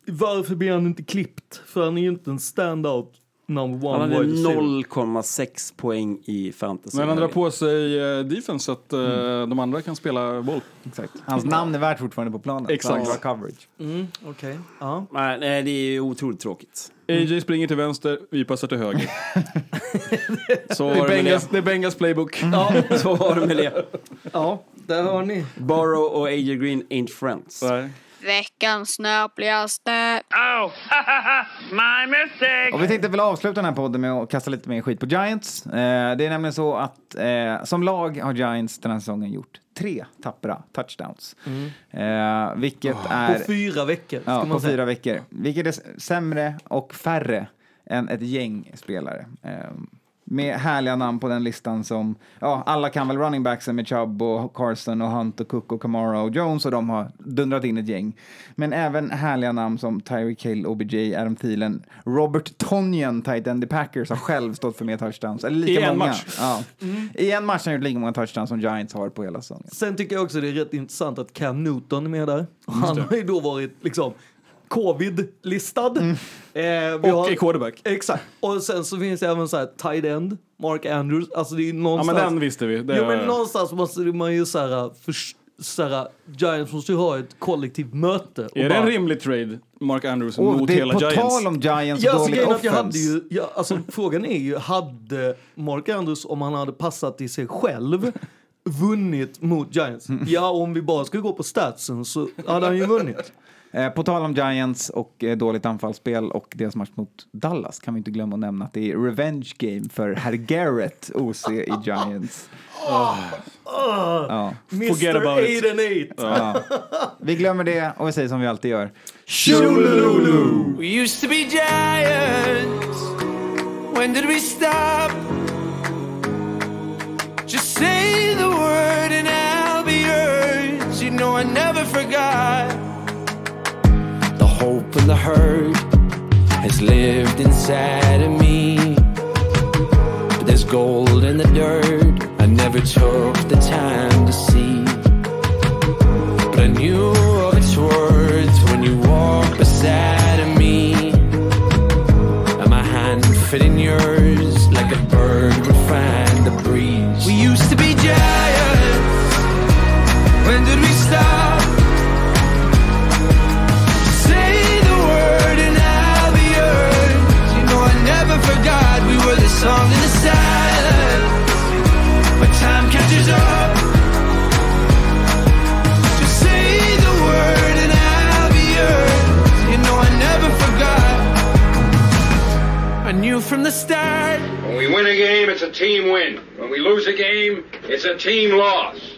Varför blir han inte klippt? För han är ju inte en standout number one Han hade wide receiver. 0,6 poäng i fantasy. Men han drar på sig eh, defense så att eh, de andra kan spela boll. Exakt. Hans namn är värt fortfarande på planen. Exakt. Bra coverage. Mm, Okej. Ja. Nej, nej, det är otroligt tråkigt. AJ springer till vänster, vi passar till höger. Så det, är Bengals, det. det är Bengals playbook. Ja. Så var det med det. ja, där hör ni. Burrow och AJ Green ain't friends. Veckans snöpligaste. Oh, my mistake. Och vi tänkte väl avsluta den här podden med att kasta lite mer skit på Giants. Eh, det är nämligen så att eh, som lag har Giants den här säsongen gjort tre tappra touchdowns. Eh, vilket är... På fyra veckor, ska Ja, man på säga. fyra veckor. Vilket är sämre och färre än ett gäng spelare. Med härliga namn på den listan som, ja, alla kan väl running backsen med Chubb och Carson och Hunt och Cook och Kamara och Jones och de har dundrat in ett gäng. Men även härliga namn som Tyreek Hill, OBJ, Adam Thielen, Robert Tonyan, tight end i Packers, har själv stått för mer touchdowns. Eller lika I en många. match. Ja. Mm. I en match har han gjort lika många touchdowns som Giants har på hela säsongen. Sen tycker jag också det är rätt intressant att Cam Newton är med där. Och han har ju då varit liksom covid-listad. Eh, vi Och i quarterback. Exakt. Och sen så finns det även så här tight end, Mark Andrews. Alltså det är Ja någonstans... men den visste vi. Det Jo men någonstans måste man ju så här, för, så här Giants måste ju ha ett kollektivt möte. och Är det bara- en rimlig trade, Mark Andrews, Och mot det är hela på Giants? tal om Giants Ja, alltså, dåligt att jag hade offense. ju, ja, alltså, frågan är ju, hade Mark Andrews, om han hade passat i sig själv, vunnit mot Giants? Mm. Ja, om vi bara ska gå på statsen så hade han ju vunnit. Eh, på tal om Giants och eh, dåligt anfallsspel och deras match mot Dallas kan vi inte glömma att nämna att det är revenge game för herr Garrett, OC i Giants. Oh, Ja. Mr. 8 and 8. Ja. Vi glömmer det och vi säger som vi alltid gör. We used to be giants. When did we stop? Just say the word and I'll be yours. You know I never forgot. The hurt has lived inside of me. But there's gold in the dirt I never took the time to see. But I knew of its worth when you walked beside from the start. When we win a game, it's a team win. When we lose a game, it's a team loss.